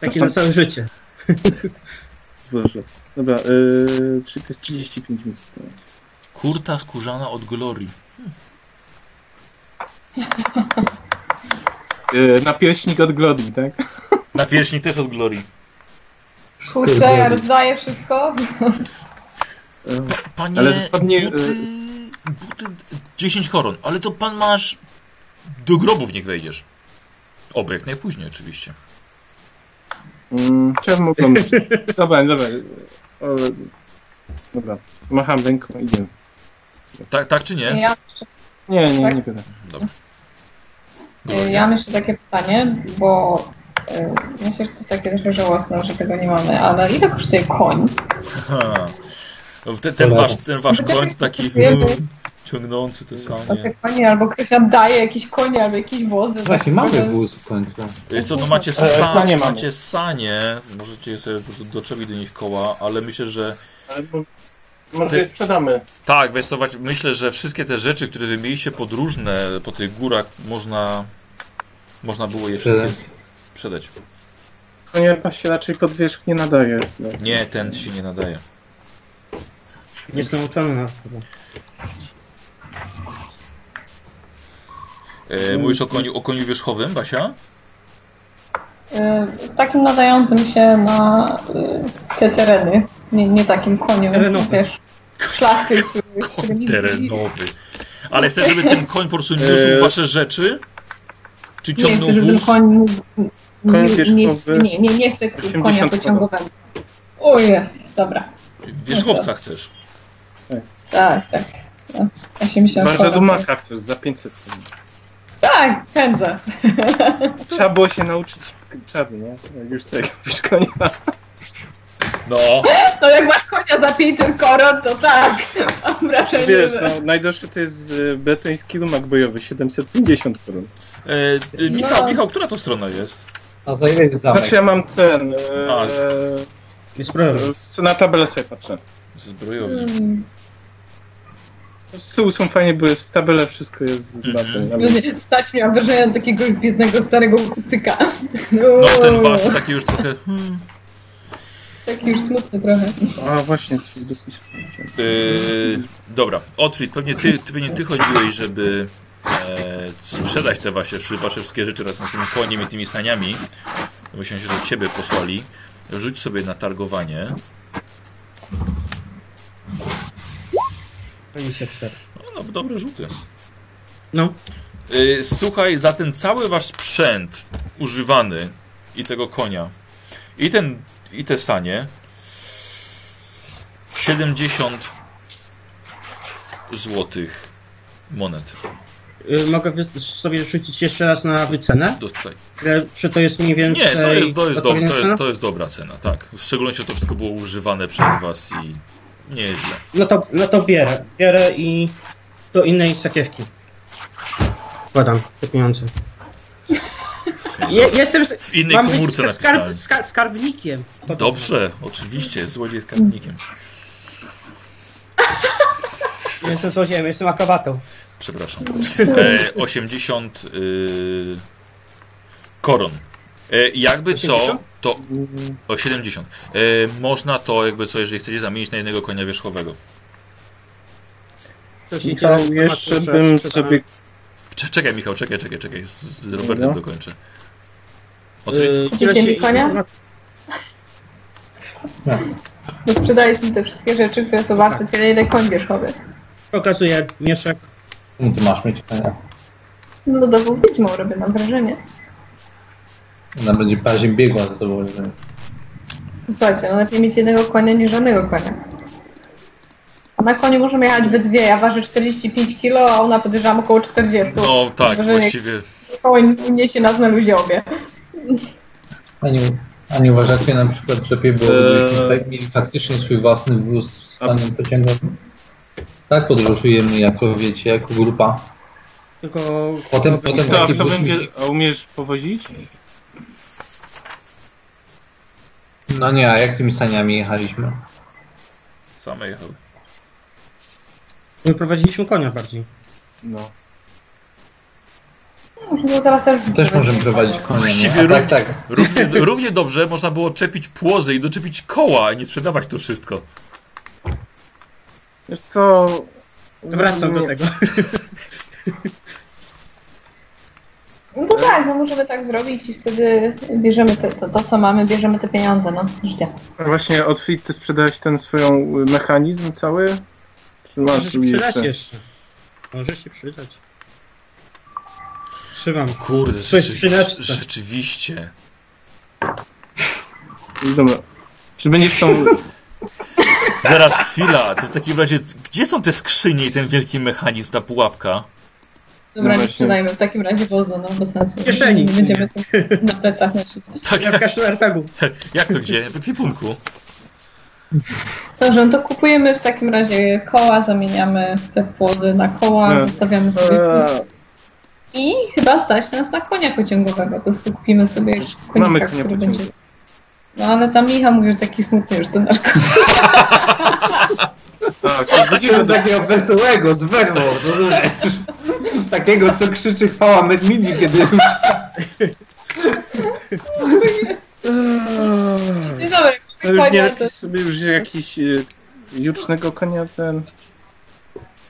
Takie na całe życie. Proszę. Dobra, yy, czyli to jest 35 mi zostało. Kurta skórzana od Glory. Yy, napierśnik od Glody, tak? Na pierśni też od Glory. kurczę, ja rozdaję wszystko. Panie, Ale spodnie, buty, buty, 10 koron, ale to pan masz do grobów niech wejdziesz. Oby jak najpóźniej oczywiście. Mm, Chciałbym oglądać. Dobra, dobra. Dobra. Macham ręką, idziemy. Tak, tak czy nie? Ja, Nie, nie, Tak? nie pytam. Dobra. Yy, ja mam jeszcze takie pytanie, bo yy, myślę, że to jest takie trochę żałosne, że tego nie mamy, ale ile kosztuje koń? No, Ten, ten, wasz, ten wasz koń to taki ciągnący te. Takie konie, albo ktoś nam daje jakieś konie, albo jakieś wozy. Właśnie, tak mamy wóz w końcu. Wiesz co, no macie, E, sa, sanie macie sanie, możecie sobie po prostu doczepić do nich koła, ale myślę, że Ale bo, może je sprzedamy. tak, wiesz co, myślę, że wszystkie te rzeczy, które wy mieliście podróżne po tych górach, można, można było je wszystkie Sprzedać. Ponieważ się raczej pod wierzch nie nadaje. Nie, ten się nie nadaje. Jestem uczony na to. E, mówisz o koniu, o koniu wierzchowym, Basia? Yy, takim nadającym się na yy, te tereny. Nie, nie takim koniem, Terenowy. wiesz. Szlachy, który Koń terenowy. Ale chcesz, żeby ten koń po prostu niósł Eee. wasze rzeczy? Czy Nie chcę, ciągnął żeby ten wóz? koń mógł... Koń nie, nie, nie, nie chcę konia 80 pociągowego. O jest, dobra. Wierzchowca chcesz. Tak, tak. No, 80 Bardzo dumaka chcesz, za 500. Tak, pędzę. Trzeba było się nauczyć czadu, nie? Jak już sobie kupisz konia. No, No jak masz konia za 500 koron, to tak. Mam wrażenie, Wiesz, że... no, najdroższy to jest y, betoński rumak bojowy, 750 koron. e, e, Michał, No. Michał, która to strona jest? A za ile jest zamek? Znaczy ja mam ten... A. E, Jest problem. e, na tabelę sobie patrzę. Zbrojowni. Mm. Z tyłu są fajnie, bo jest tabela, wszystko jest Mhm. na tym. na No miejscu. nie, Stać mi, mam wrażenie takiego biednego starego kucyka. No, No ten wasz taki już trochę... Hmm. Taki już smutny trochę. A właśnie, czyli dopis. Yy, dobra, Otfrid, pewnie ty, ty, pewnie ty chodziłeś, żeby e, sprzedać te wasze, wasze wszystkie rzeczy razem z tym koniem i tymi saniami. Myślę, że ciebie posłali. Rzuć sobie na targowanie. 24. No, no dobre rzuty. No. Yy, słuchaj, za ten cały wasz sprzęt używany i tego konia i ten i te sanie 70 złotych monet. Y, Mogę sobie rzucić jeszcze raz na wycenę? Ile- Czy to jest mniej więcej... Nie, to jest, to, jest do, odpowiednia to, jest, to jest dobra cena, tak. W szczególności, to wszystko było używane przez was i nieźle. No to, no to bierę. Bierę i do innej sakiewki. Wkładam te pieniądze. Je, jestem... z- W innej mam być komórce ska- napisałem. skarb, ska, skarbnikiem. Dobrze, oczywiście, złodziej skarbnikiem. Jestem złodziejem, jestem akrobatą. Przepraszam. E, 80 y, koron. E, jakby co, 80? to o 70. E, można to jakby co, jeżeli chcecie zamienić na jednego konia wierzchowego. To Michał, jeszcze bym sobie... Cze- Czekaj Michał, czekaj, czekaj, czekaj, z, z Robertem No. dokończę. Mi konia? Bo sprzedaliśmy te wszystkie rzeczy, które są warte tyle, ile koń wierzchowy. Pokazuję mieszek. No to masz mieć konia. No dowód wiedźmą robię, mam wrażenie. Ona będzie bardziej biegła za tobą. że- Słuchajcie, no lepiej mieć jednego konia niż żadnego konia. A na koniu możemy jechać we dwie. Ja ważę 45 kg, a ona podejrzewam około 40. no tak, Wrażenie- właściwie Koń uniesie nas na luzie obie. A nie, a nie uważacie na przykład, że lepiej było, Eee. fa- mieli faktycznie swój własny wóz z panem pociągowym? Tak podróżujemy jako, wiecie, jako grupa. Tylko... Potem- to- potem To, a taki kto będzie... musi- A umiesz powozić? No nie, a jak tymi saniami jechaliśmy? same jechały. My prowadziliśmy konia bardziej. No. No teraz też... Też możemy prowadzić konia? Właściwie tak, równie- tak. Równie, równie dobrze można było czepić płozy i doczepić koła, a nie sprzedawać to wszystko. Wiesz co... Wracam do Nie- tego. No to tak, no możemy tak zrobić i wtedy bierzemy te, to, to, co mamy, bierzemy te pieniądze, no. Życie. A Właśnie od Fit ty sprzedałeś ten swoją y, mechanizm cały? Czy masz Może się tu przydać jeszcze? jeszcze. Może się przydać. Trzymam. Kurde, Coś rzeczy, przyneczce. rzeczywiście. Dobra. Czy będziesz tą... Zaraz chwila, to w takim razie, gdzie są te skrzynie i ten wielki mechanizm, ta pułapka? Dobra, No nie sprzedajmy w takim razie wozu, no bez sensu. W kieszeni. Nie będziemy tu na plecach nosić. Tak, jak, kaszlu RPG-u. jak to gdzie? W ekwipunku. Dobrze, no to kupujemy w takim razie koła, zamieniamy te płozy na koła, No. zostawiamy sobie wóz i chyba stać nas na konia pociągowego. Po prostu kupimy sobie Mamy konika, konia który pociągowego. będzie... No ale tam Michał mówi, że taki smutny już ten nasz koń. Tak, to Takiego takiego wesołego, z werwą? Takiego, co krzyczy chwała Medmini, kiedy... Dzień dobry, To już nie lepiej sobie już jakiś y, jucznego konia ten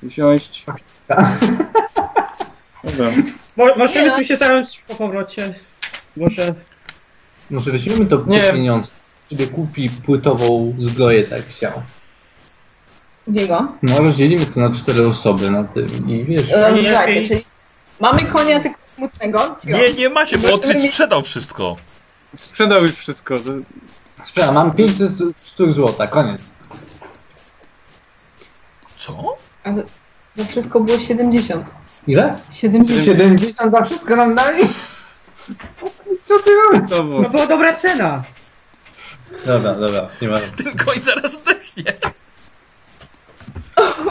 wziąć. Dobra. Mo możemy Nie, tu się zająć po powrocie. Może... Może weźmiemy to Nie. pieniądze, sobie kupi płytową zbroję, tak jak chciał. Diego. No rozdzielimy to na cztery osoby na tym i wiesz. E. Słuchajcie, czyli mamy konia tylko smutnego. Nie, nie macie, bo Otwit sprzedał wszystko. Sprzedał już wszystko. to- Sprzedam, mam 500 sztuk złota, koniec. Co? A za- za wszystko było 70. Ile? 70. 70 za wszystko nam dali? Co ty robisz? To było. No była dobra cena. Dobra, dobra, nie ma. Ten koń zaraz zdechnie.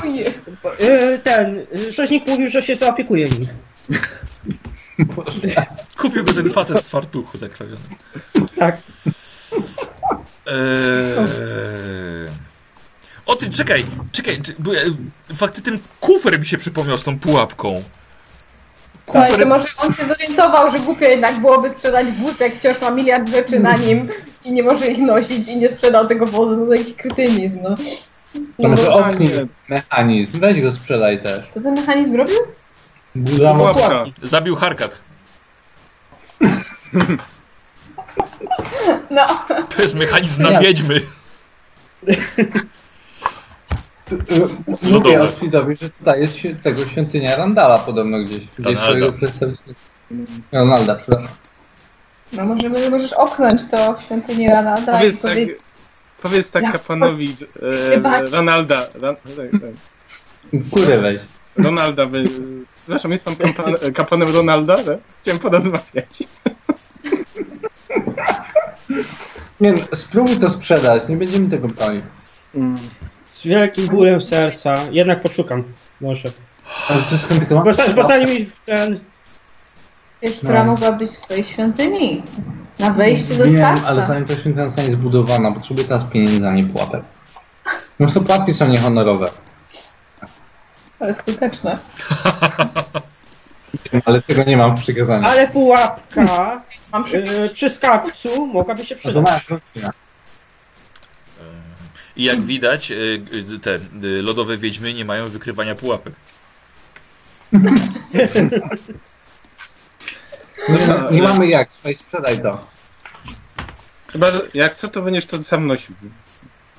Ojej. Y, ten, y, rzeźnik mówił, że się zaopiekuje nim. Kupił go ten facet w fartuchu zakrawiony. Tak. Eee... O ty, czekaj, czekaj, bo, e, fakty ten kufer mi się przypomniał z tą pułapką. Kufer, może on się zorientował, że głupio jednak byłoby sprzedać wóz, jak wciąż ma miliard rzeczy na nim i nie może ich nosić i nie sprzedał tego wozu, no to jakiś krytynizm, no. To może No, nie. mechanizm, weź go sprzedaj też. Co ten mechanizm robił? Pułapka. zabił Harkat. No, To jest mechanizm na wiedźmy. Mówię. Otwidowi, że tutaj jest się- tego świątynia Randala podobno gdzieś. Gdzieś Ronalda. swojego przedstawiciela. Ronalda, przepraszam. no możemy, możesz opchnąć to w świątyni tak, Powiedz tak, powiedzieć, powiedz tak kapłanowi e, Ronalda. Ran, tak, tak. Kurę weź. Ronalda by... Przepraszam, jest pan kampa- kapłanem Ronalda? Tak? Chciałem porozmawiać. Nie no, spróbuj to sprzedać, nie będziemy tego bronił. Z wielkim bólem serca. Jednak poszukam. Może. Ale to jest skomplikowane. Bo, bo zanim mi w ten... wiesz, która No. mogła być w swojej świątyni. Na wejściu do Wiem, skarbca. ale zanim ta świątynia zostanie zbudowana, potrzebuję teraz pieniędzy, a nie pułapek. Może to pułapki są niehonorowe, Ale skuteczne. ale tego nie mam w przekazaniu. Ale pułapka Mam przy... y, przy skarbcu mogłaby się No to przydać. masz rodzina. I jak widać, e, e, te e, lodowe wiedźmy nie mają wykrywania pułapek. No, no, nie mamy jak, słuchaj, sprzedaj to. Chyba, jak co, to będziesz to sam nosił.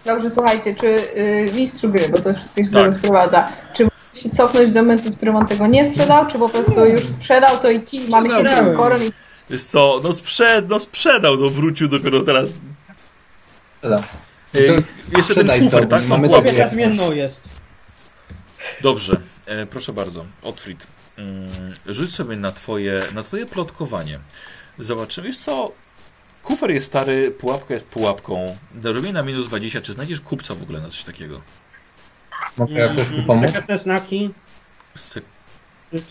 Dobrze, słuchajcie, czy y, mistrzu gry, bo to wszystko się do Tak. tego sprowadza, czy się cofnąć do momentu, w którym on tego nie sprzedał, czy po prostu już sprzedał to i ki, mamy się tym koron i Jest co, no, sprzed, no sprzedał, no wrócił dopiero teraz. Sprzedam. E, jeszcze ten to, tak? Mamy. Kobieta zmienną jest. Dobrze, e, proszę bardzo, Otfrid. Mm, rzuć sobie na twoje, na twoje plotkowanie. Zobaczymy, wiesz co? Kufer jest stary, pułapka jest pułapką. Robię na minus 20, czy znajdziesz kupca w ogóle na coś takiego? Mogę jakoś tu Mm, pomóc? Sekretne znaki, Sek-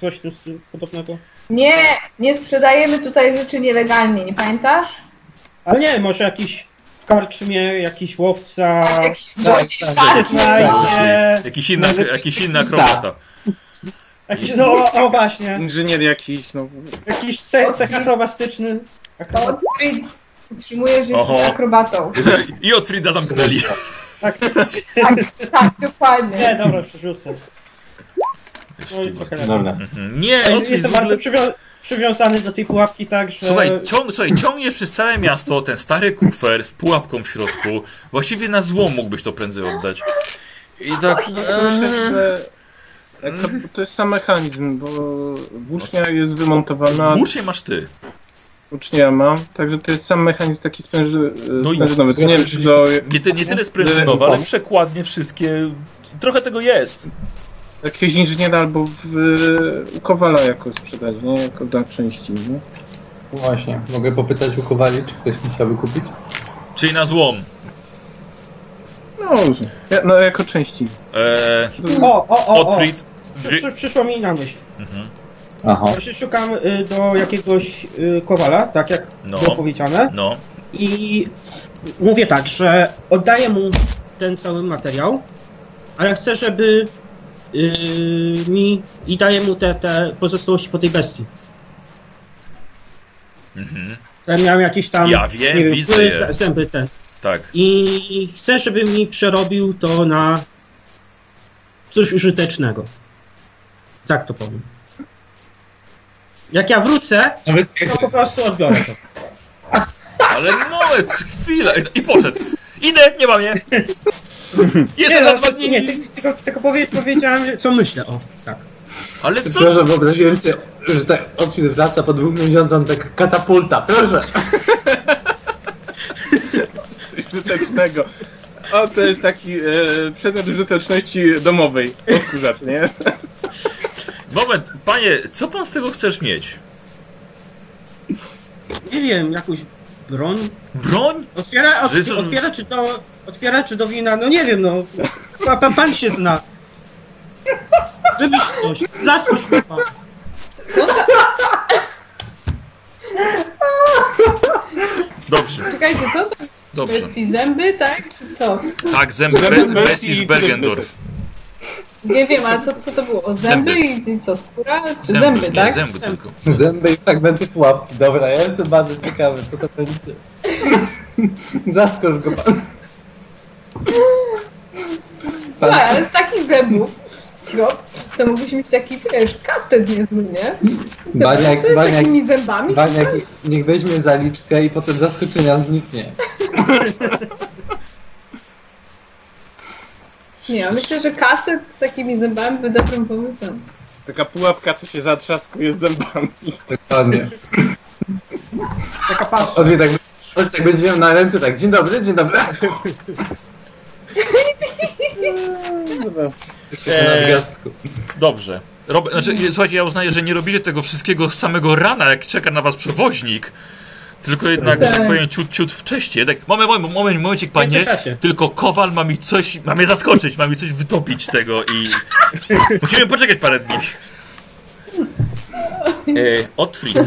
coś tu podobnego. Nie, nie sprzedajemy tutaj rzeczy nielegalnie, nie pamiętasz? Ale nie, może jakiś w karczmie, jakiś łowca, Jakiś złodziej tak, tak. znajdzie, Jakiś inny, Nawet jakiś inny jakiś akrobata. jakiś, no o, właśnie, Inżynier jakiś, no. jakiś cech, cech akrobastyczny. To Otfrid utrzymuje, że Oho. jesteś akrobatą. I Otfrida zamknęli. Tak, Tak, tak, dokładnie. nie, dobra, przerzucę. No i trochę lepiej. Dobra. Mhm. Nie, Otfrid Jestem w bardzo przywią przywiązany do tej pułapki, tak, że... Słuchaj, ciąg, słuchaj, ciągniesz przez całe miasto ten stary kufer z pułapką w środku. Właściwie na złom mógłbyś to prędzej oddać. I tak... Myślę, że jak to, jest sam mechanizm, bo włócznia jest wymontowana, Włócznie masz ty. włócznia mam, także to jest sam mechanizm taki spręży, No i- sprężynowy. To nie wiem, czy to Nie, ty, nie tyle sprężynowe, ale przekładnie wszystkie... Trochę tego jest. Jakiegoś inżyniera albo w, u Kowala jako sprzedać, nie? Jako dla części, nie? Właśnie, mogę popytać u Kowali, czy ktoś mi chciałby kupić? Czyli na złom. No, ja, no jako części. Eee, O, o, o, o, przy, przy, przyszło mi na myśl. Mhm. Aha. Właśnie szukam y, do jakiegoś y, kowala, tak jak No. było powiedziane. No, I mówię tak, że oddaję mu ten cały materiał, ale chcę, żeby mi i daję mu te, te pozostałości po tej bestii. mhm. Ten miał jakieś tam. Ja wiem, nie wiem, widzę z- zęby te. tak. I chcę, żeby mi przerobił to na coś użytecznego. Tak to powiem. Jak ja wrócę, Nawet to po prostu odbiorę to. Ale moment, chwilę. I poszedł. Idę, nie mam je. Jestem nie, na dwa no, dni! nie, ty- tylko, tylko powie, powiedziałem, że- co myślę, o, tak. Ale co? Proszę, wyobraziłem sobie, że tak Otwit wraca po dwóch miesiącach, tak katapulta, proszę. Coś użytecznego. O, to jest taki e, przedmiot użyteczności domowej. Odkurzacz, nie? Moment, panie, co pan z tego chcesz mieć? Nie wiem, jakąś broń? Broń? Otwiera, że- otwiera czy do, otwiera czy do wina, no nie wiem, no. Pa, pan, pan się zna. Żebyś coś, mnie pan. Co za... Dobrze, Czekajcie, co to? dobrze. Bestii zęby, tak? Czy co? Tak, zęby Zęby be bestii z Bergendorf. Nie wiem, ale co, co to było? Zęby, Zęby. I, i co? Skóra? Zęby, Zęby, nie, tak? zęby tylko. Zęby i fragmenty pułapki, dobra, ja jestem bardzo ciekawy, co to będzie. Zaskocz go pan. Słuchaj, ale z takich zębów, no, to mogliśmy mieć taki, wiesz, kastet niezły, nie? Baniak, z baniak, takimi zębami. baniak, niech weźmie zaliczkę i potem zaskoczenia zniknie. Nie, ja myślę, że kastet z takimi zębami by dobrym pomysłem. Taka pułapka, co się zatrzaskuje z zębami. Dokładnie. Taka pasta. Odwie tak, tak będzie miał na ręce, tak, dzień dobry, dzień dobry. Dobra. Eee, dobrze. Rob znaczy, słuchajcie, ja uznaję, że nie robicie tego wszystkiego z samego rana, jak czeka na was przewoźnik. Tylko jednak, że tak Tak. powiem, ciut, ciut wcześniej. Tak, moment, moment, moment, momencik, panie. Tylko Kowal ma mi coś, ma mnie zaskoczyć, ma mi coś wytopić z tego i... Musimy poczekać parę dni. E, Otfried.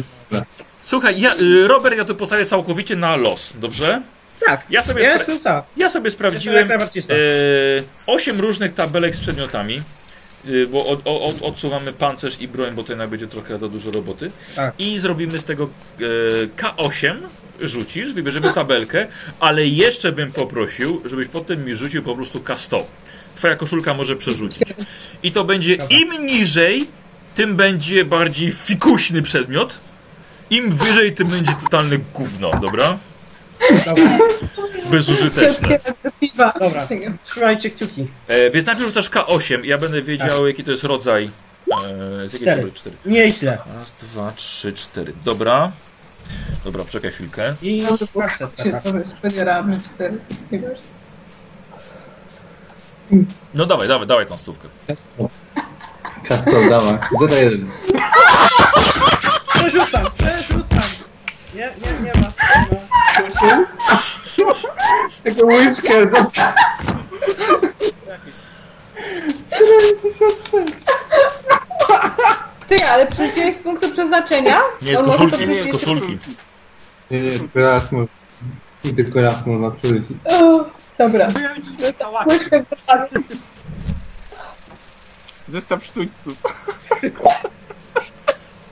Słuchaj, ja, y, Robert, ja tu postawię całkowicie na los, dobrze? Tak, Ja sobie, ja jestem za. ja sobie sprawdziłem najbardziej za. e, 8 różnych tabelek z przedmiotami, y, bo od, od, odsuwamy pancerz i broń, bo to jednak będzie trochę za dużo roboty. Tak. I zrobimy z tego e, K8, rzucisz, wybierzemy tabelkę, ale jeszcze bym poprosił, żebyś potem mi rzucił po prostu K100. Twoja koszulka może przerzucić. I to będzie im niżej, tym będzie bardziej fikuśny przedmiot. Im wyżej, tym będzie totalne gówno, dobra? Dobra, Bezużyteczne. Dobra. trzymajcie kciuki. E, więc najpierw rzucasz K8, ja będę wiedział jaki to jest rodzaj. E, z jakiej Cztery. cztery? Nieźle. Raz, dwa, trzy, cztery. Dobra. Dobra, poczekaj chwilkę. I No, to już podieramy cztery. Nie. No dawaj, dawaj, dawaj tą stówkę. Kastor, dawaj. 0-1. Przerzucam, przerzucam. Nie, nie, nie ma. Nie ma. Taką łyżkę dostał. Ty, ale przerzuciłeś z punktu przeznaczenia? Nie, z On może koszulki, nie, z przerzucić- koszulki. Nie, nie, tylko raz mu. I tylko raz mu ma przerzucić. O, Dobra. Łapka. Łyżkę z. Zestaw sztućców.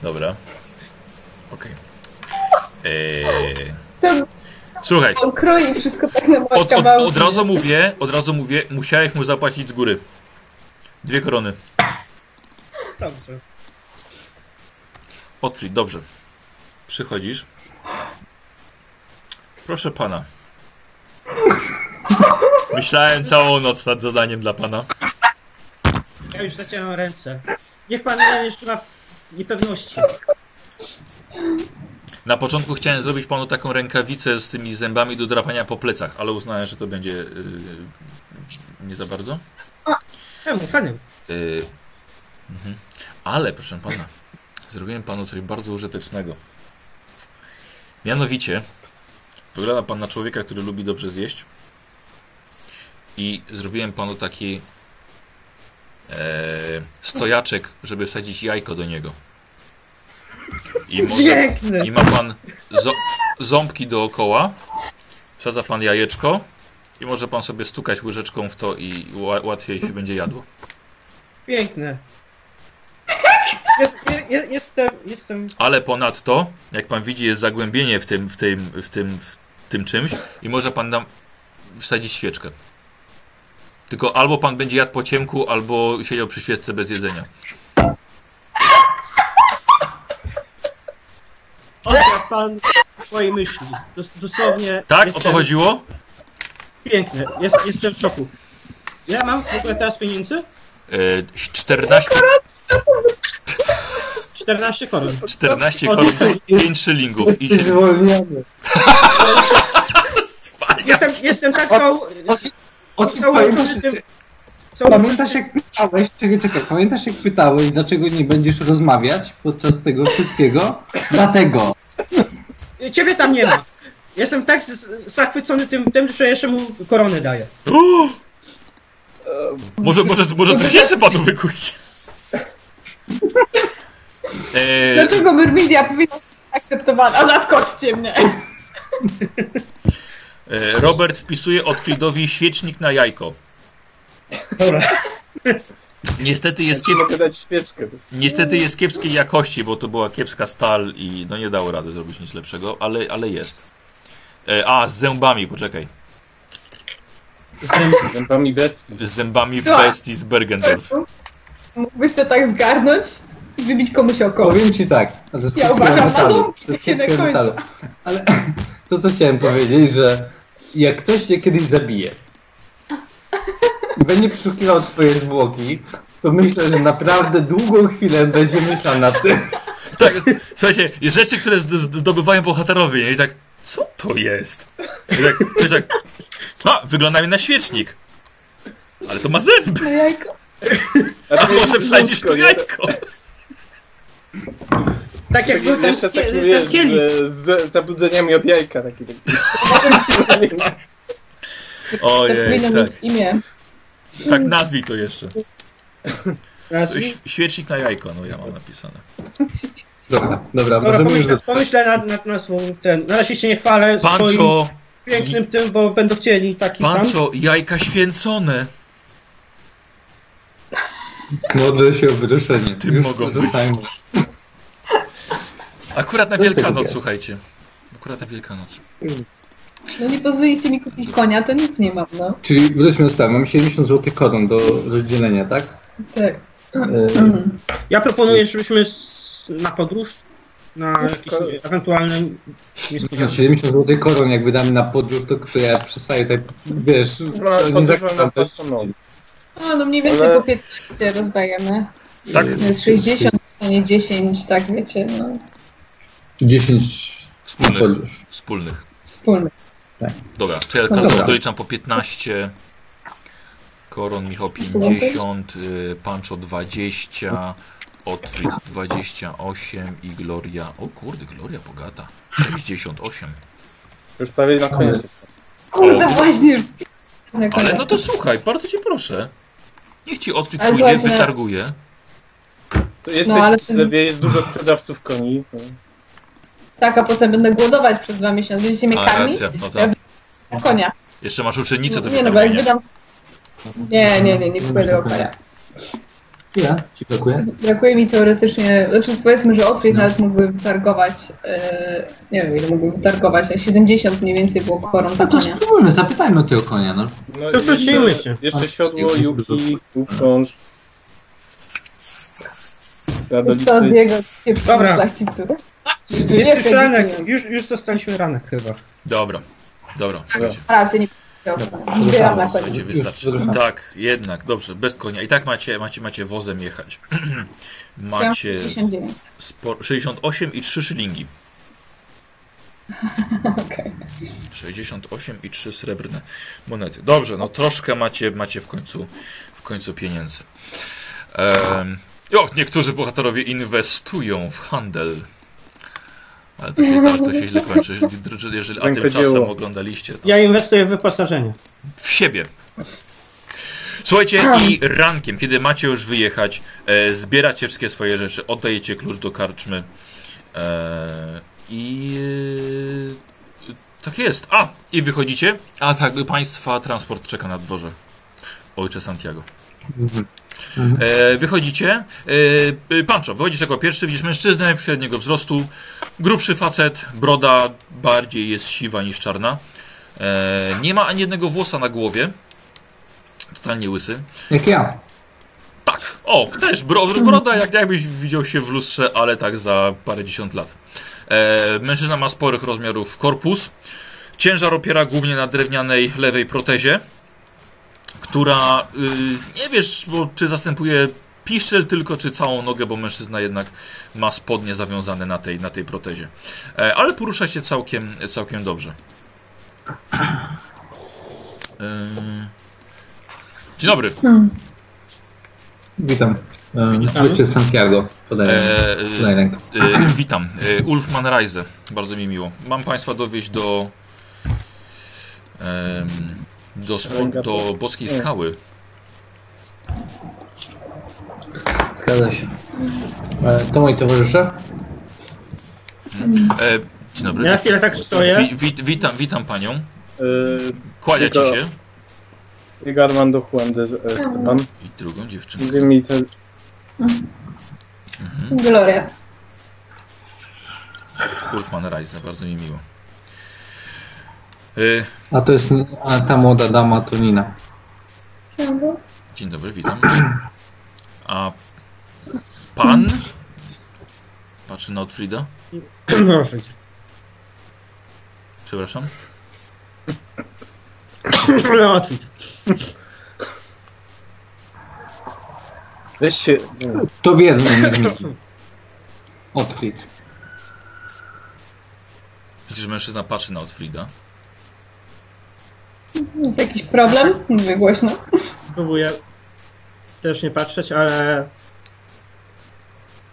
Dobra. Okej. Eee, To Słuchaj, on kroi wszystko tak na od, od, od razu mówię, od razu mówię, musiałeś mu zapłacić z góry. Dwie korony. Dobrze. Otwórz, dobrze. Przychodzisz. Proszę pana. Myślałem całą noc nad zadaniem dla pana. Ja już zacieram ręce. Niech pan jeszcze ma w niepewności. Na początku chciałem zrobić panu taką rękawicę z tymi zębami do drapania po plecach, ale uznałem, że to będzie yy, nie za bardzo. Czemu? Fajny. Yy, mhm. Ale proszę pana, zrobiłem panu coś bardzo użytecznego. Mianowicie, wygląda pan na człowieka, który lubi dobrze zjeść. I zrobiłem panu taki e, stojaczek, żeby wsadzić jajko do niego. I, może, Piękny. i ma pan ząbki dookoła, wsadza pan jajeczko i może pan sobie stukać łyżeczką w to i ła, łatwiej się będzie jadło. Piękne. Jest, je, je, jestem, jestem... Ale ponadto, jak pan widzi, jest zagłębienie w tym, w tym, w tym, w tym czymś i może pan tam wsadzić świeczkę. Tylko albo pan będzie jadł po ciemku, albo siedział przy świeczce bez jedzenia. Odkradł pan swoje myśli. Dos, dosłownie... Tak? O jestem to chodziło? Piękne. Jest, jestem w szoku. Ja mam w ogóle teraz pieniędzy? E, 14, 14 koron. 14 O, koron, dziękuję. 5 szylingów. I się... zwolniony. Jestem, jestem tak cał... O, Cały tym... cały- Pamiętasz jak pytałeś, czekaj, czekaj, pamiętasz jak pytałeś, dlaczego nie będziesz rozmawiać podczas tego wszystkiego? Dlatego. Ciebie tam nie ma. Jestem tak zachwycony tym, tym, że jeszcze mu koronę daję. Może, może, może coś jeszcze panu wykuć. E, Dlaczego Myrmidia powinna być akceptowana? Zaskoczcie mnie. e, Robert wpisuje Otfridowi świecznik na jajko. Dobra. Niestety jest, Nie kiep... mogę dać świeczkę. Niestety jest kiepskiej jakości, bo to była kiepska stal i no nie dało rady zrobić nic lepszego, ale, ale jest. E, a, z zębami, poczekaj. Jestem... Zębami bestii. Z zębami Co? bestii z Bergendorf. Mógłbyś to tak zgarnąć i wybić komuś oko. Powiem ci tak, ale z Ja uważam, metalu. metalu. Ale to co chciałem powiedzieć, że jak ktoś cię kiedyś zabije będzie przeszukiwał twoje zwłoki, to myślę, że naprawdę długą chwilę będzie myślał nad tym. Tak, słuchajcie, jest rzeczy, które zd- zdobywają bohaterowie nie? i tak, co to jest? I tak, i tak a, wygląda mi na świecznik. Ale to ma zęby, jajko. a może wsadzisz tu jajko? Tak jak był ten, Jeszcze taki ten wiesz, z, zabudzeniami od jajka. Taki, To Ojej, tak, mieć imię. Tak nazwij to jeszcze. Świecznik na jajko, no ja mam napisane. Dobra, dobra, Dobra, możemy już pomyślę, pomyślę nad, nad nazwą ten. Na razie się nie chwalę swoim Pancho, pięknym tym, bo będą chcieli taki sam. Pancho, jajka święcone. Modlę się o wyruszenie. Tym Już mogą być. Akurat na Wielkanoc, słuchajcie. Akurat na Wielkanoc. No nie pozwolicie mi kupić konia, to nic nie mam, no. Czyli wróćmy do sprawy, mamy 70 zł koron do rozdzielenia, tak? Tak. E, Mhm. Ja proponuję, żebyśmy na podróż, na jakieś ewentualne Na niespodzianki. 70 zł koron, jak wydamy na podróż, to, to ja przestaję tutaj, wiesz, to nie zakładam na też. patroną. No, no mniej więcej Ale- po 15 rozdajemy. Tak? To jest 60, a nie 10, tak wiecie, no. 10 na Wspólnych. podróż. Wspólnych. Wspólny. Dobra, czy ja No dobra. doliczam po 15. Koron, Michał 50, y, Pancho 20, Otfrid 28 i Gloria. O kurde, Gloria bogata. 68. Już prawie na koniec jest. Kurde, właśnie już. Ale no to słuchaj, bardzo cię proszę. Niech ci Otfrid pójdzie, no- wytarguje. To jesteś No, ale jest dużo sprzedawców koni. No. Tak, a potem będę głodować przez dwa miesiące. Będziecie mnie A, karmić? racja, no Ja tak. konia. Jeszcze masz uczennicę do Nie no, bo jak wykarmienia. wydam... Nie, nie, nie, nie kupuję tego konia. Ile ci brakuje? Brakuje mi teoretycznie, znaczy powiedzmy, że Otwit No. nawet mógłby wytargować, e, nie wiem ile mógłby wytargować, a 70 mniej więcej było koron za No to konia. spróbujmy, zapytajmy o tego konia, no. No, To wrócimy jeszcze, się. jeszcze siodło, A, juki, uprząż. Ja do Wiesz co, listy- Diego, nie Dobra. szlachcicy. Jest chcę ranek, już, już dostaliśmy ranek chyba. Dobra, dobra, słuchajcie. Rację, nie Zbieram na Słuchajcie, wystarczy. Tak, jednak, dobrze, bez konia. I tak macie, macie, macie wozem jechać. macie 69. spo, 68 i 3 szylingi. Okej. 68 i 3 srebrne monety. Dobrze, no troszkę macie, macie w końcu w końcu pieniędzy. Ehm, o, niektórzy bohaterowie inwestują w handel. Ale to się, to, to się źle kończy. Jeżeli, jeżeli a tymczasem oglądaliście, to Ja inwestuję w wyposażenie. w siebie. Słuchajcie, i rankiem, kiedy macie już wyjechać, e, zbieracie wszystkie swoje rzeczy, oddajecie klucz do karczmy e, i e, tak jest. A, i wychodzicie, a tak, państwa transport czeka na dworze. Ojcze Santiago. E, wychodzicie. E, Pancho, wychodzisz jako pierwszy, widzisz mężczyznę średniego wzrostu, grubszy facet, broda bardziej jest siwa niż czarna. E, nie ma ani jednego włosa na głowie. Totalnie łysy. Jak ja. Tak, o, też bro, broda, jak, jakbyś widział się w lustrze, ale tak za parę dziesiąt lat. E, mężczyzna ma sporych rozmiarów korpus. Ciężar opiera głównie na drewnianej lewej protezie, która y, nie wiesz, bo, czy zastępuje piszczel tylko, czy całą nogę, bo mężczyzna jednak ma spodnie zawiązane na tej, na tej protezie. E, ale porusza się całkiem, całkiem dobrze. E, dzień dobry. Hmm. Witam. E, Witam. Ojciec Santiago. Podaję, E, rękę. e, witam. E, Ulf Manreise. Bardzo mi miło. Mam Państwa dowieść do do, spo, do Boskiej Skały. Zgadza się. E, To moi towarzysze. E, dzień dobry. Ja chwilę tak stoję. Wi, wit, witam, witam Panią. Yy, Kłania Ci się. Jego Armando Juan de Esteban. I drugą mi te... Mhm. Gloria. Ulf Manreise. Bardzo mi miło. E, A to jest a ta młoda dama to Nina. dzień dobry, witam. A Pan? Patrzy na Otfrida. Proszę cię. Przepraszam. Weź się... To Miki. Otwit. Widzisz, że mężczyzna patrzy na Otfrida. Jest jakiś problem? Mówię głośno. Próbuję też nie patrzeć, ale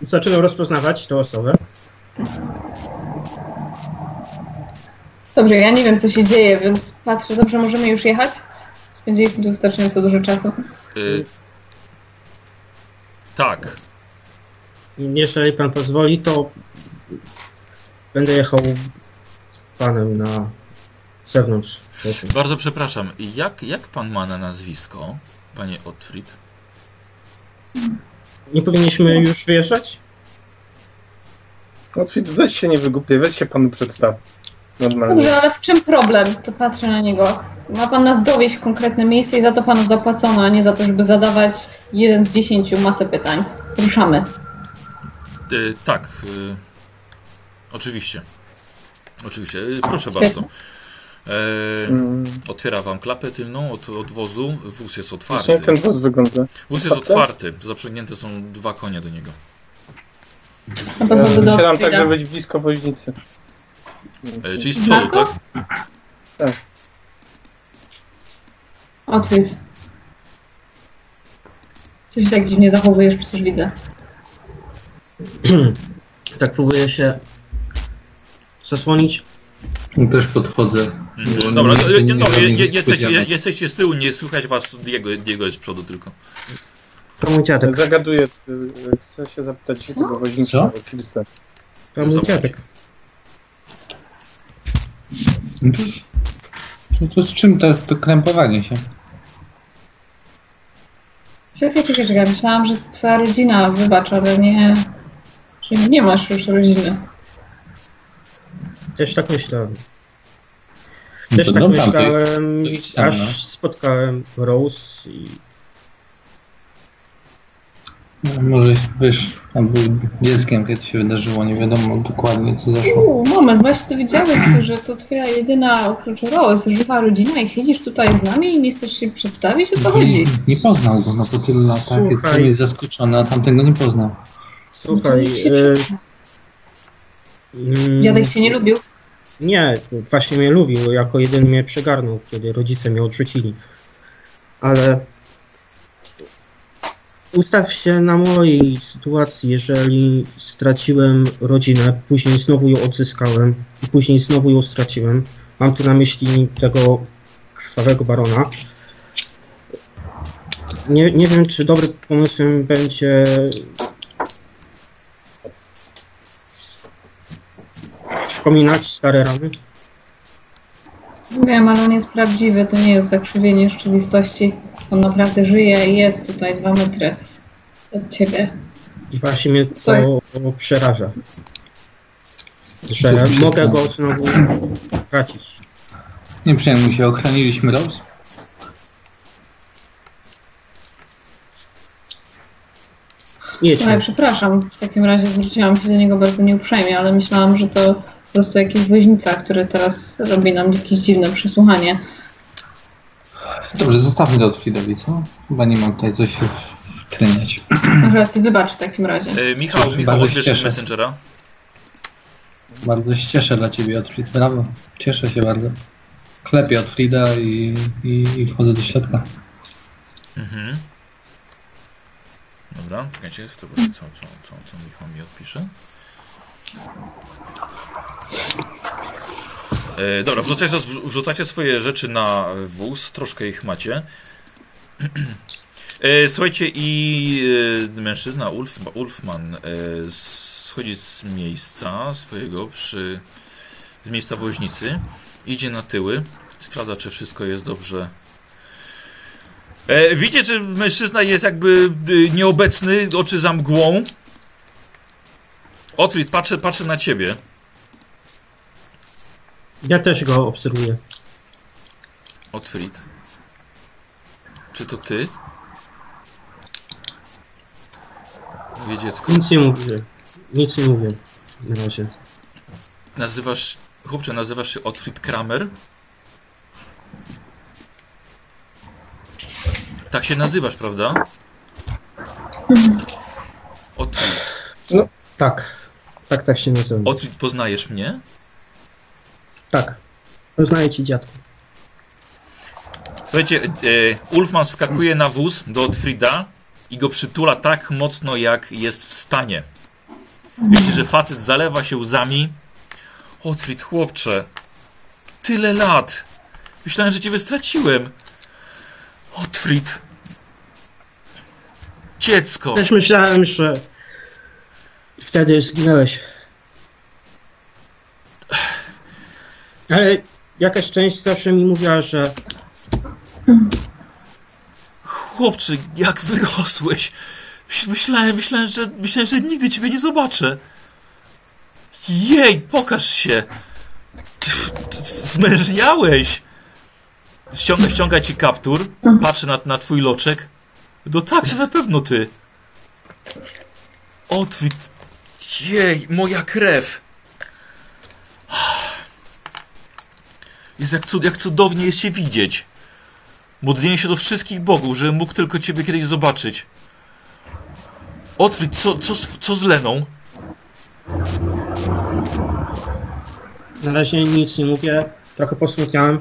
zaczynam rozpoznawać tę osobę. Dobrze, ja nie wiem co się dzieje, więc patrzę, dobrze, możemy już jechać? Spędziliśmy tu wystarczająco dużo czasu. E, tak. Jeżeli pan pozwoli, to będę jechał z panem na zewnątrz. Bardzo przepraszam. Jak, jak pan ma na nazwisko, panie Otfrid? Nie powinniśmy już wyjeżdżać? Otwit, weź się nie wygłupiaj, weź się panu przedstaw. Normalnie. Dobrze, ale w czym problem? To patrzę na niego. Ma pan nas dowieść w konkretne miejsce i za to panu zapłacono, a nie za to, żeby zadawać jeden z dziesięciu masę pytań. Ruszamy. E, tak. E, oczywiście. Oczywiście. E, proszę bardzo. E, Mm, otwiera wam klapę tylną od, od wozu. Wóz jest otwarty. jak ten wóz wygląda? Wóz jest otwarty? Zaprzęgnięte są dwa konie do niego. Ja Siadam tak, żeby być blisko woźnicy. E, czyli z przodu, Znaku? tak? Otwórz. Coś tak dziwnie zachowujesz, przecież widzę. Tak próbuję się zasłonić. Też podchodzę. Mhm. Dobra, nie- no, nie no, żadnych je, je, jesteście, je, niespodzianek. jesteście z tyłu, nie słychać was, jego, jego jest z przodu tylko. To mój dziadek. Zagaduję, y, chcę się zapytać się tego woźniczego Kirsta. To mój dziadek. No to, to, to z czym to, to krępowanie się? Czekaj, czekaj, czekaj. Myślałam, że twoja rodzina, wybacz, ale nie... Że nie masz już rodziny. Też tak myślałem. No Też to tak no myślałem, To idź tam, no. aż spotkałem Rose i No, Może wiesz, tam był dzieckiem, kiedy się wydarzyło, nie wiadomo dokładnie co zaszło. U, moment, właśnie to wiedziałeś, że to twoja jedyna oprócz Rose żywa rodzina i siedzisz tutaj z nami i nie chcesz się przedstawić? O co chodzi? Nie, nie poznał go, no po tylu latach jest Słuchaj. człowiek zaskoczony, a tamtego nie poznał. słuchaj, No to niech się e, przedstawi. Mm, Dziadek cię nie lubił? Nie, właśnie mnie lubił, jako jeden mnie przegarnął, kiedy rodzice mnie odrzucili. Ale ustaw się na mojej sytuacji, jeżeli straciłem rodzinę, później znowu ją odzyskałem i później znowu ją straciłem. Mam tu na myśli tego krwawego barona. Nie, nie wiem, czy dobrym pomysłem będzie przypominać stare rany. Wiem, ale on jest prawdziwy, to nie jest zakrzywienie rzeczywistości. On naprawdę żyje i jest tutaj dwa metry od ciebie. I właśnie mnie to przeraża. Że mogę go znowu. tracić. Nie przejmuj się, ochroniliśmy. No, ja Jedźmy. przepraszam, w takim razie zwróciłam się do niego bardzo nieuprzejmie, ale myślałam, że to po prostu jakiś woźnica, który teraz robi nam jakieś dziwne przesłuchanie. Dobrze, zostawmy do Otfridowi, co? Chyba nie mam tutaj coś. Masz rację, wybacz w takim razie. E, Michał, Cieszę, Michał, bardzo odbierz się cieszę. Messengera. Bardzo się cieszę dla ciebie, Otfrid. Brawo. Cieszę się bardzo. Klepię Otfrida i, i, i wchodzę do środka. Mhm. Dobra, czekajcie, co, co, co, co, co Michał mi odpisze. E, dobra, wrzucacie, wrzucacie swoje rzeczy na wóz, troszkę ich macie. E, słuchajcie, i e, mężczyzna Ulf, Ulfman e, schodzi z miejsca swojego przy z miejsca woźnicy, idzie na tyły, sprawdza, czy wszystko jest dobrze E, widzicie, że mężczyzna jest jakby y, nieobecny, oczy za mgłą. Otwit, patrzę, patrzę na ciebie. Ja też go obserwuję. Otwit. Czy to ty? Moje dziecko. Nic nie mówię. Nic nie mówię. Na razie. Nazywasz, chłopcze, nazywasz się Otwit Kramer? Tak się nazywasz, prawda? Otwit. Tak. Tak, tak się nazywa. Otwit, poznajesz mnie? Tak. Poznaję ci dziadku. Słuchajcie, e, Ulfman wskakuje na wóz do Otfrida i go przytula tak mocno, jak jest w stanie. Wiecie, że facet zalewa się łzami. Otfrid, chłopcze, tyle lat. Myślałem, że ciebie straciłem. Otfrid. Dziecko. Też myślałem, że wtedy zginąłeś. Ale jakaś część zawsze mi mówiła, że Chłopcze, jak wyrosłeś. Myślałem, myślałem, że, myślałem, że nigdy ciebie nie zobaczę. Jej, pokaż się. Zmężniałeś. Ściąga, ściąga ci kaptur, patrzy na, na twój loczek. No tak, że na pewno ty. O, twój... Jej, moja krew. Jest jak, cud, jak cudownie jest się widzieć. Modliłem się do wszystkich bogów, żebym mógł tylko ciebie kiedyś zobaczyć. Otwórz, co, co, z- co z Leną? na razie nic nie mówię. Trochę posmutniałem.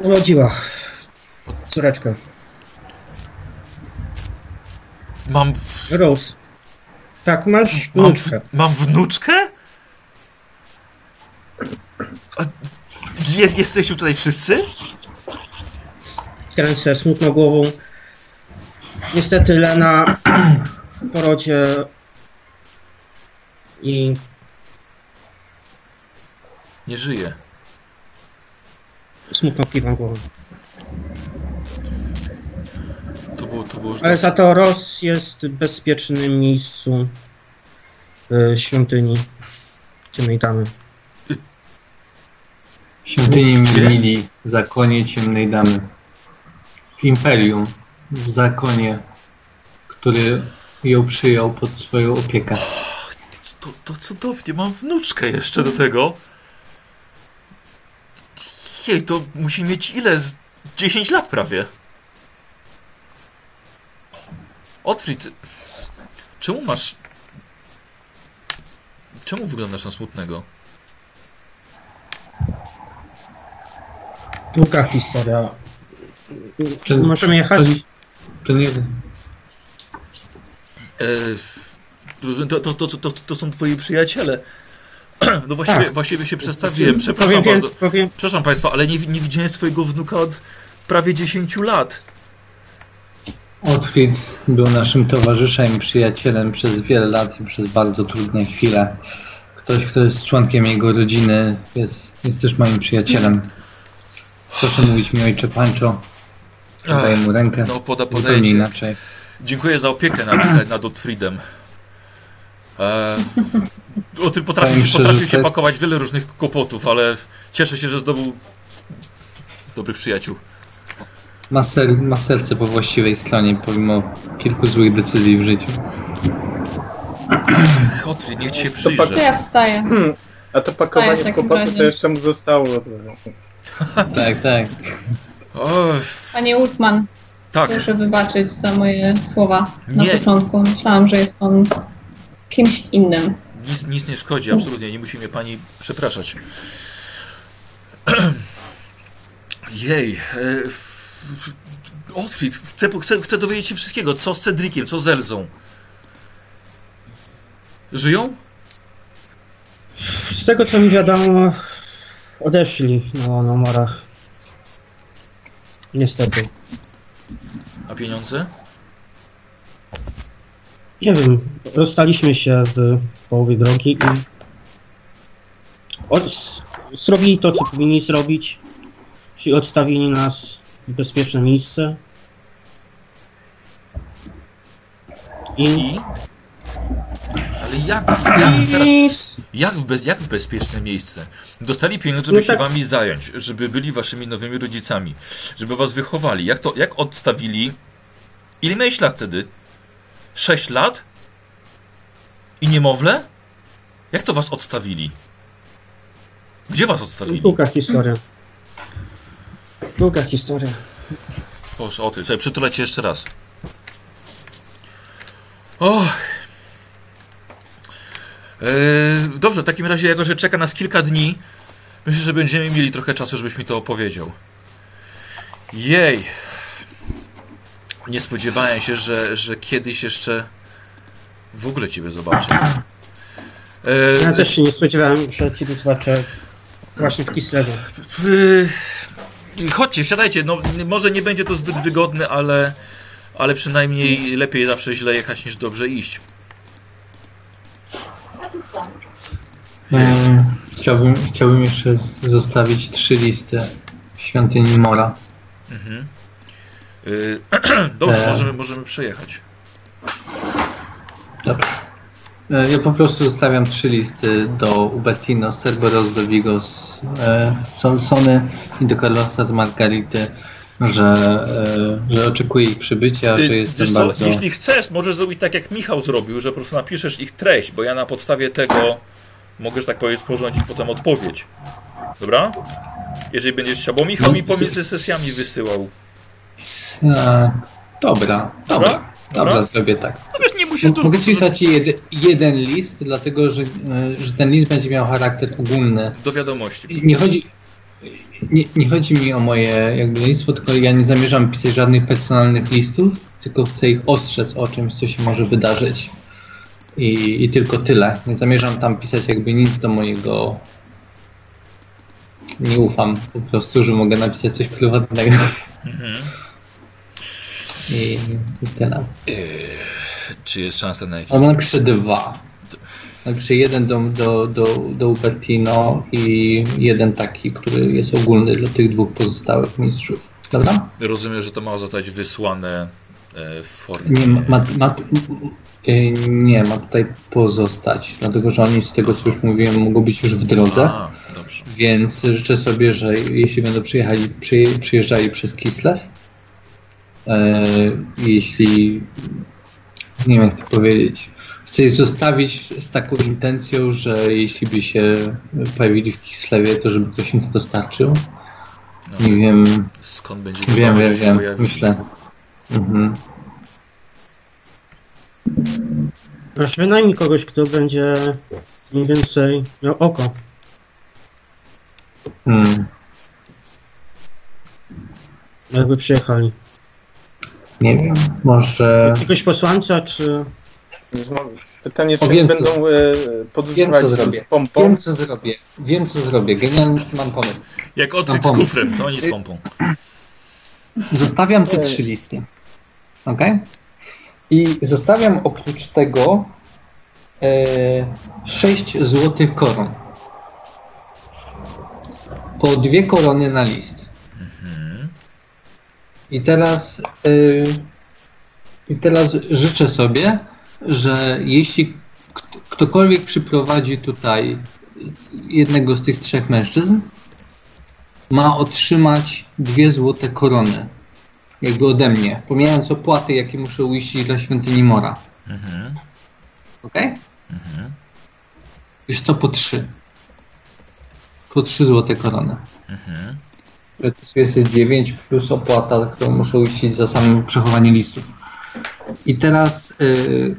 Urodziła córeczkę. Mam, w, Rose. Tak, masz mam, wnuczkę. w, mam wnuczkę? Jest, jesteście tutaj wszyscy? Kręcę smutną głową. Niestety Lena w porodzie i Nie żyję. smutno kiwam głową. Było, to było już... Ale za to Ross jest w bezpiecznym miejscu w świątyni ciemnej damy. W świątyni? Mili, w zakonie ciemnej damy. W Imperium, w zakonie, który ją przyjął pod swoją opiekę. To, to cudownie, mam wnuczkę jeszcze do tego. Jej, to musi mieć ile? Z 10 lat prawie. Otwit, czemu masz... Czemu wyglądasz na smutnego? Długa historia. Czy- Możemy jechać? To nie, E, rozumiem, to, to, to, to, to są twoi przyjaciele. No właściwie, Tak. właściwie się przedstawiłem. Przepraszam powiem, bardzo. powiem, Przepraszam Państwa, ale nie, nie widziałem swojego wnuka od prawie 10 lat. Otfrid był naszym towarzyszem i przyjacielem przez wiele lat i przez bardzo trudne chwile. Ktoś, kto jest członkiem jego rodziny, jest, jest też moim przyjacielem. Proszę mówić mi ojcze Pancho. Podaję mu rękę. No, poda, podaję inaczej. Dziękuję za opiekę nad, nad Otfriedem. E, Otfrid potrafi, Powiem się, szczerze, potrafi się pakować wiele różnych kłopotów, ale cieszę się, że zdobył dobrych przyjaciół. Ma, ser, ma serce po właściwej stronie, pomimo kilku złych decyzji w życiu. Otfrid, niech ci się To przyjrzy. ja wstaję. Hmm, a to Wstaję w pakowanie kłopotu razie. to jeszcze mu zostało. Tak, tak. Panie Ulfman, tak, proszę wybaczyć za moje słowa na Nie. początku. Myślałam, że jest pan kimś innym. nic, nic nie szkodzi, absolutnie, nie musi mnie pani przepraszać. Jej, Otwit, chcę, chcę, chcę dowiedzieć się wszystkiego, co z Cedriciem, co z Elzą. Żyją? Z tego co mi wiadomo, odeszli na, na morach. Niestety. A pieniądze? Nie wiem, rozstaliśmy się w połowie drogi i od, zrobili to, co powinni zrobić, czyli odstawili nas bezpieczne miejsce. I? Ale jak, jak teraz, jak w, bez, jak w bezpieczne miejsce? Dostali pieniądze, żeby No się tak. wami zająć, żeby byli waszymi nowymi rodzicami, żeby was wychowali. Jak to, jak odstawili? Ile miałeś lat wtedy? 6 lat? I niemowlę? Jak to was odstawili? Gdzie was odstawili? długa historia. Długa historia. Boże, o ty, sobie przytulę cię jeszcze raz. O. Eee, dobrze, w takim razie, jako że czeka nas kilka dni, myślę, że będziemy mieli trochę czasu, żebyś mi to opowiedział. Jej. Nie spodziewałem się, że, że kiedyś jeszcze w ogóle ciebie zobaczę. Eee, Ja też się nie spodziewałem, że ciebie zobaczę właśnie w Kislewie. Yy, Chodźcie, wsiadajcie. No, może nie będzie to zbyt wygodne, ale, ale przynajmniej lepiej zawsze źle jechać niż dobrze iść. E, chciałbym, chciałbym jeszcze zostawić trzy listy świątyni Mora. Mhm. Yy, dobrze, E. możemy, możemy przejechać. Dobrze. E, Ja po prostu zostawiam trzy listy do Ubertino, z Cerberos, do Vigos, e, Solsony i do Carlosa z Margarity, że, e, że oczekuję ich przybycia, że Yy, jestem co, bardzo... jeśli chcesz, możesz zrobić tak jak Michał zrobił, że po prostu napiszesz ich treść, bo ja na podstawie tego mogę, że tak powiedzieć, sporządzić potem odpowiedź. Dobra? Jeżeli będziesz chciał, bo Michał No, mi pomiędzy sesjami wysyłał. E, dobra, dobra, Dobra? Dobra, Dobra? zrobię tak. No wiesz, nie musisz Mogę ci dać jed, jeden list, dlatego że, e, że ten list będzie miał charakter ogólny. do wiadomości. Nie chodzi, nie, nie chodzi mi o moje jakby listwo, tylko ja nie zamierzam pisać żadnych personalnych listów, tylko chcę ich ostrzec o czymś, co się może wydarzyć. I, I tylko tyle. Nie zamierzam tam pisać jakby nic do mojego. Nie ufam po prostu, że mogę napisać coś prywatnego. Mhm. I, i tyle. Czy jest szansa na jakieś Albo napiszę dwa. Napiszę jeden do, do, do, do Ubertino i jeden taki, który jest ogólny dla tych dwóch pozostałych mistrzów. Dobra? Rozumiem, że to ma zostać wysłane e, w formie. Nie, ma, ma, y, nie, ma tutaj pozostać, dlatego że oni z tego co już mówiłem mogą być już w drodze, A, dobrze. więc życzę sobie, że jeśli będą przyjechali, przyje, przyjeżdżali przez Kislew, e, jeśli nie wiem jak to powiedzieć, chcę je zostawić z taką intencją, że jeśli by się pojawili w Kislewie, to żeby ktoś im to dostarczył. No, Nie wiem, skąd będzie wiem, wiadomo, wiem, wiem, pojawi. myślę. Mhm. Aż wynajmij kogoś, kto będzie mniej więcej miał oko. Hmm. Jakby przyjechali. Nie wiem, może... Jakiegoś posłańca, czy... Pytanie, czy O, wiem, będą co- e, Wiem, podróżować co z zrobię. pompą? Wiem, co zrobię. Wiem, co zrobię. Genialny mam pomysł. Jak odkryć No, z kufrem, to oni z pompą. Zostawiam te Ej. trzy listy. Ok? I zostawiam oprócz tego e, sześć złotych koron. Po dwie korony na list. I teraz, e, I teraz życzę sobie, że jeśli kt- ktokolwiek przyprowadzi tutaj jednego z tych trzech mężczyzn, ma otrzymać dwie złote korony. Jakby ode mnie. Pomijając opłaty, jakie muszę uiścić dla świątyni Mora. Mhm. Ok? Mhm. Wiesz co, po trzy. Po trzy złote korony. Mhm. Zapisuję sobie 9 plus opłata, którą muszę uiścić za samo przechowanie listów. I teraz y,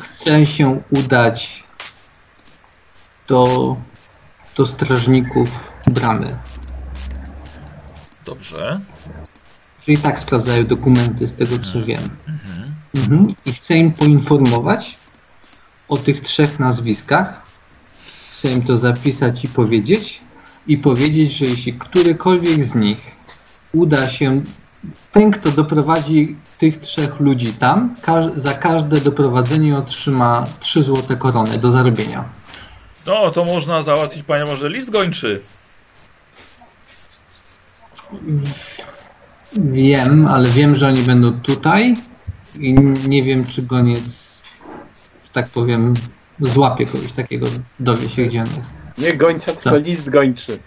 chcę się udać do, do strażników bramy. Dobrze. Że i tak sprawdzają dokumenty z tego co wiem. Mhm. Mhm. I chcę im poinformować o tych trzech nazwiskach. Chcę im to zapisać i powiedzieć. I powiedzieć, że jeśli którykolwiek z nich uda się, ten kto doprowadzi tych trzech ludzi tam, każ- za każde doprowadzenie otrzyma 3 złote korony do zarobienia. No, to można załatwić, panie, może list gończy. Wiem, ale wiem, że oni będą tutaj i nie wiem, czy goniec, że tak powiem, złapie kogoś takiego, dowie się, gdzie on jest. Nie gońca, tylko Co? list gończy.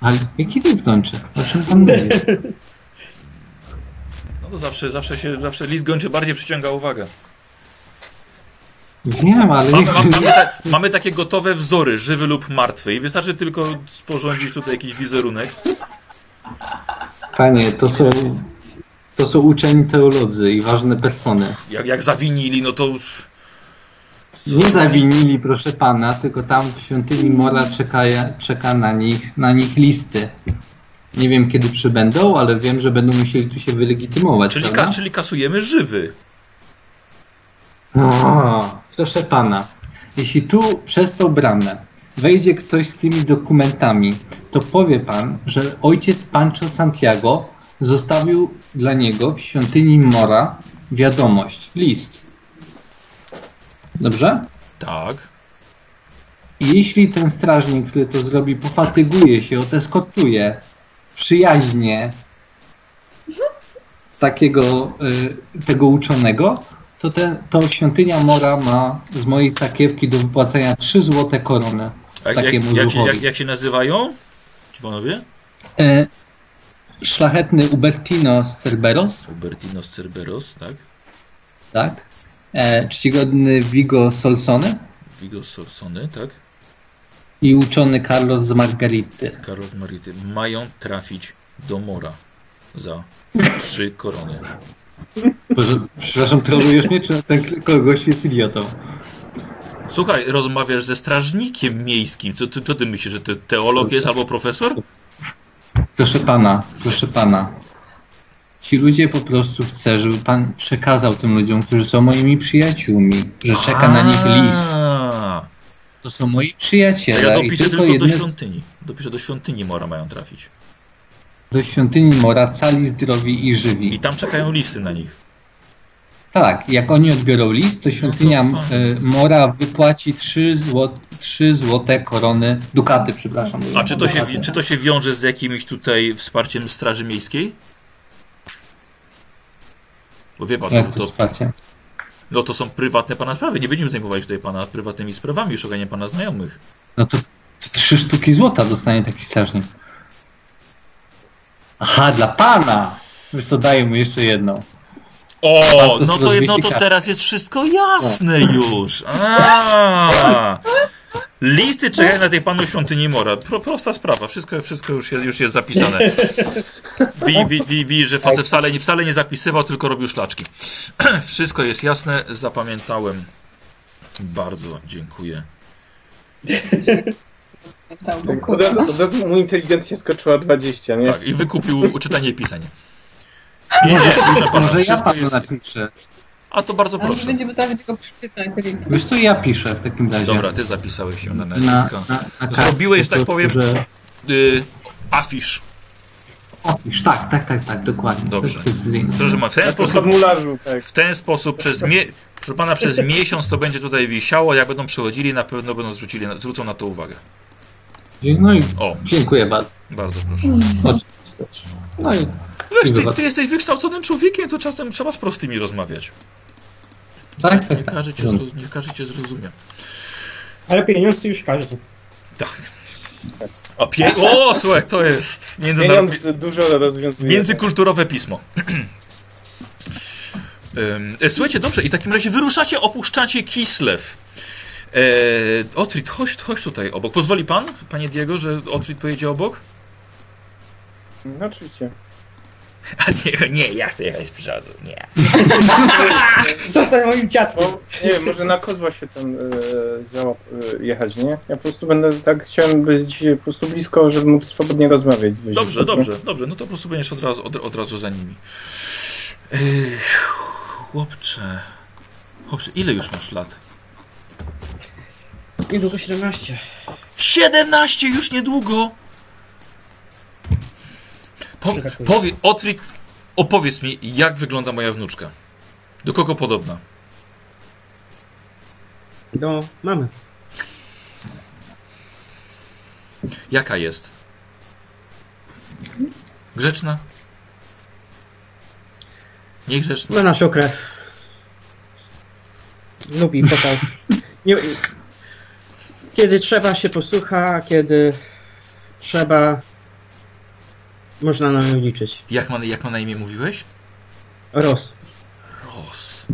Ale jaki list gończy? O czym pan mówi? No to zawsze, zawsze się, zawsze list gończy bardziej przyciąga uwagę. Wiem, ale nie Mamy, mamy, mamy, ta, mamy takie gotowe wzory, żywy lub martwy i wystarczy tylko sporządzić tutaj jakiś wizerunek. Panie, to są, to są uczeni teolodzy i ważne persony. Jak, jak zawinili, no to... Nie zawinili, proszę pana, tylko tam w świątyni Mora czeka, czeka na nich, na nich listy. Nie wiem, kiedy przybędą, ale wiem, że będą musieli tu się wylegitymować, Czyli, ka, czyli kasujemy żywy. O, proszę pana, jeśli tu przez tą bramę wejdzie ktoś z tymi dokumentami, to powie pan, że ojciec Pancho Santiago zostawił dla niego w świątyni Mora wiadomość, list. Dobrze? Tak. I jeśli ten strażnik, który to zrobi, pofatyguje się, oteskotuje przyjaźnie takiego y, tego uczonego, to, ten, to świątynia Mora ma z mojej sakiewki do wypłacenia 3 złote korony. Jak, jak, Takiemu jak, się, duchowi. jak, jak się nazywają? Ci panowie? E, szlachetny Ubertino z Cerberos, Albertino z Cerberos, tak? tak? E, czcigodny Vigo Solsony Vigo Sorsony, tak? i uczony Carlos z Margarity. Karol Marity. Mają trafić do Mora za trzy korony. Boże, przepraszam, trolujesz mnie, czy ten kogoś jest idiotą? Słuchaj, rozmawiasz ze strażnikiem miejskim. Co ty, co ty myślisz, że to teolog jest albo profesor? Proszę pana, proszę pana. Ci ludzie po prostu chcę, żeby pan przekazał tym ludziom, którzy są moimi przyjaciółmi, że czeka na nich list. To są moi To przyjaciele ja i dopiszę tylko tylko do świątyni. Dopiszę do świątyni Mora mają trafić. do świątyni Mora, cali, zdrowi i żywi. I tam czekają listy na nich. Tak, jak oni odbiorą list, to świątynia No to y, Mora wypłaci 3, zło, 3 złote korony, dukaty, przepraszam. A czy to, się, czy to się wiąże z jakimś tutaj wsparciem Straży Miejskiej? Bo wie pan, to, Jak to to, wsparcie? no to są prywatne pana sprawy. Nie będziemy zajmować tutaj pana prywatnymi sprawami i szukaniem pana znajomych. No to, to 3 sztuki złota dostanie taki strażnik. Aha, dla pana! Wiesz co, daję mu jeszcze jedną. O, no to, no to teraz jest wszystko jasne już. A, listy czekają na tej panu świątyni Mora. Pro, prosta sprawa, wszystko, wszystko już, jest, już jest zapisane. Wi, wi, wi, wi, że facet wcale nie, wcale nie zapisywał, tylko robił szlaczki. Wszystko jest jasne, zapamiętałem. Bardzo dziękuję. Od, razu, od razu mu inteligencja skoczyła o 20, nie? Tak, i wykupił czytanie i pisanie. Nie, nie, proszę pana, wszystko jest... A to bardzo proszę. będziemy tam tylko przeczytać. Wiesz co, ja piszę w takim razie. Dobra, ty zapisałeś się na na, nazwiska. na, na kartce Zrobiłeś, że tak po powiem, że- Y, afisz. Opisz, tak, tak, tak, tak, dokładnie. Dobrze. To jest precyzyjne. Proszę ma w ten Na sposób, formularzu, tak. w ten sposób przez mie proszę pana, przez miesiąc to będzie tutaj wisiało, jak będą przechodzili, na pewno będą zwrócili, zwrócą na to uwagę. No i O, dziękuję bardzo. bardzo proszę. No i Wiesz, ty, ty jesteś wykształconym człowiekiem, to czasem trzeba z prostymi rozmawiać. Tak, tak, Nie tak. każdy cię, zroz- nie każdy cię zrozumie. Ale pieniądze już każdy. Tak. O, pie... o słuchaj, to jest. Pieniądz dużo rozwiązuje. Międzykulturowe pismo. E, Słuchajcie, dobrze, i w takim razie wyruszacie, opuszczacie Kislew. E, Otwit, chodź, chodź tutaj obok. Pozwoli pan, panie Diego, że Otwit pojedzie obok? No oczywiście. A nie, nie, ja chcę jechać z przodu, nie. Zostań moim dziadkiem. No, nie wiem, może na kozła się tam e, załap, e, jechać, nie? Ja po prostu będę tak, chciałem być po prostu blisko, żeby móc swobodnie rozmawiać z. Dobrze, dobrze, dobrze, no to po prostu będziesz od razu, od, od razu za nimi. Yy, chłopcze. Chłopcze, ile już masz lat? Niedługo 17. 17 już niedługo! Po, powie, Otwik, opowiedz mi, jak wygląda moja wnuczka. Do kogo podobna? Do mamy. Jaka jest? Grzeczna? Niegrzeczna? Ma naszą krew. Lubi pokaz. Nie, kiedy trzeba się posłucha, kiedy trzeba, można na nią liczyć. Jak ma, jak ma na imię mówiłeś? Ros. Ros.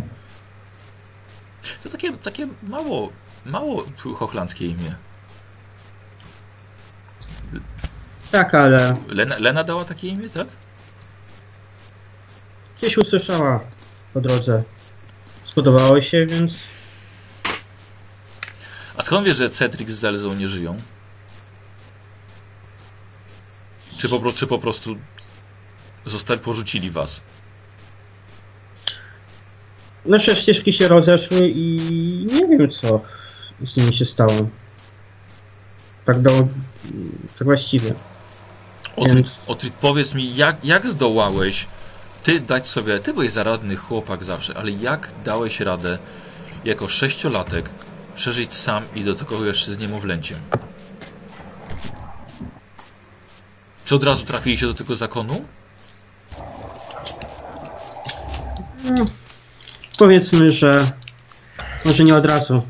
To takie, takie mało, mało hochlandzkie imię. Tak, ale Lena, Lena dała takie imię, tak? gdzieś usłyszała po drodze. Spodobało się, więc A skąd wiesz, że Cedric z Zelzą nie żyją? Czy po, czy po prostu zostali, porzucili was? nasze ścieżki się rozeszły i nie wiem co z nimi się stało. Tak do... tak właściwie. Otryt, Więc- powiedz mi, jak, jak zdołałeś ty dać sobie, ty byłeś zaradny chłopak zawsze, ale jak dałeś radę jako sześciolatek przeżyć sam i do tego jeszcze z niemowlęciem? Czy od razu trafiliście do tego zakonu? No, powiedzmy, że może nie od razu.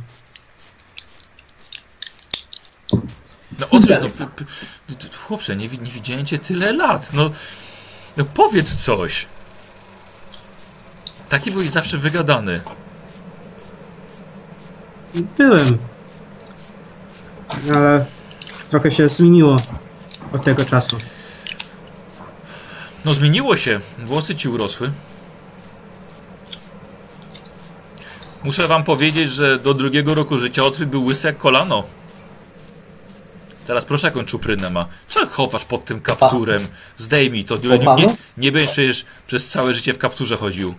No Otryt, no, p, p, t- chłopcze, nie, nie widziałem cię tyle lat, no, no powiedz coś. Taki byłeś zawsze wygadany. Byłem. Ale trochę się zmieniło od tego czasu. No zmieniło się. Włosy ci urosły. Muszę wam powiedzieć, że do drugiego roku życia Otryt był łysy jak kolano. Teraz proszę jaką czuprynę ma. Co chowasz pod tym kapturem? Zdejmij to. Nie, nie, nie, nie będziesz przecież przez całe życie w kapturze chodził.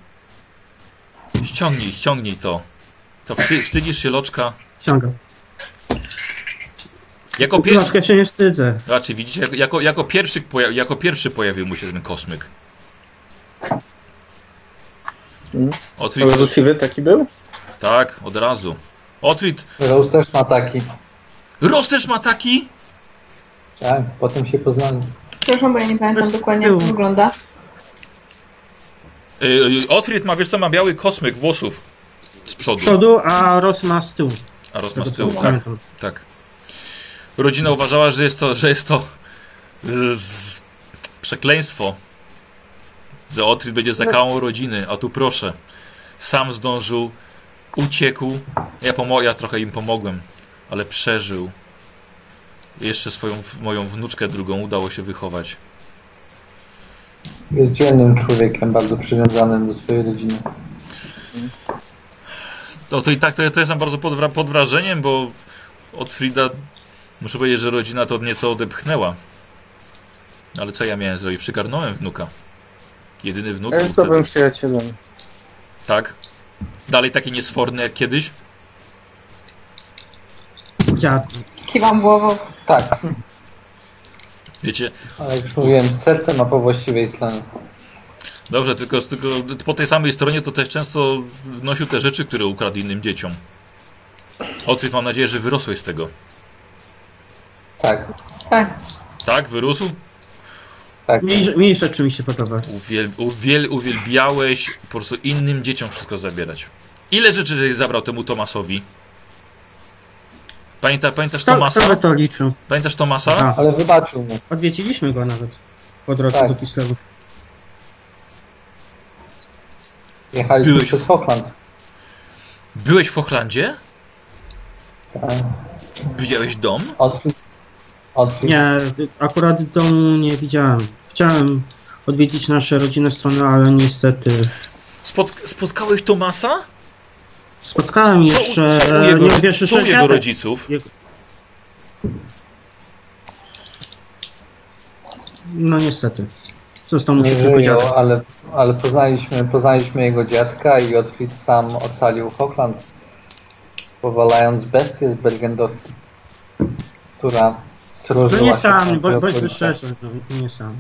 Ściągnij, ściągnij to. To wsty, wstydzisz się loczka. Ciągam. Jako pierwszy. Troszkę się nie wstydzę. Znaczy, widzicie, jako, jako, pierwszy, poja- jako pierwszy pojawił mu się ten kosmyk. Mhm. Otwit, Ale złośliwy taki był? tak, od razu. Otwit, Rose też ma taki. Ross też ma taki? Tak, potem się poznali. Przepraszam, bo ja nie pamiętam Bez dokładnie jak to wygląda. Yy, Otwit ma, wiesz co, ma biały kosmyk włosów z Z przodu, przodu, a Ros ma z tyłu. a Ross ma z tyłu, tak, pamiętam. tak. Rodzina uważała, że jest to, że jest to z, z, przekleństwo, że Otwit będzie zakałą rodziny, a tu proszę, sam zdążył, uciekł, ja, pomo- ja trochę im pomogłem, ale przeżył. Jeszcze swoją, moją wnuczkę drugą udało się wychować. Jest dzielnym człowiekiem, bardzo przywiązanym do swojej rodziny. No to i tak to, to jestem bardzo pod, pod wrażeniem, bo od Frida muszę powiedzieć, że rodzina to nieco odepchnęła. Ale co ja miałem zrobić? Przygarnąłem wnuka. Jedyny wnuk Ja jest dobrym wtedy. przyjacielem. Tak. Dalej taki niesforny jak kiedyś. Dziad. Kiwam głową. Tak, Wiecie, ale jak już mówiłem, serce ma po właściwej stronie. dobrze, tylko, tylko po tej samej stronie to też często wnosił te rzeczy, które ukradł innym dzieciom. Otwit, mam nadzieję, że wyrosłeś z tego. Tak, Tak. Tak? Wyrósł? tak. Mniej, mniej rzeczy mi się podoba. Uwiel, uwiel, uwielbiałeś po prostu innym dzieciom wszystko zabierać. Ile rzeczy żeś zabrał temu Tomasowi? Pamięta, pamiętasz Kto, Tomasa? kto by to liczył? Pamiętasz Tomasa? A, Ale wybaczył mu. odwiedziliśmy go nawet po drodze Tak. do Kislewu. Jechaliśmy Byłeś- przez Hochland. Byłeś w Hochlandzie? Tak. Widziałeś dom? Nie, akurat domu nie widziałem. chciałem odwiedzić nasze rodzinne strony, ale niestety Spot, spotkałeś Tomasa? spotkałem Co, jeszcze co u e, jego, nie co u jego rodziców? No niestety. Został mu się tylko dziadek. żyją, ale, ale poznaliśmy, poznaliśmy jego dziadka i Otwit sam ocalił Hochland, powalając bestię z Bergendorfu, która No nie tam bo, bądźmy szczerzy, no, nie sam.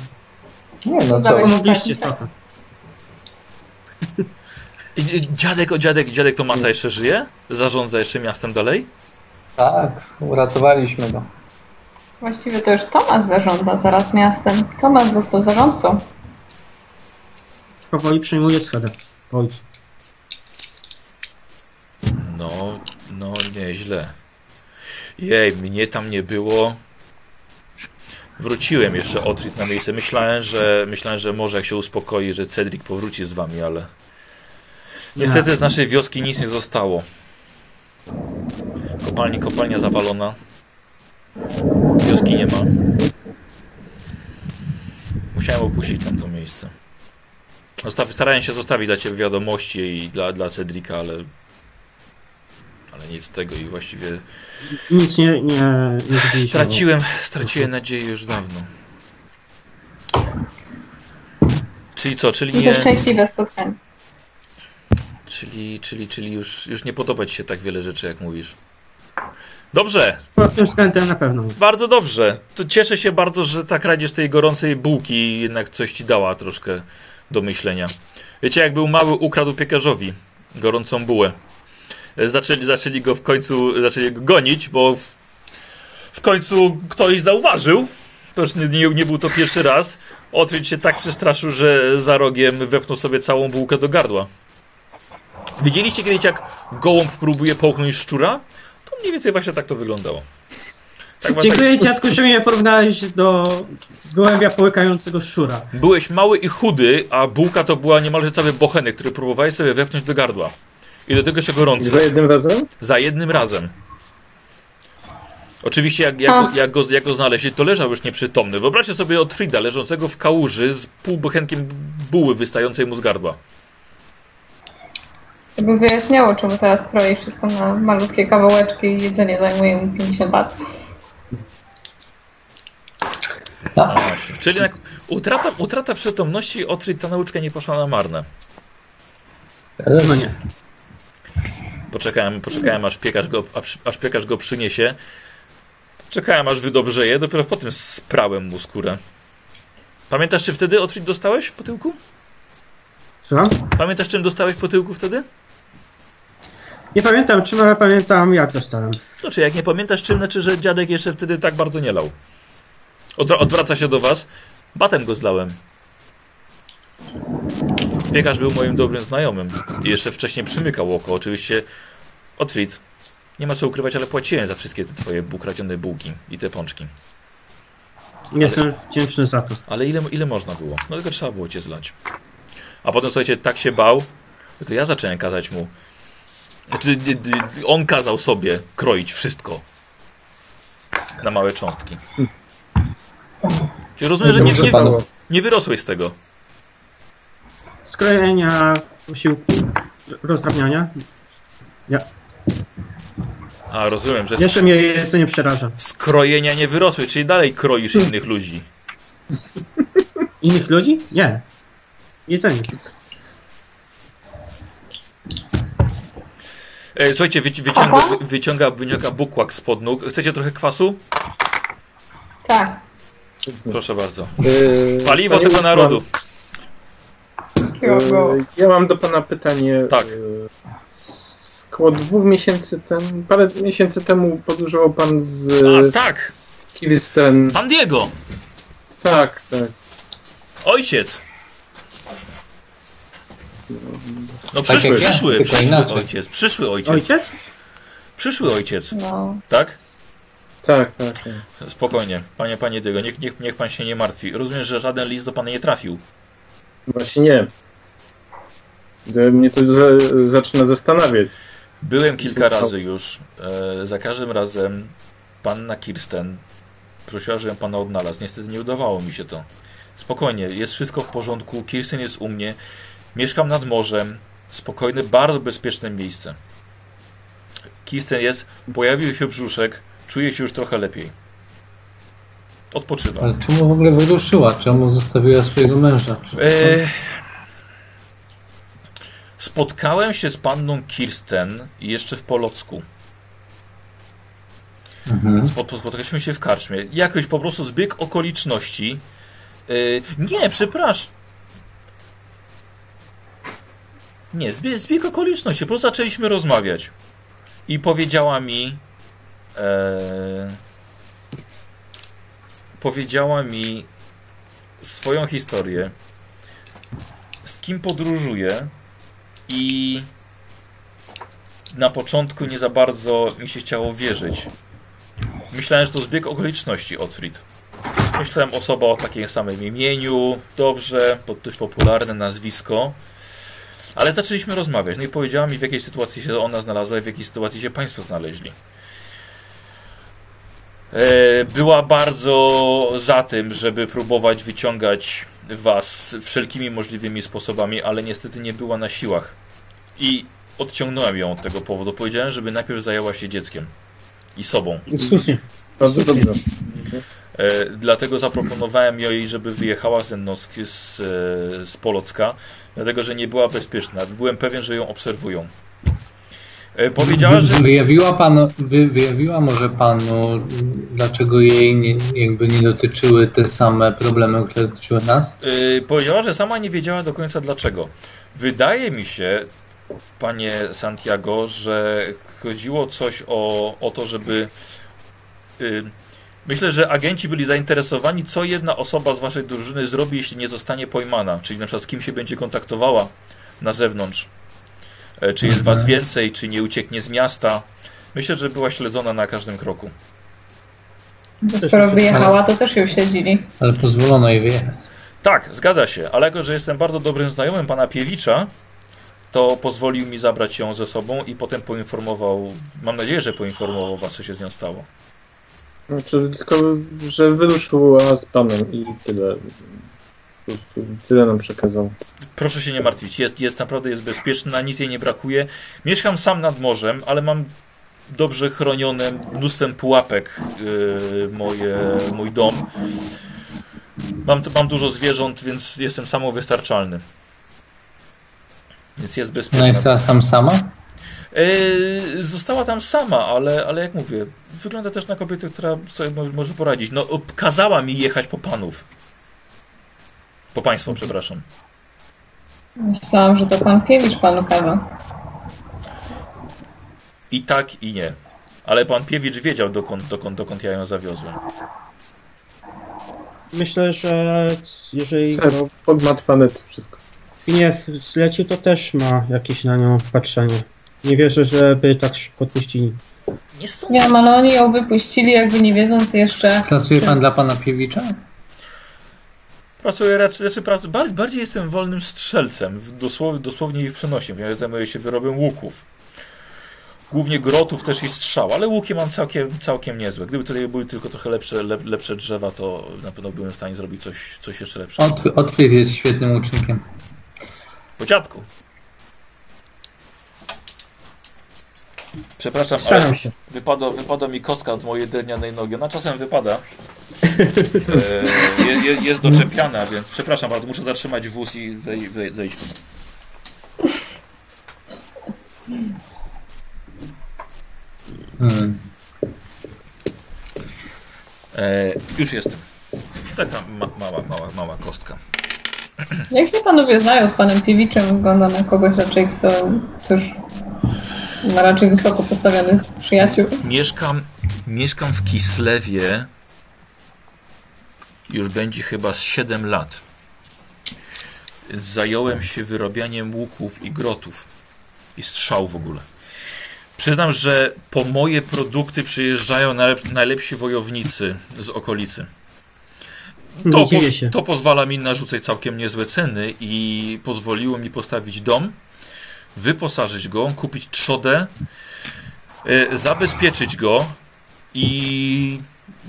Nie no co, Dałeś- Pomogliście i Dziadek, o dziadek, dziadek Tomasa jeszcze żyje? Zarządza jeszcze miastem dalej? tak, uratowaliśmy go. Właściwie to już Tomasz zarządza teraz miastem. Tomasz został zarządcą. Powoli przejmuje schedę. Ojcu. No, no nieźle. Jej, mnie tam nie było. Wróciłem jeszcze Otrit na miejsce. Myślałem, że myślałem, że może jak się uspokoi, że Cedric powróci z wami, ale niestety z naszej wioski nic nie zostało. Kopalni, kopalnia zawalona. Wioski nie ma. Musiałem opuścić tamto miejsce. Starałem się zostawić dla ciebie wiadomości i dla, dla Cedrika, ale ale nic z tego i właściwie Nic nie, nie, nie straciłem, straciłem nadzieję już dawno. Czyli co, czyli nie, szczęśliwe spotkanie. czyli, czyli, czyli już, już nie podoba ci się tak wiele rzeczy, jak mówisz. Dobrze, Pod tym względem na pewno. bardzo dobrze. To cieszę się bardzo, że ta kradzież tej gorącej bułki jednak coś ci dała troszkę do myślenia. Wiecie, jak był mały, ukradł piekarzowi gorącą bułę. Zaczęli, zaczęli go w końcu, zaczęli go gonić, bo w, w końcu ktoś zauważył. To już nie, nie, nie był to pierwszy raz. Otwieć się tak przestraszył, że za rogiem wepnął sobie całą bułkę do gardła. Widzieliście kiedyś, jak gołąb próbuje połknąć szczura? To mniej więcej właśnie tak to wyglądało. Tak, tak, Dziękuję dziadku, że mnie porównałeś do gołębia połykającego szczura. Byłeś mały i chudy, a bułka to była niemalże cały bochenek, który próbowałeś sobie wepchnąć do gardła. I do tego się gorący. Za jednym razem? Za jednym razem. Oczywiście jak, jak, jak, go, jak go znaleźli, to leżał już nieprzytomny. Wyobraźcie sobie Otfrida leżącego w kałuży z półbochenkiem buły wystającej mu z gardła. To by wyjaśniało, czemu teraz kroi wszystko na malutkie kawałeczki i jedzenie zajmuje mu 50 lat. Właśnie. Czyli jednak utrata, utrata przytomności Otfrid ta nauczka nie poszła na marne. No nie. Poczekałem, poczekałem aż, piekarz go, aż, aż piekarz go przyniesie. Czekałem aż wydobrzeje, dopiero potem sprałem mu skórę. Pamiętasz, czy wtedy Otfrid dostałeś po tyłku? Słucham? Pamiętasz, czym dostałeś po tyłku wtedy? Nie pamiętam czym, ale pamiętam jak dostałem. Znaczy, jak nie pamiętasz czym, znaczy, że dziadek jeszcze wtedy tak bardzo nie lał. Odwra odwraca się do was. Batem go zlałem. Piekarz był moim dobrym znajomym. I jeszcze wcześniej przymykał oko. Oczywiście Otwit. Nie ma co ukrywać, ale płaciłem za wszystkie te twoje ukradzione bułki i te pączki. Jestem wdzięczny za to. Ale ile, ile można było? No tylko trzeba było cię zlać. A potem, słuchajcie, tak się bał, że to ja zacząłem kazać mu. Znaczy, on kazał sobie kroić wszystko na małe cząstki. Czyli rozumiem, że nie, nie, nie wyrosłeś z tego. Skrojenia, posiłku, rozdrabniania. A, rozumiem, że Jeszcze mnie jedzenie przeraża. skrojenia nie wyrosłeś, czyli dalej kroisz innych ludzi. Innych ludzi? Nie. Jedzenie. E, słuchajcie, wyci- wyciąga, wy- wyciąga, wyciąga bukłak spod nóg. Chcecie trochę kwasu? Tak. Proszę bardzo. Yy, Paliwo panie tego Usman, narodu. Yy, Ja mam do pana pytanie. Tak. Yy, Około dwóch miesięcy temu, parę miesięcy temu podróżował pan z A, tak! Kirsten. Pan Diego! Tak, tak. Ojciec! No Tak przyszły, ja, przyszły, przyszły ojciec, przyszły ojciec, Ojciec? przyszły ojciec, No. tak? Tak, tak, tak. Spokojnie, panie, panie Diego, niech, niech, niech pan się nie martwi. Rozumiem, że żaden list do pana nie trafił. Właśnie nie. Mnie to za, zaczyna zastanawiać. Byłem kilka razy już. E, za każdym razem panna Kirsten prosiła, żebym pana odnalazł. Niestety nie udawało mi się to. Spokojnie, jest wszystko w porządku. Kirsten jest u mnie. Mieszkam nad morzem. Spokojne, bardzo bezpieczne miejsce. Kirsten jest, pojawił się brzuszek, czuje się już trochę lepiej. Odpoczywa. Ale czemu w ogóle wyruszyła? Czemu zostawiła swojego męża? E, spotkałem się z panną Kirsten jeszcze w Polocku. Mhm. Spo- po- Spotkaliśmy się w karczmie. Jakoś po prostu zbieg okoliczności. E, nie, przepraszam. Nie, zbieg, zbieg okoliczności. Po prostu zaczęliśmy rozmawiać. I powiedziała mi. E, powiedziała mi swoją historię. Z kim podróżuje. I na początku nie za bardzo mi się chciało wierzyć. Myślałem, że to zbieg okoliczności, Otfried. Myślałem osoba o takim samym imieniu, dobrze, to dość popularne nazwisko. Ale zaczęliśmy rozmawiać. No i powiedziała mi, w jakiej sytuacji się ona znalazła i w jakiej sytuacji się Państwo znaleźli. E, Była bardzo za tym, żeby próbować wyciągać Was wszelkimi możliwymi sposobami, ale niestety nie była na siłach. I odciągnąłem ją od tego powodu. Powiedziałem, żeby najpierw zajęła się dzieckiem i sobą. Słusznie. Bardzo dobrze. E, dlatego zaproponowałem jej, żeby wyjechała ze mną z, z, e, z Polocka, dlatego że nie była bezpieczna. Byłem pewien, że ją obserwują. E, powiedziała, że. Wyjawiła, panu, wy, wyjawiła może panu, dlaczego jej nie, jakby nie dotyczyły te same problemy, które dotyczyły nas? Yy, powiedziała, że sama nie wiedziała do końca dlaczego. Wydaje mi się, panie Santiago, że chodziło coś o, o to, żeby. Yy, myślę, że agenci byli zainteresowani, co jedna osoba z waszej drużyny zrobi, jeśli nie zostanie pojmana. Czyli na przykład z kim się będzie kontaktowała na zewnątrz. E, Czy jest was więcej, czy nie ucieknie z miasta. Myślę, że była śledzona na każdym kroku. Bo skoro wyjechała, to też ją śledzili. Ale pozwolono jej wyjechać. Tak, zgadza się, ale jako, że jestem bardzo dobrym znajomym pana Piewicza, to pozwolił mi zabrać ją ze sobą i potem poinformował, mam nadzieję, że poinformował was, co się z nią stało. Znaczy, tylko, że wyruszyła z panem i tyle. Po prostu tyle nam przekazał. Proszę się nie martwić, jest, jest naprawdę jest bezpieczna, nic jej nie brakuje. Mieszkam sam nad morzem, ale mam dobrze chronione mnóstwem pułapek yy, moje, mój dom. Mam, mam dużo zwierząt, więc jestem samowystarczalny. Więc jest No bezpieczna. jest teraz tam sama? Yy, została tam sama, ale, ale jak mówię, wygląda też na kobietę, która sobie mo- może poradzić. No, kazała mi jechać po panów. Po państwo, przepraszam. Myślałam, że to pan Piewicz panu kawa. I tak, i nie. Ale pan Piewicz wiedział, dokąd, dokąd, dokąd ja ją zawiozłem. Myślę, że jeżeli Tak, go Pogmatwane to wszystko. nie zlecił, to też ma jakieś na nią patrzenie. Nie wierzę, żeby tak szybko odpuścili. Nie sądzę. Nie, ale oni ją wypuścili jakby nie wiedząc jeszcze. Pracuje pan dla pana Piewicza? Pracuję raczej, raczej prac, bar- bardziej jestem wolnym strzelcem, w dosłow, dosłownie i w przenośnie, ponieważ zajmuję się wyrobem łuków. Głównie grotów też i strzał, ale łuki mam całkiem, całkiem niezłe. Gdyby tutaj były tylko trochę lepsze, lep, lepsze drzewa, to na pewno byłem w stanie zrobić coś, coś jeszcze lepszego. Otw- jest świetnym łucznikiem. Po dziadku. Przepraszam, ale Staram się. wypada, wypada mi kostka od mojej drewnianej nogi. Ona czasem wypada. E, je, je, jest doczepiana, więc przepraszam bardzo, muszę zatrzymać wóz i zej, zej, zejść. Hmm. E, już jestem. Taka ma, mała, mała, mała kostka. Jak się panowie znają z panem Piewiczem, wygląda na kogoś raczej, kto też ma raczej wysoko postawionych przyjaciół. Mieszkam, mieszkam w Kislewie już będzie chyba z 7 lat. Zająłem się wyrabianiem łuków i grotów i strzał w ogóle. Przyznam, że po moje produkty przyjeżdżają najlep- najlepsi wojownicy z okolicy. To, po, to pozwala mi narzucać całkiem niezłe ceny i pozwoliło mi postawić dom, wyposażyć go, kupić trzodę, y, zabezpieczyć go i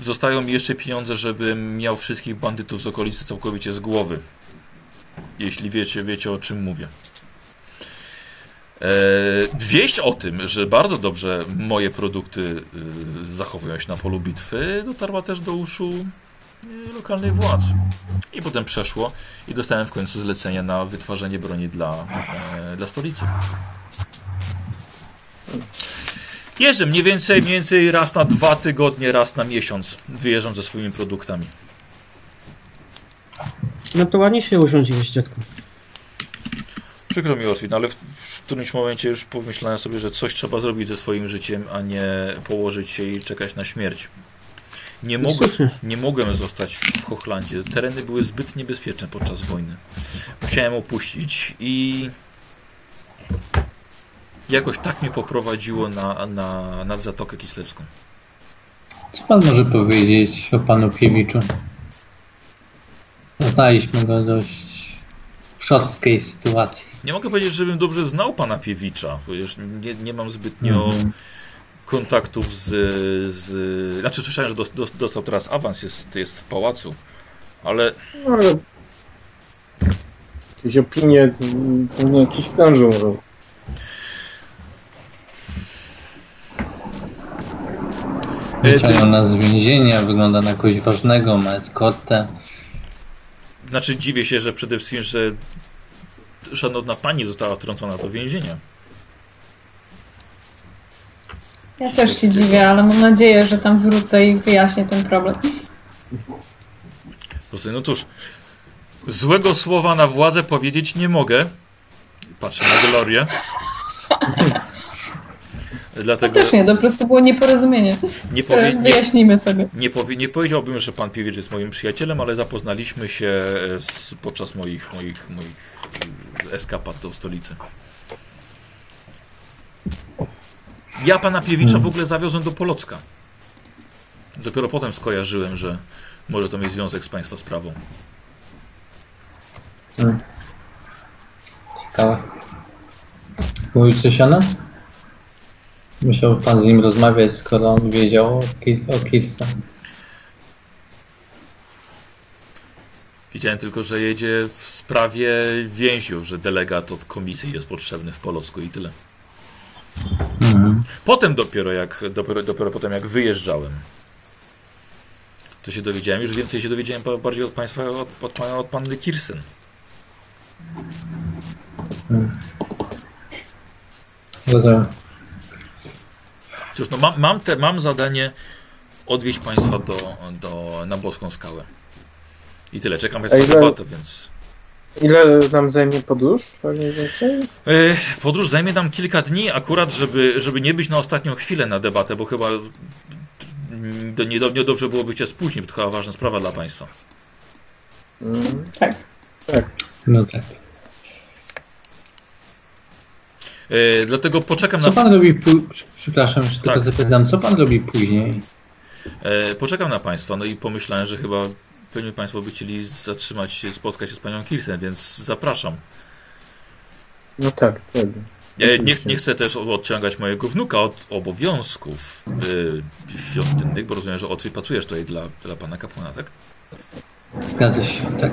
zostają mi jeszcze pieniądze, żebym miał wszystkich bandytów z okolicy całkowicie z głowy. Jeśli wiecie, wiecie o czym mówię. E, wieść o tym, że bardzo dobrze moje produkty e, zachowują się na polu bitwy, dotarła też do uszu e, lokalnych władz. I potem przeszło i dostałem w końcu zlecenie na wytwarzanie broni dla, e, dla stolicy. Jeżdżę mniej więcej, mniej więcej raz na dwa tygodnie, raz na miesiąc wyjeżdżam ze swoimi produktami. No to ładnie się urządziłeś, dziadku. Przykro mi Otwin, ale w, w którymś momencie już pomyślałem sobie, że coś trzeba zrobić ze swoim życiem, a nie położyć się i czekać na śmierć. Nie, słusznie. nie mogłem zostać w Hochlandzie. Tereny były zbyt niebezpieczne podczas wojny. Musiałem opuścić i jakoś tak mnie poprowadziło na, na, nad Zatokę Kislewską. Co pan może powiedzieć o panu Piewiczu? Znaliśmy go dość w szorstkiej sytuacji. Nie mogę powiedzieć, żebym dobrze znał pana Piewicza, ponieważ nie, nie mam zbytnio Mhm. Kontaktów z, z... Znaczy słyszałem, że dos, dos, dostał teraz awans, jest, jest w pałacu, ale No, ale... Jakieś opinie, pewnie jakiś krążą. No. E, Wyciągnął nas z więzienia, wygląda na kogoś ważnego, ma eskortę. Znaczy dziwię się, że przede wszystkim, że szanowna pani została wtrącona do więzienia. Ja też się dziwię, ale mam nadzieję, że tam wrócę i wyjaśnię ten problem. No cóż, złego słowa na władzę powiedzieć nie mogę. Patrzę na Glorię. Dlatego Też nie, to po prostu było nieporozumienie. nie, powie, nie, Wyjaśnimy sobie. nie, powie, nie powiedziałbym, że pan Piewicz jest moim przyjacielem, ale zapoznaliśmy się e, z, podczas moich, moich, moich e, eskapad do stolicy. Ja pana Piewicza w ogóle zawiozłem do Polocka. Dopiero potem skojarzyłem, że może to mieć związek z państwa sprawą. Hmm. Ciekawe. Mówił coś o nas? Musiał pan z nim rozmawiać, skoro on wiedział o, Ki- o Kirsa. Wiedziałem tylko, że jedzie w sprawie więźniów, że delegat od komisji jest potrzebny w Polsku i tyle. Mhm. Potem dopiero jak, dopiero, dopiero potem jak wyjeżdżałem, to się dowiedziałem, już więcej się dowiedziałem bardziej od państwa, od, od, pana- od panny Kirsten. Rozumiem. Cóż, no mam, mam, te, mam zadanie odwieźć państwa do, do, na Boską Skałę. I tyle, czekam państwa ile- debatę, więc... Ile nam zajmie podróż? Mniej więcej? E, Podróż zajmie nam kilka dni, akurat, żeby, żeby nie być na ostatnią chwilę na debatę, bo chyba mm, do- nie, nie dobrze byłoby cię spóźnić, bo to chyba ważna sprawa dla państwa. Mm. Tak. No tak. E, dlatego poczekam Co na, pan robi, przepraszam, że tylko Tak. zapytam, co pan robi później? e, poczekam na państwa, no i pomyślałem, że chyba pewnie państwo by chcieli zatrzymać się, spotkać się z panią Kirsten, więc zapraszam. No tak, tak. E, nie, Oczywiście. nie chcę też odciągać mojego wnuka od obowiązków e, świątynnych, bo rozumiem, że odpracujesz tutaj dla, dla pana kapłana, tak? Zgadza się, tak.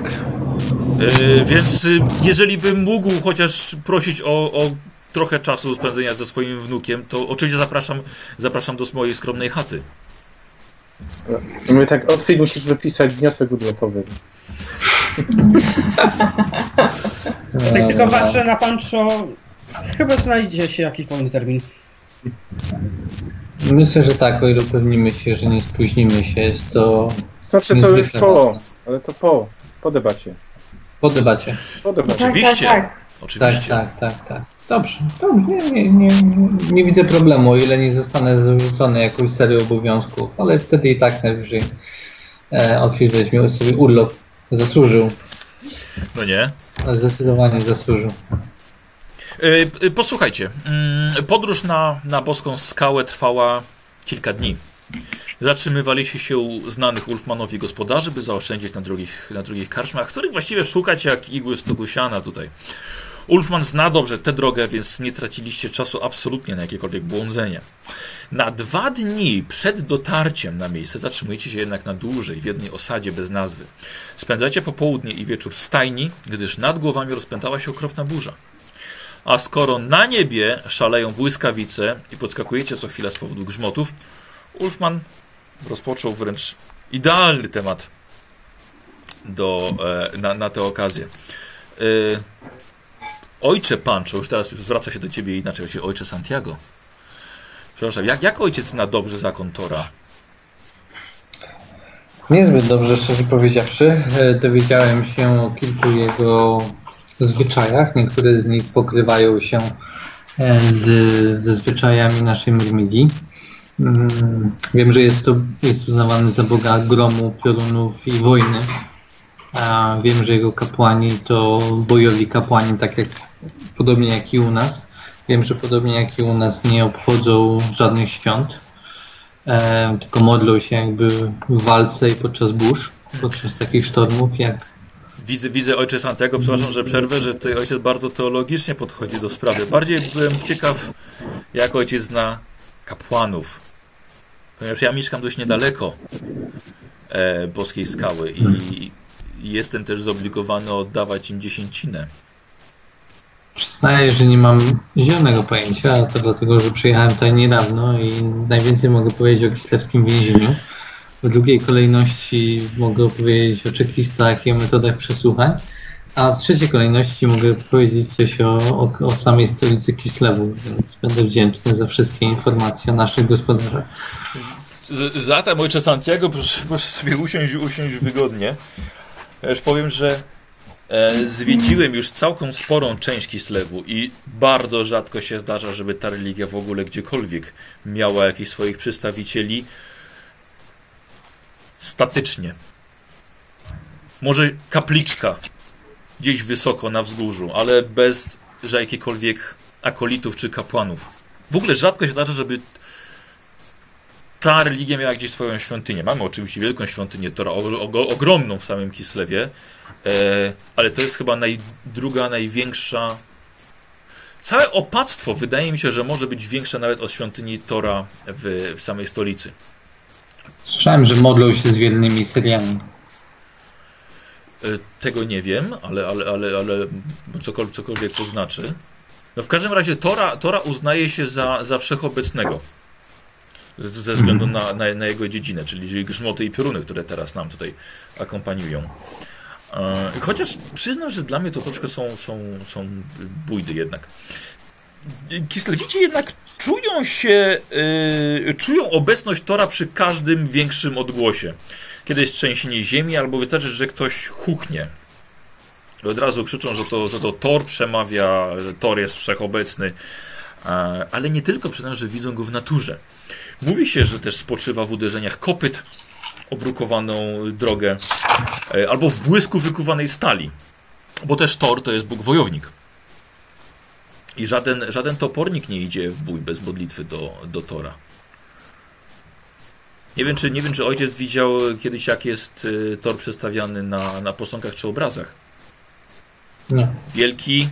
E, więc y, jeżeli bym mógł chociaż prosić o, o trochę czasu spędzenia ze swoim wnukiem, to oczywiście zapraszam, zapraszam do mojej skromnej chaty. My tak, Otwit musisz wypisać wniosek urlopowy. Tak tylko patrzę na Pancho. Chyba znajdzie się jakiś wolny termin. Myślę, że tak, o ile upewnimy się, że nie spóźnimy się, jest to Znaczy to już po, ważne. ale to po, po debacie. Po debacie. Po debacie. Oczywiście. Tak, tak, tak. Oczywiście. Tak, tak, tak, tak. Dobrze, dobrze. Nie, nie, nie, nie widzę problemu, o ile nie zostanę zarzucony jakąś serią obowiązków, ale wtedy i tak najwyżej e, weźmie sobie urlop. Zasłużył, No nie? zdecydowanie zasłużył. E, e, Posłuchajcie, mm, podróż na, na boską skałę trwała kilka dni. Zatrzymywaliście się u znanych Ulfmanowi gospodarzy, by zaoszczędzić na drugich, na drugich karczmach, których właściwie szukać jak igły w stogu siana tutaj. Ulfman zna dobrze tę drogę, więc nie traciliście czasu absolutnie na jakiekolwiek błądzenie. Na dwa dni przed dotarciem na miejsce zatrzymujecie się jednak na dłużej w jednej osadzie bez nazwy. Spędzacie popołudnie i wieczór w stajni, gdyż nad głowami rozpętała się okropna burza. A skoro na niebie szaleją błyskawice i podskakujecie co chwila z powodu grzmotów, Ulfman rozpoczął wręcz idealny temat do, e, na, na tę okazję. E, ojcze Pancho, już teraz już zwraca się do ciebie inaczej, się ojcze Santiago. Przepraszam, jak, jak ojciec na dobrze zakon Tora? Niezbyt dobrze, szczerze powiedziawszy. E, Dowiedziałem się o kilku jego zwyczajach. Niektóre z nich pokrywają się e, z, ze zwyczajami naszej Myrmidii. Mm, Wiem, że jest to jest uznawany za boga gromu, piorunów i wojny. A wiem, że jego kapłani to bojowi kapłani, tak jak podobnie jak i u nas. Wiem, że podobnie jak i u nas nie obchodzą żadnych świąt, e, tylko modlą się jakby w walce i podczas burz, podczas takich sztormów jak Widzę, widzę ojcze Santiago, przepraszam, że przerwę, że tutaj ojciec bardzo teologicznie podchodzi do sprawy. Bardziej byłem ciekaw, jak ojciec zna kapłanów. Ponieważ ja mieszkam dość niedaleko e, Boskiej Skały i, i jestem też zobligowany oddawać im dziesięcinę. Przyznaję, że nie mam zielonego pojęcia, a to dlatego, że przyjechałem tutaj niedawno i najwięcej mogę powiedzieć o kislewskim więzieniu. W drugiej kolejności mogę opowiedzieć o czekistach i o metodach przesłuchań, a w trzeciej kolejności mogę powiedzieć coś o, o, o samej stolicy Kislewu, więc będę wdzięczny za wszystkie informacje o naszych gospodarzach. Zatem ojcze Santiago, proszę, proszę sobie usiąść, usiąść wygodnie. Ja już powiem, że e, zwiedziłem już całkiem sporą część Kislewu i bardzo rzadko się zdarza, żeby ta religia w ogóle gdziekolwiek miała jakichś swoich przedstawicieli statycznie. Może kapliczka gdzieś wysoko na wzgórzu, ale bez że jakichkolwiek akolitów czy kapłanów. W ogóle rzadko się zdarza, żeby ta religia miała gdzieś swoją świątynię. Mamy oczywiście wielką świątynię Tora, ogromną w samym Kislewie, e, ale to jest chyba naj, druga, największa. Całe opactwo wydaje mi się, że może być większe nawet od świątyni Tora w, w samej stolicy. Słyszałem, że modlą się z wielnymi seriami. E, tego nie wiem, ale, ale, ale, ale cokolwiek, cokolwiek to znaczy. No w każdym razie Tora, Tora uznaje się za, za wszechobecnego. Ze względu na, na, na jego dziedzinę, czyli grzmoty i pioruny, które teraz nam tutaj akompaniują. E, Chociaż przyznam, że dla mnie to troszkę są, są, są bójdy jednak. Kislewici jednak czują się, yy, czują obecność Tora przy każdym większym odgłosie. Kiedy jest trzęsienie ziemi, albo wystarczy, że ktoś huknie. I od razu krzyczą, że to, że to Thor przemawia, że Thor jest wszechobecny. E, Ale nie tylko, przyznam, że widzą go w naturze. Mówi się, że też spoczywa w uderzeniach kopyt, obrukowaną drogę, e, albo w błysku wykuwanej stali. Bo też Thor to jest Bóg wojownik. I żaden, żaden topornik nie idzie w bój bez modlitwy do, do Tora. Nie wiem, czy, nie wiem, czy ojciec widział kiedyś, jak jest y, Tor przedstawiany na, na posągach czy obrazach. Nie. Wielki,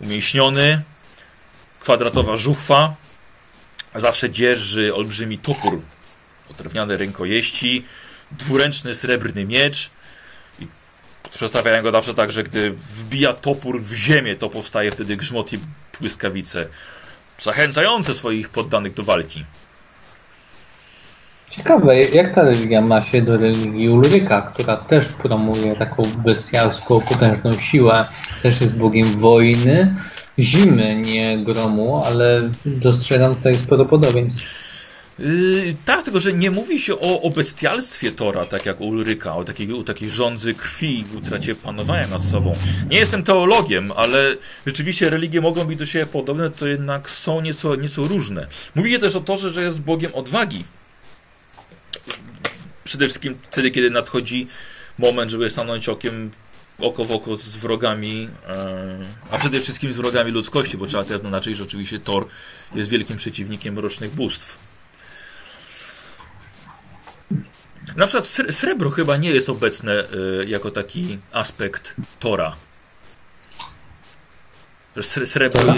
umięśniony, kwadratowa żuchwa, zawsze dzierży olbrzymi topór drewniane rękojeści, dwuręczny srebrny miecz i przedstawiają go zawsze tak, że gdy wbija topór w ziemię, to powstaje wtedy grzmot i błyskawice, zachęcające swoich poddanych do walki. Ciekawe, jak ta religia ma się do religii Ulryka, która też promuje taką bestialską, potężną siłę, też jest bogiem wojny, zimy, nie gromu, ale dostrzegam tutaj sporo podobieństw. Yy, tak, tylko że nie mówi się o, o bestialstwie Tora, tak jak Ulryka, o takiej, o takiej rządzy krwi, utracie panowania nad sobą. Nie jestem teologiem, ale rzeczywiście religie mogą być do siebie podobne, to jednak są nieco, nieco różne. Mówi się też o Torze, że jest Bogiem odwagi. Przede wszystkim wtedy, kiedy nadchodzi moment, żeby stanąć okiem oko w oko z wrogami, e, a przede wszystkim z wrogami ludzkości, bo trzeba też zaznaczyć, że oczywiście Thor jest wielkim przeciwnikiem mrocznych bóstw. Na przykład sre- srebro chyba nie jest obecne y, jako taki aspekt Tora. Srebro, Tora?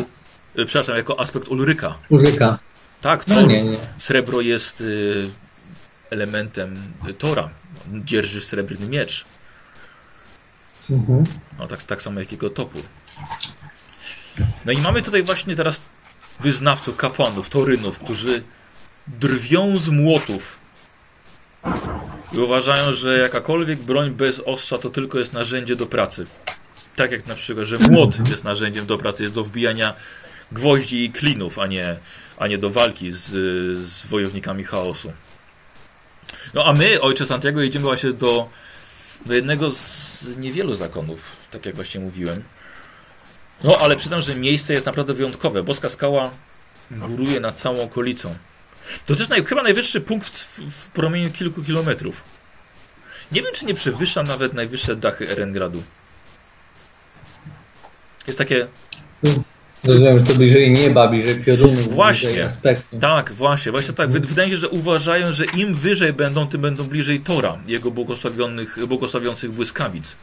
y, przepraszam, jako aspekt Ulryka. Ulryka. Tak, No nie, nie. srebro jest elementem Tora. Dzierży srebrny miecz. Mhm. No, tak, tak samo jak jego topór. No i mamy tutaj właśnie teraz wyznawców, kapłanów, torynów, którzy drwią z młotów. I uważają, że jakakolwiek broń bez ostrza to tylko jest narzędzie do pracy. Tak jak na przykład, że młot jest narzędziem do pracy, jest do wbijania gwoździ i klinów, a nie, a nie do walki z, z wojownikami chaosu. No a my, ojcze Santiago, jedziemy właśnie do, do jednego z niewielu zakonów, tak jak właśnie mówiłem. No ale przyznam, że miejsce jest naprawdę wyjątkowe. Boska skała góruje nad całą okolicą. To też naj, chyba najwyższy punkt w, w promieniu kilku kilometrów. Nie wiem, czy nie przewyższa nawet najwyższe dachy Erengradu. Jest takie Rozumiem, że to bliżej nieba, bliżej piorunów, Właśnie. bliżej aspektu. Tak, właśnie, właśnie tak. Wy- Wydaje mi się, że uważają, że im wyżej będą, tym będą bliżej Tora, jego błogosławionych, błogosławiących błyskawic.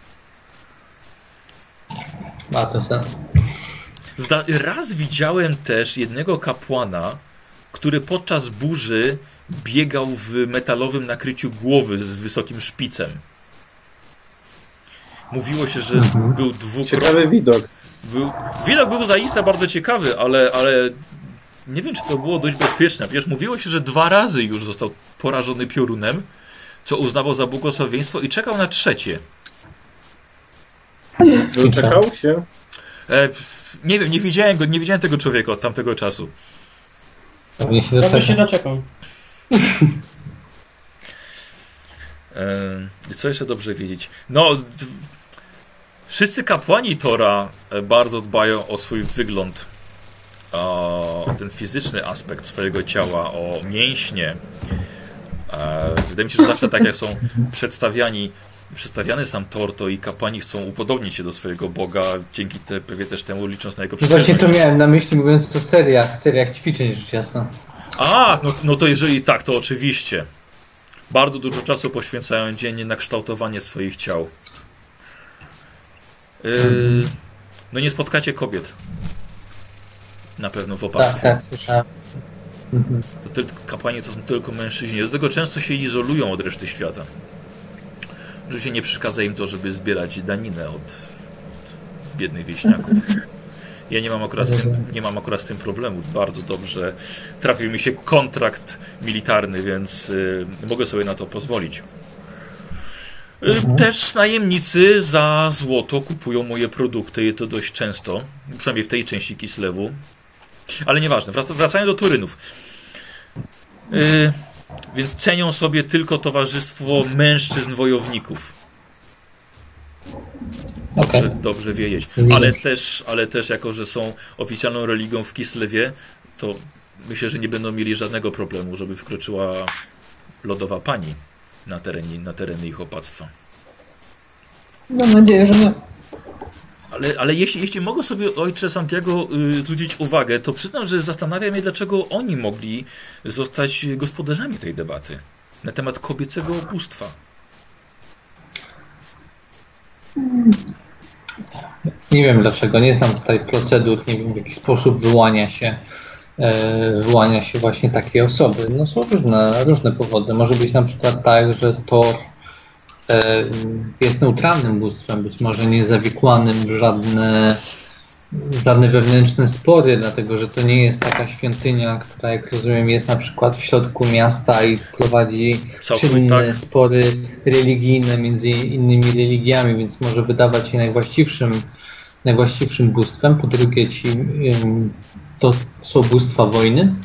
Ma to sens. Zda raz widziałem też jednego kapłana, który podczas burzy biegał w metalowym nakryciu głowy z wysokim szpicem. Mówiło się, że Mhm. był dwukrotnie. Ciekawy widok. Był, widok był zaiste bardzo ciekawy, ale, ale nie wiem, czy to było dość bezpieczne. Przecież mówiło się, że dwa razy już został porażony piorunem, co uznawał za błogosławieństwo i czekał na trzecie. Doczekał się. E, nie wiem, nie widziałem go, nie widziałem tego człowieka od tamtego czasu. Pewnie się też się doczeka. doczekam. E, co jeszcze dobrze wiedzieć? No, wszyscy kapłani Tora e, bardzo dbają o swój wygląd, o ten fizyczny aspekt swojego ciała, o mięśnie. E, wydaje mi się, że zawsze tak jak są przedstawiani, przedstawiany sam Tor, to i kapłani chcą upodobnić się do swojego Boga, dzięki te, pewnie też temu licząc na jego No Właśnie to miałem na myśli, mówiąc o seriach, seriach ćwiczeń, rzecz jasna. A, no, no to jeżeli tak, to oczywiście. Bardzo dużo czasu poświęcają dziennie na kształtowanie swoich ciał. Yy, no nie spotkacie kobiet. Na pewno w Tak, opactwie. tak, słyszałem. Mhm. To tylko, kapłani to są tylko mężczyźni. Do tego często się izolują od reszty świata. Oczywiście nie przeszkadza im to, żeby zbierać daninę od, od biednych wieśniaków. Ja nie mam, akurat z tym, nie mam akurat z tym problemu. Bardzo dobrze trafił mi się kontrakt militarny, więc y, mogę sobie na to pozwolić. Y, Też najemnicy za złoto kupują moje produkty i to dość często, przynajmniej w tej części Kislewu. Ale nieważne, wrac wracając do Turynów. Y, więc cenią sobie tylko towarzystwo mężczyzn wojowników. Dobrze, dobrze wiedzieć. Ale też, ale też jako, że są oficjalną religią w Kislewie, to myślę, że nie będą mieli żadnego problemu, żeby wkroczyła lodowa pani na terenie, na tereny ich opactwa. Mam nadzieję, że nie. Ale, ale jeśli, jeśli mogę sobie ojcze Santiago y, zwrócić uwagę, to przyznam, że zastanawia mnie, dlaczego oni mogli zostać gospodarzami tej debaty na temat kobiecego ubóstwa. Nie wiem dlaczego, nie znam tutaj procedur, nie wiem w jaki sposób wyłania się, wyłania się właśnie takie osoby. No są różne, różne powody. Może być na przykład tak, że to e, jest neutralnym bóstwem, być może nie zawikłanym w żadne, żadne wewnętrzne spory, dlatego że to nie jest taka świątynia, która jak rozumiem jest na przykład w środku miasta i prowadzi czynne tak. spory religijne między innymi religiami, więc może wydawać się najwłaściwszym, najwłaściwszym bóstwem. Po drugie, ci, to są bóstwa wojny,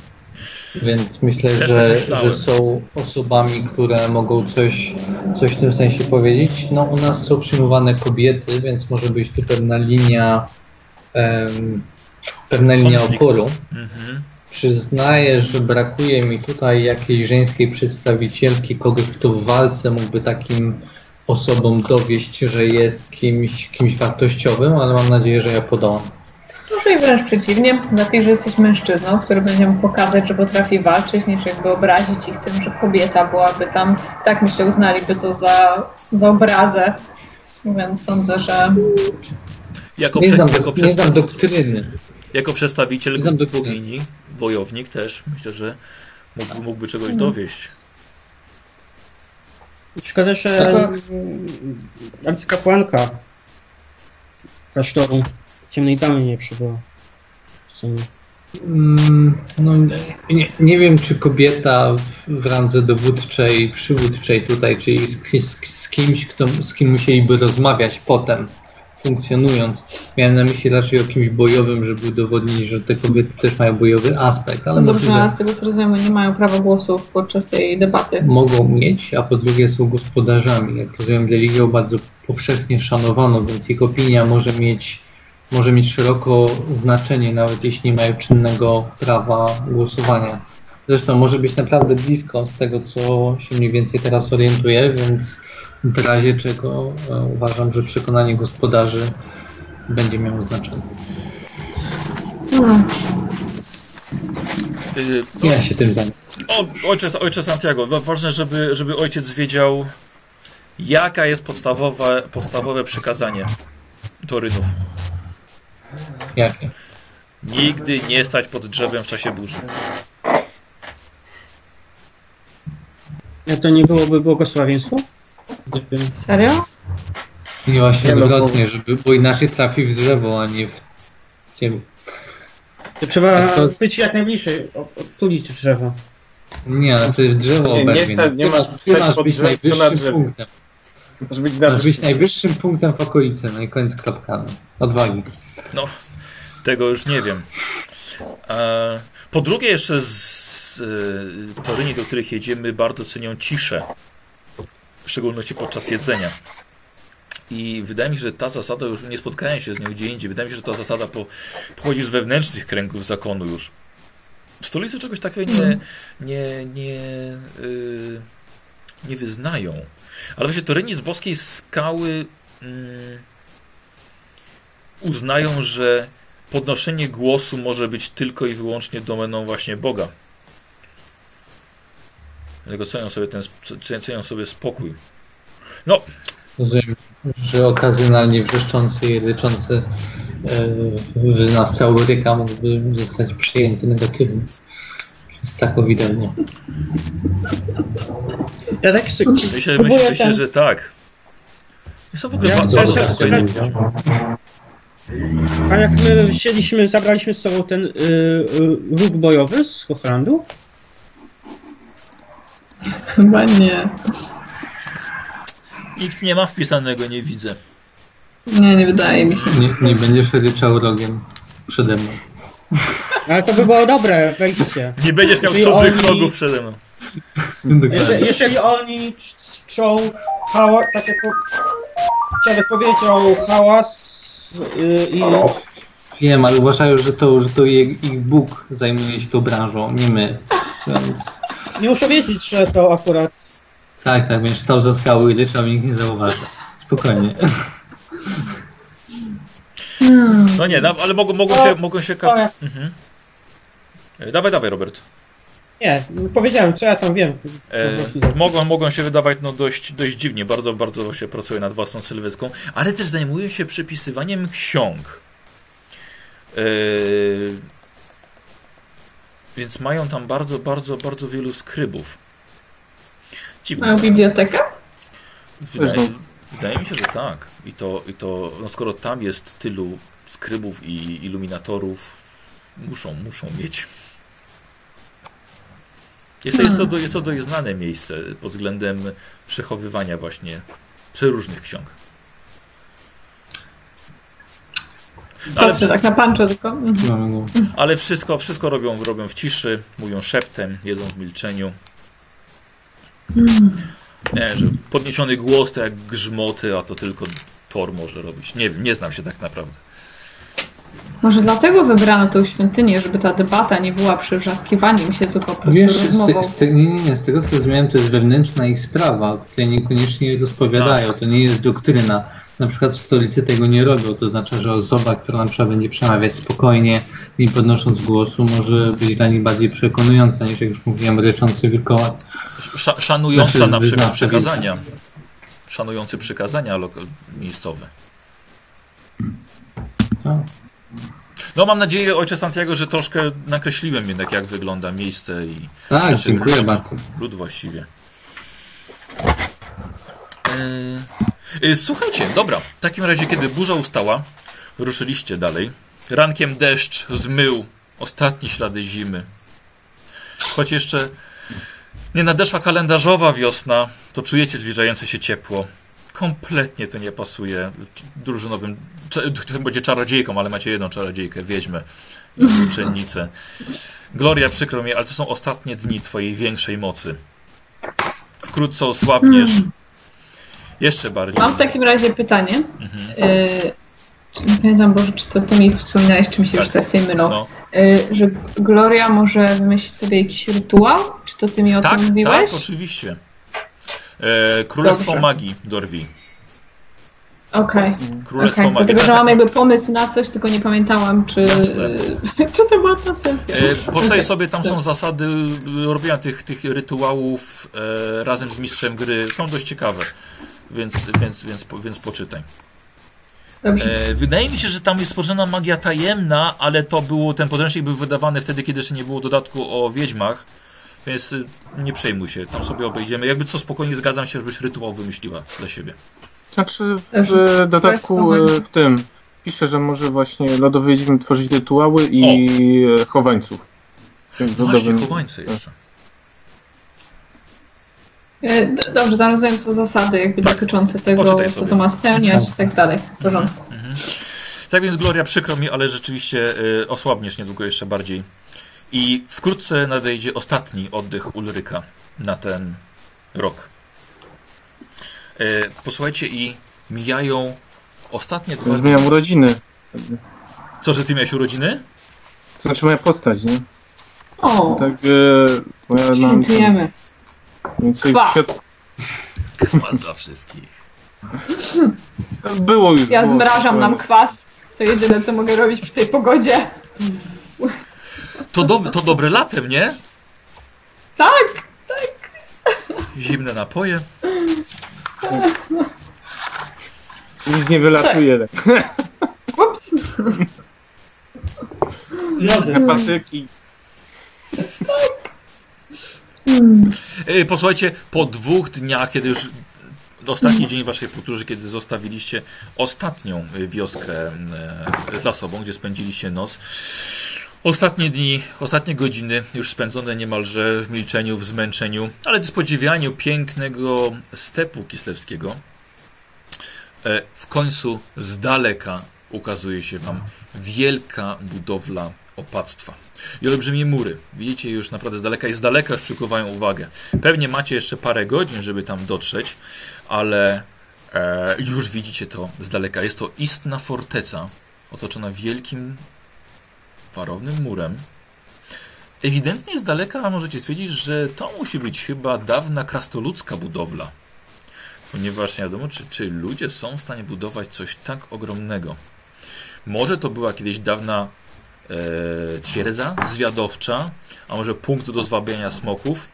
więc myślę, Też tak że, że są osobami, które mogą coś, coś w tym sensie powiedzieć. No, u nas są przyjmowane kobiety, więc może być tu pewna linia, em, pewna linia Konflikt. oporu. Mhm. Przyznaję, że brakuje mi tutaj jakiejś żeńskiej przedstawicielki, kogoś, kto w walce mógłby takim osobom dowieść, że jest kimś, kimś wartościowym, ale mam nadzieję, że ja podołam. Może i wręcz przeciwnie. Lepiej, że jesteś mężczyzną, który będzie mógł pokazać, że potrafi walczyć, niż jakby obrazić ich tym, że kobieta byłaby tam. Tak myślę, uznaliby to za, za obrazę. Więc sądzę, że Jako, Nie znam, jako, nie znam doktryny. jako przedstawiciel Nie znam doktryny. bogini, wojownik też myślę, że mógłby, mógłby czegoś Mhm. dowieść. Szkoda, że arcykapłanka klasztoru ciemnej damy nie przybyła. W sumie. Mm, No, nie, nie wiem, czy kobieta w, w randze dowódczej, przywódczej tutaj, czyli z, z, z kimś, kto, z kim musieliby rozmawiać potem, funkcjonując. Miałem na myśli raczej o kimś bojowym, żeby udowodnić, że te kobiety też mają bojowy aspekt, ale No dobrze, możliwe, ale z tego co rozumiem, nie mają prawa głosu podczas tej debaty. mogą mieć, a po drugie są gospodarzami. Jak rozumiem, religią bardzo powszechnie szanowaną, więc ich opinia może mieć, może mieć szeroko znaczenie, nawet jeśli nie mają czynnego prawa głosowania. Zresztą może być naprawdę blisko z tego, co się mniej więcej teraz orientuję, więc w razie czego e, uważam, że przekonanie gospodarzy będzie miało znaczenie. Hmm. Ja się tym zajmę. o, ojciec, ojciec Santiago, wa- ważne, żeby, żeby ojciec wiedział, jaka jest podstawowe, podstawowe przykazanie Torynów. Jakie? Nigdy nie stać pod drzewem w czasie burzy. A to nie byłoby błogosławieństwo? Serio? Nie właśnie Nie, no, odwrotnie, żeby, bo inaczej trafi w drzewo, a nie w ciebie. To trzeba to- być jak najbliżej, odtulić drzewo. Nie, ale to jest drzewo Nie, nie sta- nie Ty masz ty masz być najwyższym punktem. Może być na Masz być najwyższym punktem w okolicy, no i koniec kropka. No. Tego już nie wiem. E, po drugie, jeszcze z, z e, Toryni, do których jedziemy, bardzo cenią ciszę. W szczególności podczas jedzenia. I wydaje mi się, że ta zasada już nie spotkałem się z nią gdzie indziej. Wydaje mi się, że ta zasada po, pochodzi z wewnętrznych kręgów zakonu już. W stolicy czegoś takiego nie, Mhm. nie, nie, y, nie wyznają. Ale właśnie Toryni z boskiej skały mm, uznają, że podnoszenie głosu może być tylko i wyłącznie domeną właśnie Boga. Dlatego cenią sobie ten cenią sobie spokój. Rozumiem, że okazjonalnie wrzeszczący i ryczący e, wyznawca Uryka mógłby zostać przyjęty negatywnie. Przez taką widelnię. Ja tak sobie Myślę, myślę, myślę że tak. Są w ogóle Ja bardzo się spokojni. A jak my siedliśmy, zabraliśmy z sobą ten y, y, róg bojowy z Hochlandu? Chyba nie. Nikt nie ma wpisanego, nie widzę. Nie, nie wydaje mi się. Nie, nie będziesz ryczał rogiem przede mną. Ale to by było dobre wejście. Nie będziesz miał Czyli cudzych oni- rogów przede mną. Jeżeli, jeżeli oni cz- czczą hałas, tak jak po- dziadek powiedział, hałas i Wiem, ale uważają, że to, że to ich, ich Bóg zajmuje się tą branżą, nie my. Więc, nie muszę wiedzieć, że to akurat tak, tak, będziesz stał za skały i ryczał i nikt nie zauważy. Spokojnie. No nie, no, ale mogą, mogą się... Mogą się ka- ale mhm. Dawaj, dawaj, Robert. Nie, powiedziałem, co ja tam wiem. E, mogą, mogą się wydawać no, dość, dość dziwnie. Bardzo, bardzo się pracuje nad własną sylwetką, ale też zajmują się przepisywaniem ksiąg. E, więc mają tam bardzo, bardzo, bardzo wielu skrybów. Dziwne. Mają bibliotekę? Wydaje, wydaje mi się, że tak. I to, i to no skoro tam jest tylu skrybów i iluminatorów, muszą, muszą mieć. Jest, to- jest, to, do, jest to dość znane miejsce pod względem przechowywania właśnie przeróżnych ksiąg. Ale, Patrzę tak na pancho tylko. Mhm. No, no. ale wszystko, wszystko robią, robią w ciszy, mówią szeptem, jedzą w milczeniu. Nie, że podniesiony głos to jak grzmoty, a to tylko Thor może robić. Nie wiem, nie znam się tak naprawdę. Może dlatego wybrano tę świątynię, żeby ta debata nie była przywrzaskiwaniem się, tylko po prostu Wiesz, z, rozmową. z, te- nie, nie, nie, z tego co zrozumiałem, to jest wewnętrzna ich sprawa, której niekoniecznie rozpowiadają. To nie jest doktryna. Na przykład w stolicy tego nie robią. To znaczy, że osoba, która na przykład będzie przemawiać spokojnie, nie podnosząc głosu, może być dla nich bardziej przekonująca niż, jak już mówiłem, ryczący wilkołak. Sza, szanująca Znaczy, na przykład wyznawca przykazania. Szanujący przykazania lokal, miejscowe. Tak. No mam nadzieję, ojcze Santiago, że troszkę nakreśliłem jednak jak wygląda miejsce i Tak, dziękuję lud- bardzo. lud właściwie. Yy, yy, słuchajcie, dobra. W takim razie, kiedy burza ustała, ruszyliście dalej. Rankiem deszcz zmył ostatnie ślady zimy. Choć jeszcze nie nadeszła kalendarzowa wiosna, to czujecie zbliżające się ciepło. Kompletnie to nie pasuje drużynowym, to będzie czarodziejką, ale macie jedną czarodziejkę, wiedźmę uczennicę. Gloria, przykro mi, ale to są ostatnie dni twojej większej mocy. Wkrótce osłabniesz. Jeszcze bardziej. Mam w takim razie pytanie. Mhm. Y, czy, nie pamiętam, Boże, czy to ty mi wspominałeś, czy mi się już Tak. coś mylą. No. Y, że Gloria może wymyślić sobie jakiś rytuał? Czy to ty mi o Tak, tym mówiłeś? tak, oczywiście. E, Królestwo Dobrze. Magii, Dorwi. Okej, Królestwo okej. Magii. Dlatego, Tak, że mam tak. jakby pomysł na coś, tylko nie pamiętałam, czy, czy to była ta sesja. E, Okej. sobie, tam są Tak. zasady y, robienia tych, tych rytuałów e, razem z mistrzem gry. Są dość ciekawe, więc, więc, więc, więc poczytaj. E, wydaje mi się, że tam jest stworzona magia tajemna, ale to było, ten podręcznik był wydawany wtedy, kiedy jeszcze nie było dodatku o wiedźmach, więc y, nie przejmuj się, tam sobie obejdziemy. Jakby co, spokojnie zgadzam się, żebyś rytuał wymyśliła dla siebie. Znaczy w dodatku e, w tym pisze, że może właśnie lodowy wiedźmy tworzyć rytuały i e, chowańców. Właśnie, chowańcy jeszcze. E, Dobrze, tam rozumiem są zasady jakby Tak. dotyczące tego, co to ma spełniać i tak dalej. W porządku. Mhm. Tak więc Gloria, przykro mi, ale rzeczywiście y, osłabniesz niedługo jeszcze bardziej. I wkrótce nadejdzie ostatni oddech Ulryka na ten rok. Y, posłuchajcie i mijają ostatnie dwa Już miałem urodziny. Co, że ty miałeś urodziny? To znaczy moja postać, nie? O, Tak, e, świętujemy. Kwas. Kwas dla wszystkich. Było już. Ja było, zmrażam nam kwas. To jedyne, co mogę robić przy tej pogodzie. To, do, to dobre latem, nie? Tak! Zimne napoje. Nic nie wylatuje. Tak. Ups. Lody. Patyki. Hmm. Y, Posłuchajcie, po dwóch dniach, kiedy już ostatni dzień waszej podróży, kiedy zostawiliście ostatnią wioskę y, za sobą, gdzie spędziliście noc. Ostatnie dni, ostatnie godziny już spędzone niemalże w milczeniu, w zmęczeniu, ale w podziwianiu pięknego stepu kislewskiego. E, W końcu z daleka ukazuje się wam wielka budowla opactwa i olbrzymie mury. Widzicie już naprawdę z daleka i z daleka już przykuwają uwagę. Pewnie macie jeszcze parę godzin, żeby tam dotrzeć, ale e, już widzicie to z daleka. Jest to istna forteca, otoczona wielkim, warownym murem. Ewidentnie z daleka możecie stwierdzić, że to musi być chyba dawna krastoludzka budowla. Ponieważ nie wiadomo, czy, czy ludzie są w stanie budować coś tak ogromnego. Może to była kiedyś dawna e, twierdza zwiadowcza, a może punkt do zwabiania smoków.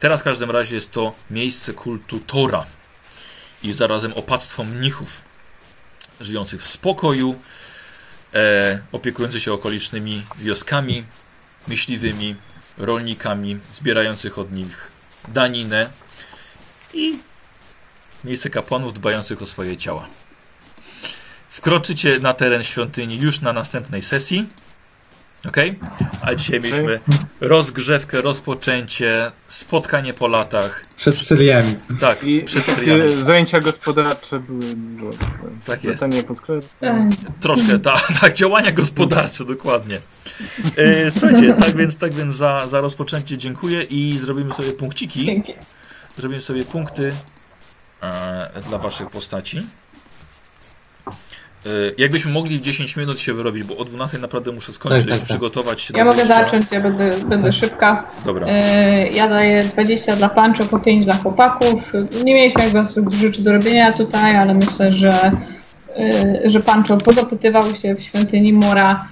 Teraz w każdym razie jest to miejsce kultu Tora i zarazem opactwo mnichów żyjących w spokoju, e, opiekujących się okolicznymi wioskami, myśliwymi, rolnikami, zbierających od nich daninę i miejsce kapłanów dbających o swoje ciała. Wkroczycie na teren świątyni już na następnej sesji. Ok? A dzisiaj mieliśmy rozgrzewkę, rozpoczęcie, spotkanie po latach. Przed seriami. Tak, I przed seriami. zajęcia gospodarcze były dużo. Tak jest. Troszkę, tak, tak, działania gospodarcze, dokładnie. E, słuchajcie, tak więc, tak więc za, za rozpoczęcie dziękuję i zrobimy sobie punkciki. Dzięki. Zrobimy sobie punkty e, dla waszych postaci. E, jakbyśmy mogli w 10 minut się wyrobić, bo o 12 naprawdę muszę skończyć, Tak, tak, tak. przygotować się Ja do mogę wyjścia. zacząć, ja będę, będę szybka. Dobra. E, Ja daję 20 dla Pancho, po 5 dla chłopaków. Nie mieliśmy jakby rzeczy do robienia tutaj, ale myślę, że, e, że Pancho podopytywał się w świątyni Mora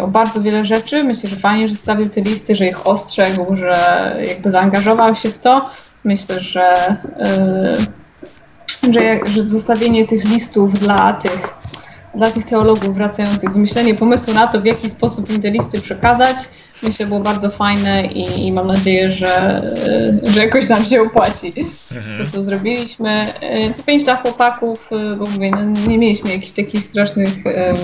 o bardzo wiele rzeczy. Myślę, że fajnie, że stawił te listy, że ich ostrzegł, że jakby zaangażował się w to. Myślę, że, że, że zostawienie tych listów dla tych dla tych teologów wracających, wymyślenie pomysłu na to, w jaki sposób im te listy przekazać, myślę, było bardzo fajne i, i mam nadzieję, że, że jakoś nam się opłaci. Mhm. To, co zrobiliśmy. E, To pięć dla chłopaków, e, bo mówię, no, nie mieliśmy jakichś takich strasznych em,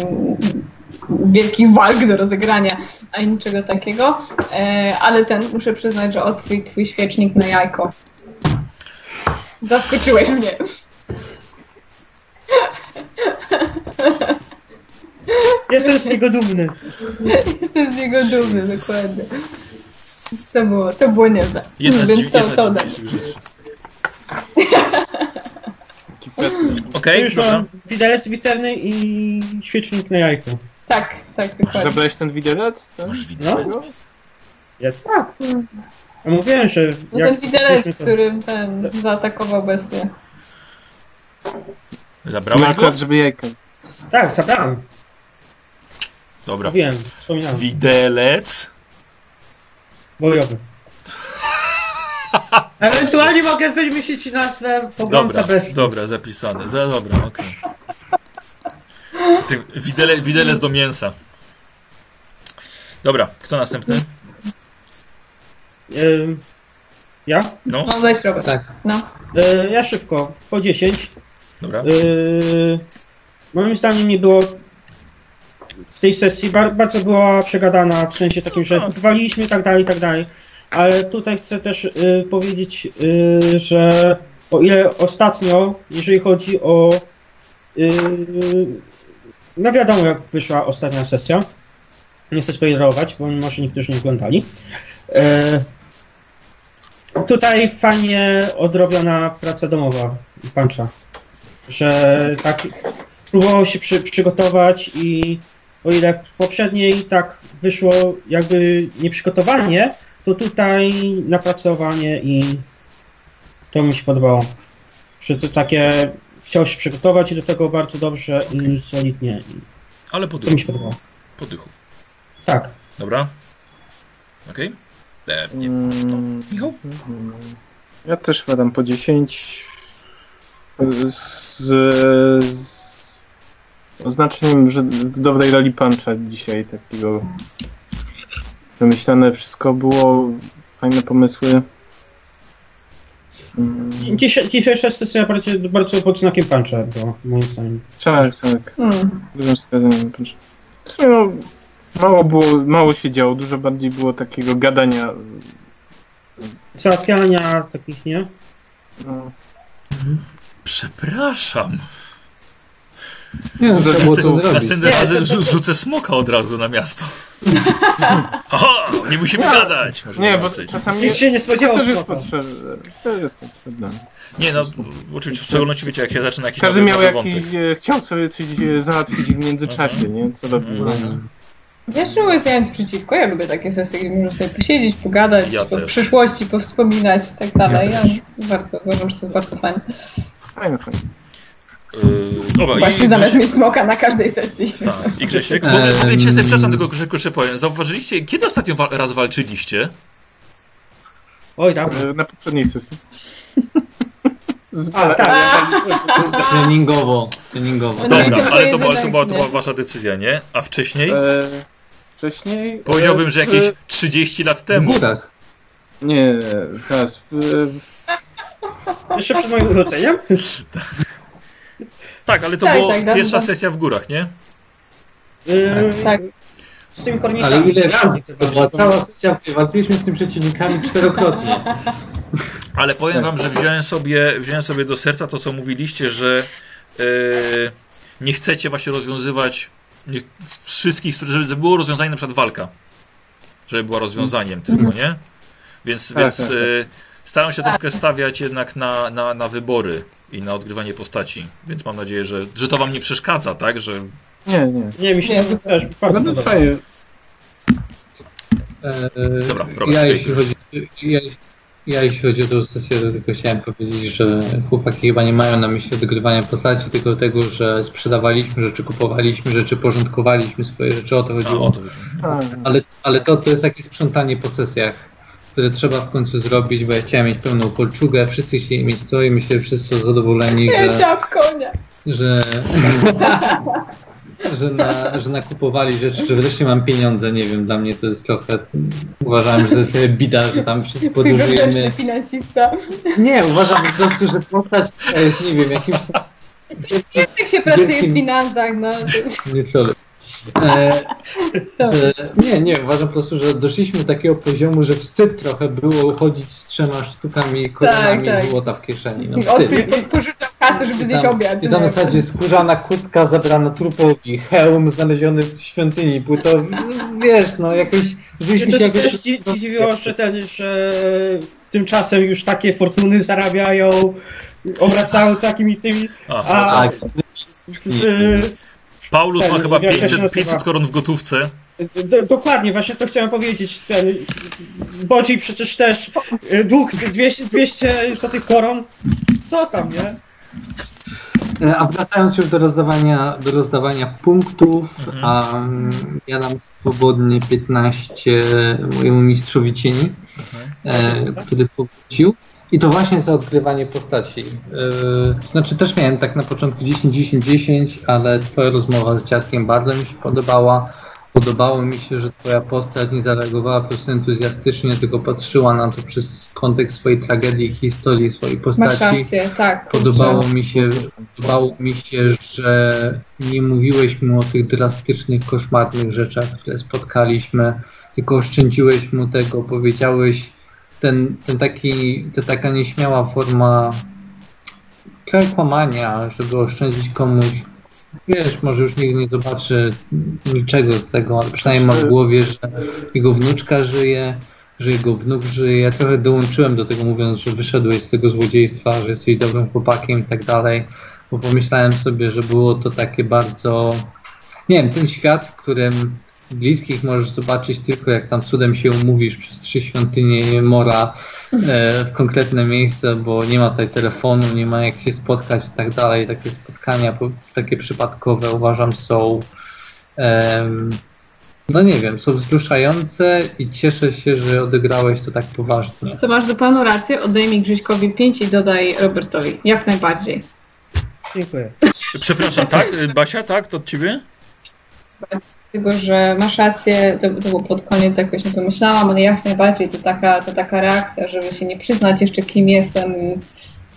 wielkich walk do rozegrania, ani niczego takiego, E, ale ten, muszę przyznać, że od twój, twój świecznik na jajko. Zaskoczyłeś mnie. Jestem z niego dumny. Jestem z niego dumny, dokładnie. To było, to było niezłe. Jedna z, dziw, to, jedna z dziwniejszych rzeczy. Okej, Już dobra. mam widelec bitewny i świecznik na jajko. Tak, tak, dokładnie. Zabrałeś ten widelec? Ten? Masz widelec? No. Ja tak. A mówiłem, że No jak ten widelec, to- którym ten zaatakował bestię. Zabrałeś go? Akurat, żeby jajka. Tak, zabrałem. Dobra. Mówiłem, wspominałem. Widelec. Bojowy. Ewentualnie mogę wymyślić nazwę pogromca Dobra, bestii. dobra, zapisane. Za, dobra, okej. Ty- Widele, widelec do mięsa. Dobra, kto następny? Ym, ja? No, No weź Robert. Tak. No. Y, ja szybko, po 10. dobra. Yy, moim zdaniem nie było w tej sesji bar, bardzo była przegadana w sensie takim, że No. waliliśmy i tak dalej, i tak dalej. Ale tutaj chcę też yy, powiedzieć, yy, że o ile ostatnio, jeżeli chodzi o yy, no wiadomo jak wyszła ostatnia sesja. Nie chcę spoilerować, bo może niektórzy nie oglądali. Yy, tutaj fajnie odrobiona praca domowa Puncha że tak próbował się przy, przygotować i o ile w poprzedniej tak wyszło jakby nieprzygotowanie, to tutaj napracowanie i to mi się podobało. Że to takie chciał się przygotować i do tego bardzo dobrze i solidnie. I Ale po to mi dychu. się podobało. Po dychu. Tak. Dobra. Okej. E, nie. Mm, Michał? Ja też chyba dam po 10 z, z oznaczeniem, że dobrej roli puncha dzisiaj takiego wymyślane wszystko było, fajne pomysły. Mm, Dziś, dzisiejsza sesja bardzo, bardzo pod znakiem Puncha była, moim zdaniem. Tak, tak. Hmm. Dużym wskazaniem puncha. W sumie no, mało było, mało się działo, dużo bardziej było takiego gadania. Załatwiania takich, nie? No, Przepraszam. Nie, no, trzeba było to. Następnym Nie, razem to- to- rzu- rzucę smoka od razu na miasto. Aha, nie musimy gadać. Możemy Nie, bo czasami Nikt się nie to spodziewał też jest potrzebne. To jest potrzebne. Nie, no, oczywiście w szczególności wiecie, jak się zaczyna jakiś Każdy miał jakiś, e, chciał sobie coś e, załatwić w międzyczasie, nie? Co do Mhm. Wiesz, że mówiąc, ja mam nic przeciwko, ja lubię takie sesje, gdzie można sobie posiedzieć, pogadać, Ja po też. przyszłości, powspominać i tak dalej. Ja Ja, też. bardzo uważam, że to jest bardzo fajne. Fajne, fajne. Yy, dobra, Właśnie i, zamiast mieć smoka na każdej sesji. Tak, i Grzesiek. W ogóle, w ogóle dzisiaj sobie przepraszam, tylko Grzesiek, jeszcze powiem. Zauważyliście, kiedy ostatnio wa- raz walczyliście? Oj, tam. E, Na poprzedniej sesji. Z A, tak. Treningowo. Treningowo. Dobra, ale to, była, to, była, to była wasza decyzja, nie? A wcześniej? E, wcześniej? Powiedziałbym, że e, jakieś w- 30 lat W temu. górach. Nie, zaraz. W, Jeszcze przed moim urodzeniem? Tak, ale to Tak, była tak, pierwsza sesja w górach, nie? Yy, Tak. Z tymi kornikami. Ale ile Razy to była cała sesja, walczyliśmy z tymi przeciwnikami czterokrotnie. Ale powiem wam, że wziąłem sobie, wziąłem sobie do serca to, co mówiliście, że e, nie chcecie właśnie rozwiązywać nie, wszystkich, żeby było rozwiązanie na przykład walka. Żeby była rozwiązaniem tylko, nie? Więc, Tak, więc tak, tak. Staram się troszkę stawiać jednak na, na, na wybory i na odgrywanie postaci. Więc mam nadzieję, że, że to wam nie przeszkadza, tak? Że nie, nie. Nie, mi się Nie, to też bardzo No, podoba. fajnie. E, Dobra, Robert, ja, jeśli chodzi, ja, ja jeśli chodzi o tę sesję, to tylko chciałem powiedzieć, że chłopaki chyba nie mają na myśli odgrywania postaci, tylko tego, że sprzedawaliśmy rzeczy, kupowaliśmy rzeczy, porządkowaliśmy swoje rzeczy, o to a, chodziło. o to. A, Ale, ale to, to jest takie sprzątanie po sesjach, które trzeba w końcu zrobić, bo ja chciałem mieć pełną kolczugę, wszyscy chcieli mieć to i myślę, że wszyscy są zadowoleni, że, że, że, na, że nakupowali rzeczy, że wreszcie mam pieniądze, nie wiem, dla mnie to jest trochę, uważałem, że to jest trochę bida, że tam wszyscy podróżujemy. finansista. Nie, uważam po prostu, że postać jest, nie wiem, jakimś... Jak się pracuje w finansach, no. Nie. E, że, nie, nie, uważam po prostu, że doszliśmy do takiego poziomu, że wstyd trochę było chodzić z trzema sztukami koronami tak. złota w kieszeni. No wstyd. Odkrył, pożyczał kasę, żeby I zjeść obiad. I tam w zasadzie skórzana kurtka zabrana trupowi, hełm znaleziony w świątyni, płyto, wiesz, no jakoś... Żeśmy to się jakoś... też dzi- dziwiło, że, ten, że tymczasem już takie fortuny zarabiają, obracają takimi tymi, A, a Tak, w, Paulus ma ten, chyba to się 500, nazywa? 500 koron w gotówce. Do, dokładnie, właśnie to chciałem powiedzieć. Ten Bodzi przecież też y, dług 200, 200 złotych koron. Co tam, nie? E, A wracając już do rozdawania, do rozdawania punktów, Mhm. mm, ja dam swobodnie 15 mojemu mistrzowi cieni, Mhm. e, który powrócił. I to właśnie za odgrywanie postaci. E, znaczy też miałem tak na początku 10-10-10, ale twoja rozmowa z dziadkiem bardzo mi się podobała. Podobało mi się, że twoja postać nie zareagowała po prostu entuzjastycznie, tylko patrzyła na to przez kontekst swojej tragedii, historii, swojej Masz postaci. rację, tak. Podobało mi się, podobało mi się, że nie mówiłeś mu o tych drastycznych, koszmarnych rzeczach, które spotkaliśmy, tylko oszczędziłeś mu tego, powiedziałeś ten, ten taki, ta taka nieśmiała forma kłamania, żeby oszczędzić komuś. Wiesz, może już nigdy nie zobaczy niczego z tego, ale przynajmniej ma w głowie, że jego wnuczka żyje, że jego wnuk żyje. Ja trochę dołączyłem do tego mówiąc, że wyszedłeś z tego złodziejstwa, że jesteś dobrym chłopakiem i tak dalej, bo pomyślałem sobie, że było to takie bardzo, nie wiem, ten świat, w którym bliskich możesz zobaczyć tylko jak tam cudem się umówisz przez trzy świątynie Mora e, w konkretne miejsce, bo nie ma tutaj telefonu, nie ma jak się spotkać i tak dalej. Takie spotkania, po- takie przypadkowe uważam są em, no nie wiem, są wzruszające i cieszę się, że odegrałeś to tak poważnie. Co masz zupełną rację, oddaj mi Grzyśkowi 5 i dodaj Robertowi. Jak najbardziej. Dziękuję. Przepraszam, tak? Basia, tak? To od ciebie? Dlatego, że masz rację, to, to było pod koniec jakoś nie pomyślałam, ale jak najbardziej to taka, to taka reakcja, żeby się nie przyznać jeszcze kim jestem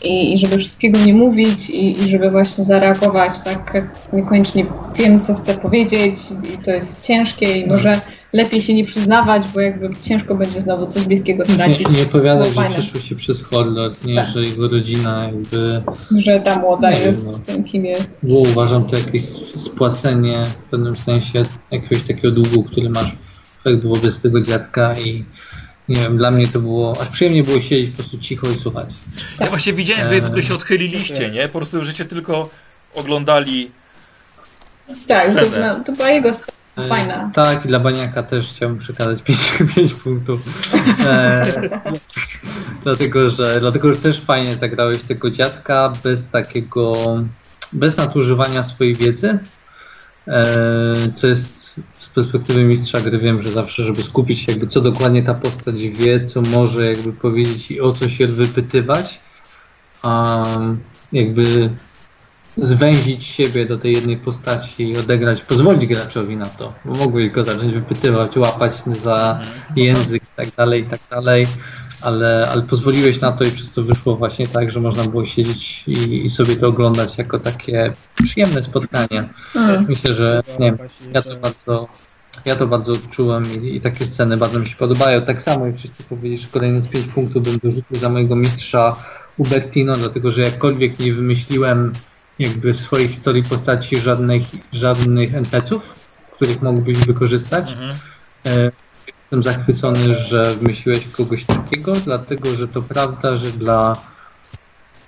i, i żeby wszystkiego nie mówić i, i żeby właśnie zareagować tak? Niekoniecznie wiem co chcę powiedzieć i to jest ciężkie i może lepiej się nie przyznawać, bo jakby ciężko będzie znowu coś bliskiego stracić. Nie, nie opowiadać, Było że przeszło się przez horror, nie, Tak. że jego rodzina jakby Że ta młoda Nie wiem, jest no. tym kim jest. było uważam to jakieś spłacenie w pewnym sensie jakiegoś takiego długu, który masz w wobec tego dziadka i nie wiem, dla mnie to było, aż przyjemnie było siedzieć po prostu cicho i słuchać. Ja właśnie widziałem, wy w ogóle się odchyliliście, nie? Po prostu, żeście tylko oglądali. Tak, to, Scenę. no, to była jego fajna. Tak, i dla Baniaka też chciałbym przekazać 5, 5 punktów. E, dlatego, że, dlatego, że też fajnie zagrałeś tego dziadka bez takiego, bez nadużywania swojej wiedzy, e, co jest z perspektywy mistrza gry wiem, że zawsze, żeby skupić się jakby co dokładnie ta postać wie, co może jakby powiedzieć i o co się wypytywać, a jakby zwęzić siebie do tej jednej postaci i odegrać, pozwolić graczowi na to, bo mogłeś go zacząć wypytywać, łapać za język i tak dalej, i tak dalej, ale, ale pozwoliłeś na to i przez to wyszło właśnie tak, że można było siedzieć i, i sobie to oglądać jako takie przyjemne spotkanie. Mm. Myślę, że nie wiem, ja to bardzo, ja to bardzo odczułem i, i takie sceny bardzo mi się podobają. Tak samo i wszyscy powiedzieć, że kolejne z 5 punktów bym dorzucił za mojego mistrza Ubertino, dlatego że jakkolwiek nie wymyśliłem jakby w swojej historii postaci żadnych, żadnych NPC-ów, których mógłbyś wykorzystać. Mhm. E, Jestem zachwycony, że wymyśliłeś kogoś takiego, dlatego że to prawda, że dla,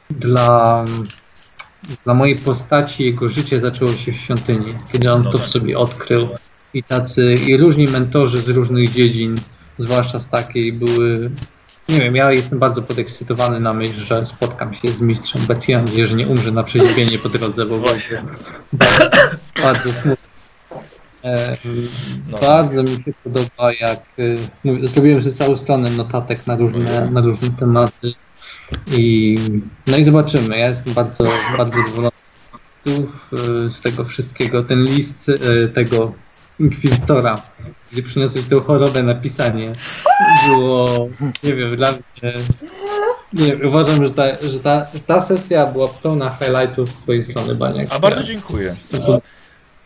dla, dla mojej postaci jego życie zaczęło się w świątyni, kiedy on No to tak. w sobie odkrył. I tacy, i różni mentorzy z różnych dziedzin, zwłaszcza z takiej, były. Nie wiem, ja jestem bardzo podekscytowany na myśl, że spotkam się z mistrzem Betty. Mam nadzieję, że nie umrze na przeziębienie po drodze, bo będzie bardzo, bardzo smutno. E, No. Bardzo mi się podoba, jak y, mówię, zrobiłem sobie całą stronę notatek na różne, na różne tematy i no i zobaczymy. Ja jestem bardzo, bardzo zadowolony z tego wszystkiego, ten list e, tego inkwizytora, gdzie przyniosłeś tą chorobę na pisanie, było, nie wiem, dla mnie, nie wiem, uważam, że ta, że ta, ta sesja była pełna highlightów z twojej strony, Baniak. A bardzo dziękuję. Bardzo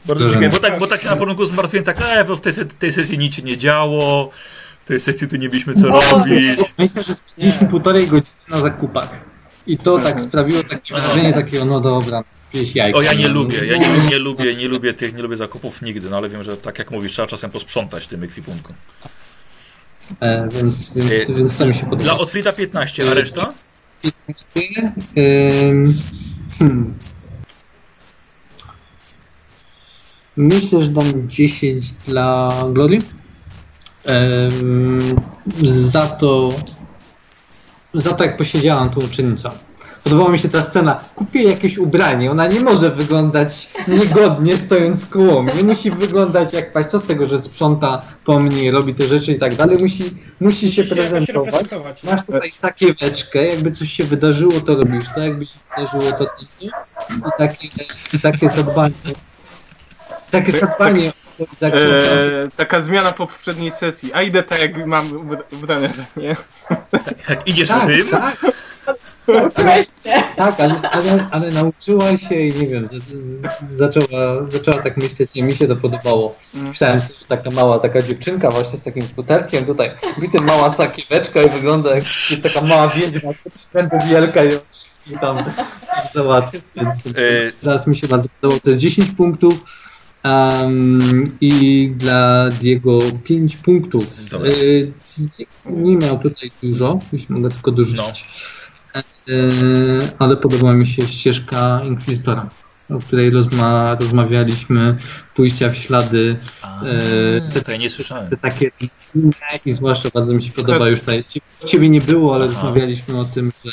Dobrze. dziękuję, bo tak, bo tak na początku zmartwiłem, tak, e, bo w tej, tej sesji nic się nie działo, w tej sesji tu nie mieliśmy co No. robić. Myślę, że spędziliśmy półtorej godziny na zakupach. I to tak Mhm. sprawiło takie wrażenie takiego, no dobra, jajka. O, ja nie no. lubię, ja nie, nie lubię, nie lubię tych, nie lubię zakupów nigdy, no ale wiem, że tak jak mówisz, trzeba czasem posprzątać w tym ekwipunku. E, więc, więc, E, więc to mi się podoba. Dla Otfrida 15, a reszta? Ym, hmm. Myślę, że dam 10 dla Glory. Ym, za to, za to jak posiedziałam tą uczennicą. Podobała mi się ta scena. Kupię jakieś ubranie. Ona nie może wyglądać niegodnie stojąc koło mnie. Musi wyglądać jak paść. Co z tego, że sprząta po mnie, robi te rzeczy i tak dalej. Musi, musi się prezentować. Masz tutaj sakieweczkę, jakby coś się wydarzyło, to robisz to, jakby się wydarzyło, to ty I takie, takie zadbanie. Takie zadbanie. Tak, E, taka zmiana po poprzedniej sesji. A idę tak jak mam ubra- ubrane, nie? Jak idziesz z tak, tym? tak, Wreszcie. tak ale, ale, ale nauczyła się i nie wiem, z, z, zaczęła, zaczęła tak myśleć i mi się to podobało. Mm. Myślałem że taka mała, taka dziewczynka właśnie z takim skuterkiem tutaj, widzę mała sakieweczka i wygląda jak jest taka mała wiedźma, będę wielka i wszystkich tam załatwię. Więc E, teraz mi się bardzo podobało, to jest 10 punktów um, i dla Diego 5 punktów. Dobra. E, nie miał tutaj dużo, jeśli mogę tylko dorzucić. E, ale podoba mi się ścieżka Inkwizytora, o której rozma rozmawialiśmy, pójścia w ślady a, E, to ja nie słyszałem. te takie inne i zwłaszcza bardzo mi się podoba już tutaj. Ciebie nie było, ale Aha. rozmawialiśmy o tym, że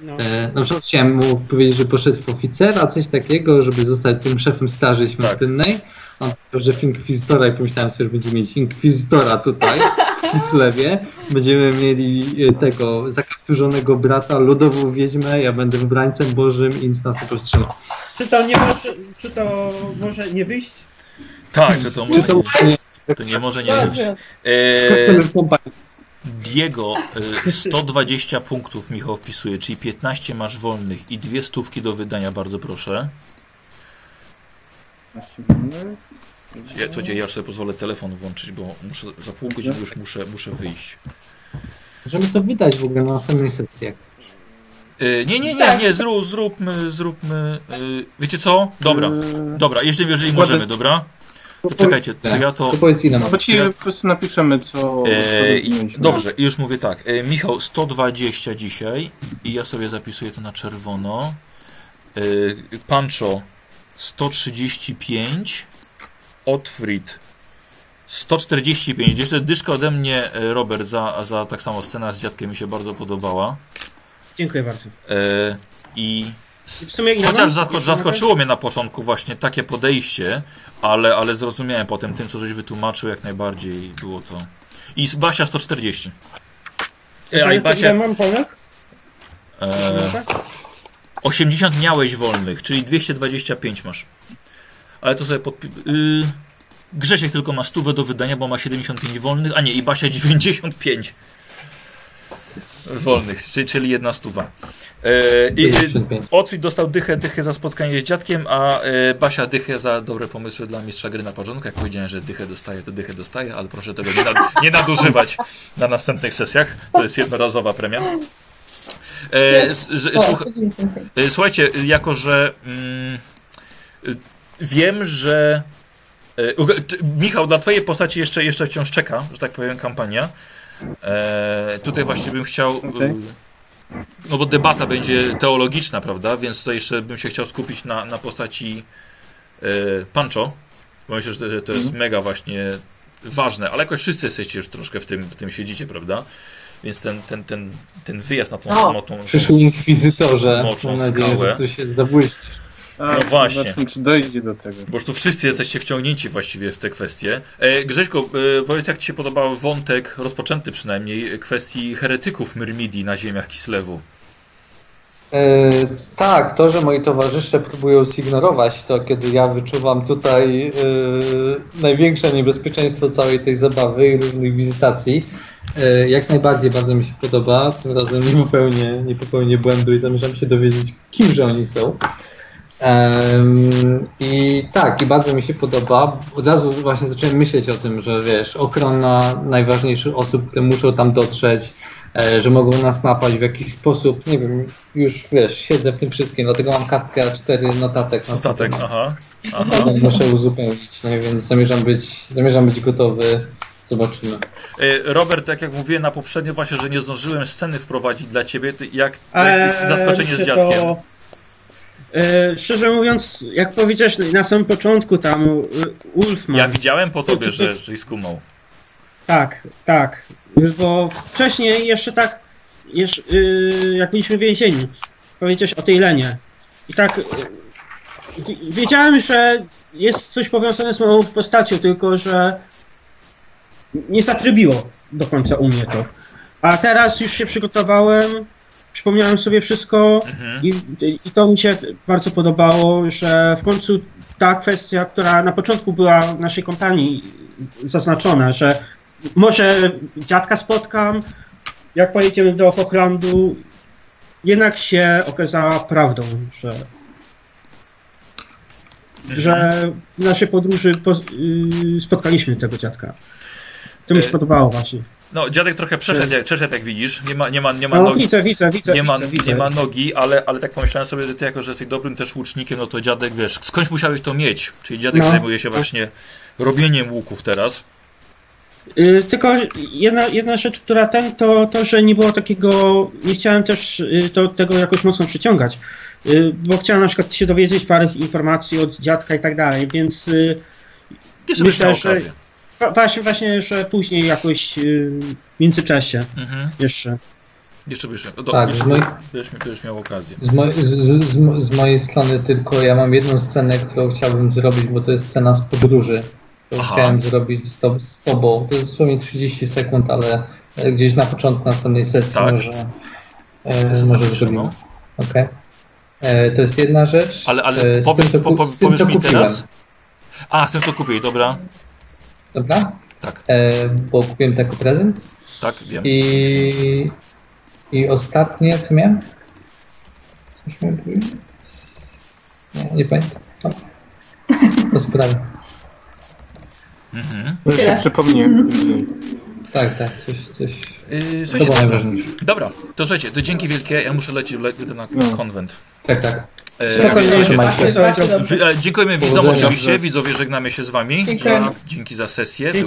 No. e, na przykład chciałem mu powiedzieć, że poszedł w oficera, coś takiego, żeby zostać tym szefem Straży Świątynnej. On powiedział, że w Inkwizytora i pomyślałem sobie, że będziemy mieć Inkwizytora tutaj Kislewie. Będziemy mieli e, tego zakapturzonego brata, lodową wiedźmę, ja będę wybrańcem bożym i nic nas nie powstrzyma. Czy to nie może, czy to może nie wyjść? Tak, że to Czy może to nie, to nie może nie być. Dobrze. E, w kompanii? Diego, e, 120 punktów Michał wpisuje, czyli 15 masz wolnych i dwie stówki do wydania, bardzo proszę. Ja, słuchajcie, ja już sobie pozwolę telefon włączyć, bo muszę, za pół godziny już muszę, muszę wyjść. Możemy to wydać w ogóle na następnej sesji. Jak. E, nie, nie, nie, Tak. nie, zrób, zróbmy, zróbmy. e, wiecie co? Dobra, E, dobra, jeżeli, jeżeli możemy, dobra? To czekajcie, to ja to. To powiedz ile ci po prostu napiszemy, co, co rozwinięliśmy. dobrze, już mówię tak. E, Michał 120 dzisiaj i ja sobie zapisuję to na czerwono. E, Pancho 135. Otfrid 145. Jeszcze dyszka ode mnie, e, Robert, za, za tak samo scena z dziadkiem mi się bardzo podobała. Dziękuję bardzo. E, I w sumie ile Chociaż zasko zaskoczyło mnie na początku właśnie takie podejście, ale, ale zrozumiałem potem tym, co żeś wytłumaczył, jak najbardziej było to. I z Basia 140. E, a i Basia, mam Polek? e, 80 miałeś wolnych, czyli 225 masz. Ale to sobie podpi... Y, Grzesiek tylko ma stówę do wydania, bo ma 75 wolnych, a nie, i Basia 95 wolnych, czyli, czyli jedna stuwa. E, i, 55. Otwit dostał dychę, dychę za spotkanie z dziadkiem, a e, Basia dychę za dobre pomysły dla mistrza gry na początku. Jak powiedziałem, że dychę dostaje, to dychę dostaje, ale proszę tego nie, nad, nie nadużywać na następnych sesjach. To jest jednorazowa premia. E, s- słucha- 195. E, Słuchajcie, jako że mm, wiem, że e, Michał, dla twojej postaci jeszcze, jeszcze wciąż czeka, że tak powiem, kampania. E, tutaj właśnie bym chciał. y, Okej. No bo debata będzie teologiczna, prawda? Więc to jeszcze bym się chciał skupić na, na postaci e, Pancho. Bo myślę, że to, to jest mega właśnie ważne, ale jakoś wszyscy jesteście już troszkę w tym, w tym siedzicie, prawda? Więc ten, ten, ten, ten wyjazd na tą samotną. Przyszły inkwizytorze. Moczą Mam nadzieję, skałę. że tu się zabłyśniesz. A, No właśnie. Zobaczmy, czy dojdzie do tego. Bo już tu wszyscy jesteście wciągnięci właściwie w te kwestie. E, Grześko, e, powiedz jak Ci się podobał wątek, rozpoczęty przynajmniej, kwestii heretyków Myrmidii na ziemiach Kislewu. E, tak, to, że moi towarzysze próbują zignorować to, kiedy ja wyczuwam tutaj e, największe niebezpieczeństwo całej tej zabawy i różnych wizytacji, e, jak najbardziej bardzo mi się podoba. Tym razem nie popełnię, nie popełnię błędu i zamierzam się dowiedzieć, kimże oni są. Em, I tak, i bardzo mi się podoba. Od razu właśnie zacząłem myśleć o tym, że wiesz, ochrona najważniejszych osób, które muszą tam dotrzeć, e, że mogą nas napaść w jakiś sposób. Nie wiem, już wiesz, siedzę w tym wszystkim, dlatego mam kartkę A4 notatek. na Notatek, sobie. aha. aha. Którą Muszę uzupełnić, no, więc zamierzam być, zamierzam być gotowy. Zobaczymy. E, Robert, tak jak mówiłem na poprzednio właśnie, że nie zdążyłem sceny wprowadzić dla ciebie, to jak, jak Eee, zaskoczenie z to- dziadkiem. E, szczerze mówiąc, jak powiedziałeś na samym początku tam e, Ulfman. Ja widziałem po tobie, że, że skumał. Tak, tak. Bo wcześniej jeszcze tak, jeszcze, y, jak byliśmy w więzieniu, powiedziałeś o tej Lenie. I tak y, wi- wiedziałem, że jest coś powiązane z moją postacią, tylko że nie zatrybiło do końca u mnie to. A teraz już się przygotowałem, przypomniałem sobie wszystko Mhm. i, i to mi się bardzo podobało, że w końcu ta kwestia, która na początku była w naszej kompanii zaznaczona, że może dziadka spotkam, jak pojedziemy do Hochlandu, jednak się okazała prawdą, że, że w naszej podróży po, yy, spotkaliśmy tego dziadka. To mi się E, podobało właśnie. No, dziadek trochę przeszedł, jak, przeszedł jak widzisz. Nie ma, nie ma, nie ma No nogi. widzę, widzę, widzę, Nie ma, widzę, nie ma nogi, ale, ale tak pomyślałem sobie, że ty jako, że jesteś dobrym też łucznikiem, no to dziadek, wiesz, skądś musiałeś to mieć. Czyli dziadek No. zajmuje się właśnie robieniem łuków teraz. Y, Tylko jedna, jedna rzecz, która ten, to to, że nie było takiego, nie chciałem też y, to, tego jakoś mocno przyciągać, y, bo chciałem na przykład się dowiedzieć parę informacji od dziadka i tak dalej, więc y, Myślę, Myślę, że- okazję. Właśnie, właśnie, że później jakoś y, w międzyczasie Mhm. jeszcze. Jeszcze byś, do, Tak, jeszcze, z mojej- będziesz, będziesz miał okazję. Z, moj, z, z, z- mojej strony tylko ja mam jedną scenę, którą chciałbym zrobić, bo to jest scena z podróży. Którą Aha. chciałem zrobić z, to, z tobą. To jest dosłownie 30 sekund, ale e, gdzieś na początku następnej sesji Tak. może, To e, jest może zrobimy. Okej. E, To jest jedna rzecz. Ale, ale E, powiesz, tym, co po, po, powiesz mi kupiłem. teraz? A, z tym co kupiłeś, dobra. Dobra? Tak, E, Bo kupiłem taki prezent. tak, wiem. I, I ostatnie, co miałem? Coś miałem? Nie, nie pamiętam. No. To sprawy. Mhm. Może się przypomnę. później. Tak, tak, coś, coś. Yy, To słuchajcie, było dobra. najważniejsze. dobra, to słuchajcie, to dzięki wielkie, ja muszę lecieć le, le, na No. konwent. Tak, tak. E, Spokojnie, e, dziękujemy widzom oczywiście, widzowie żegnamy się z wami. Dzięki za sesję, Dziękuję.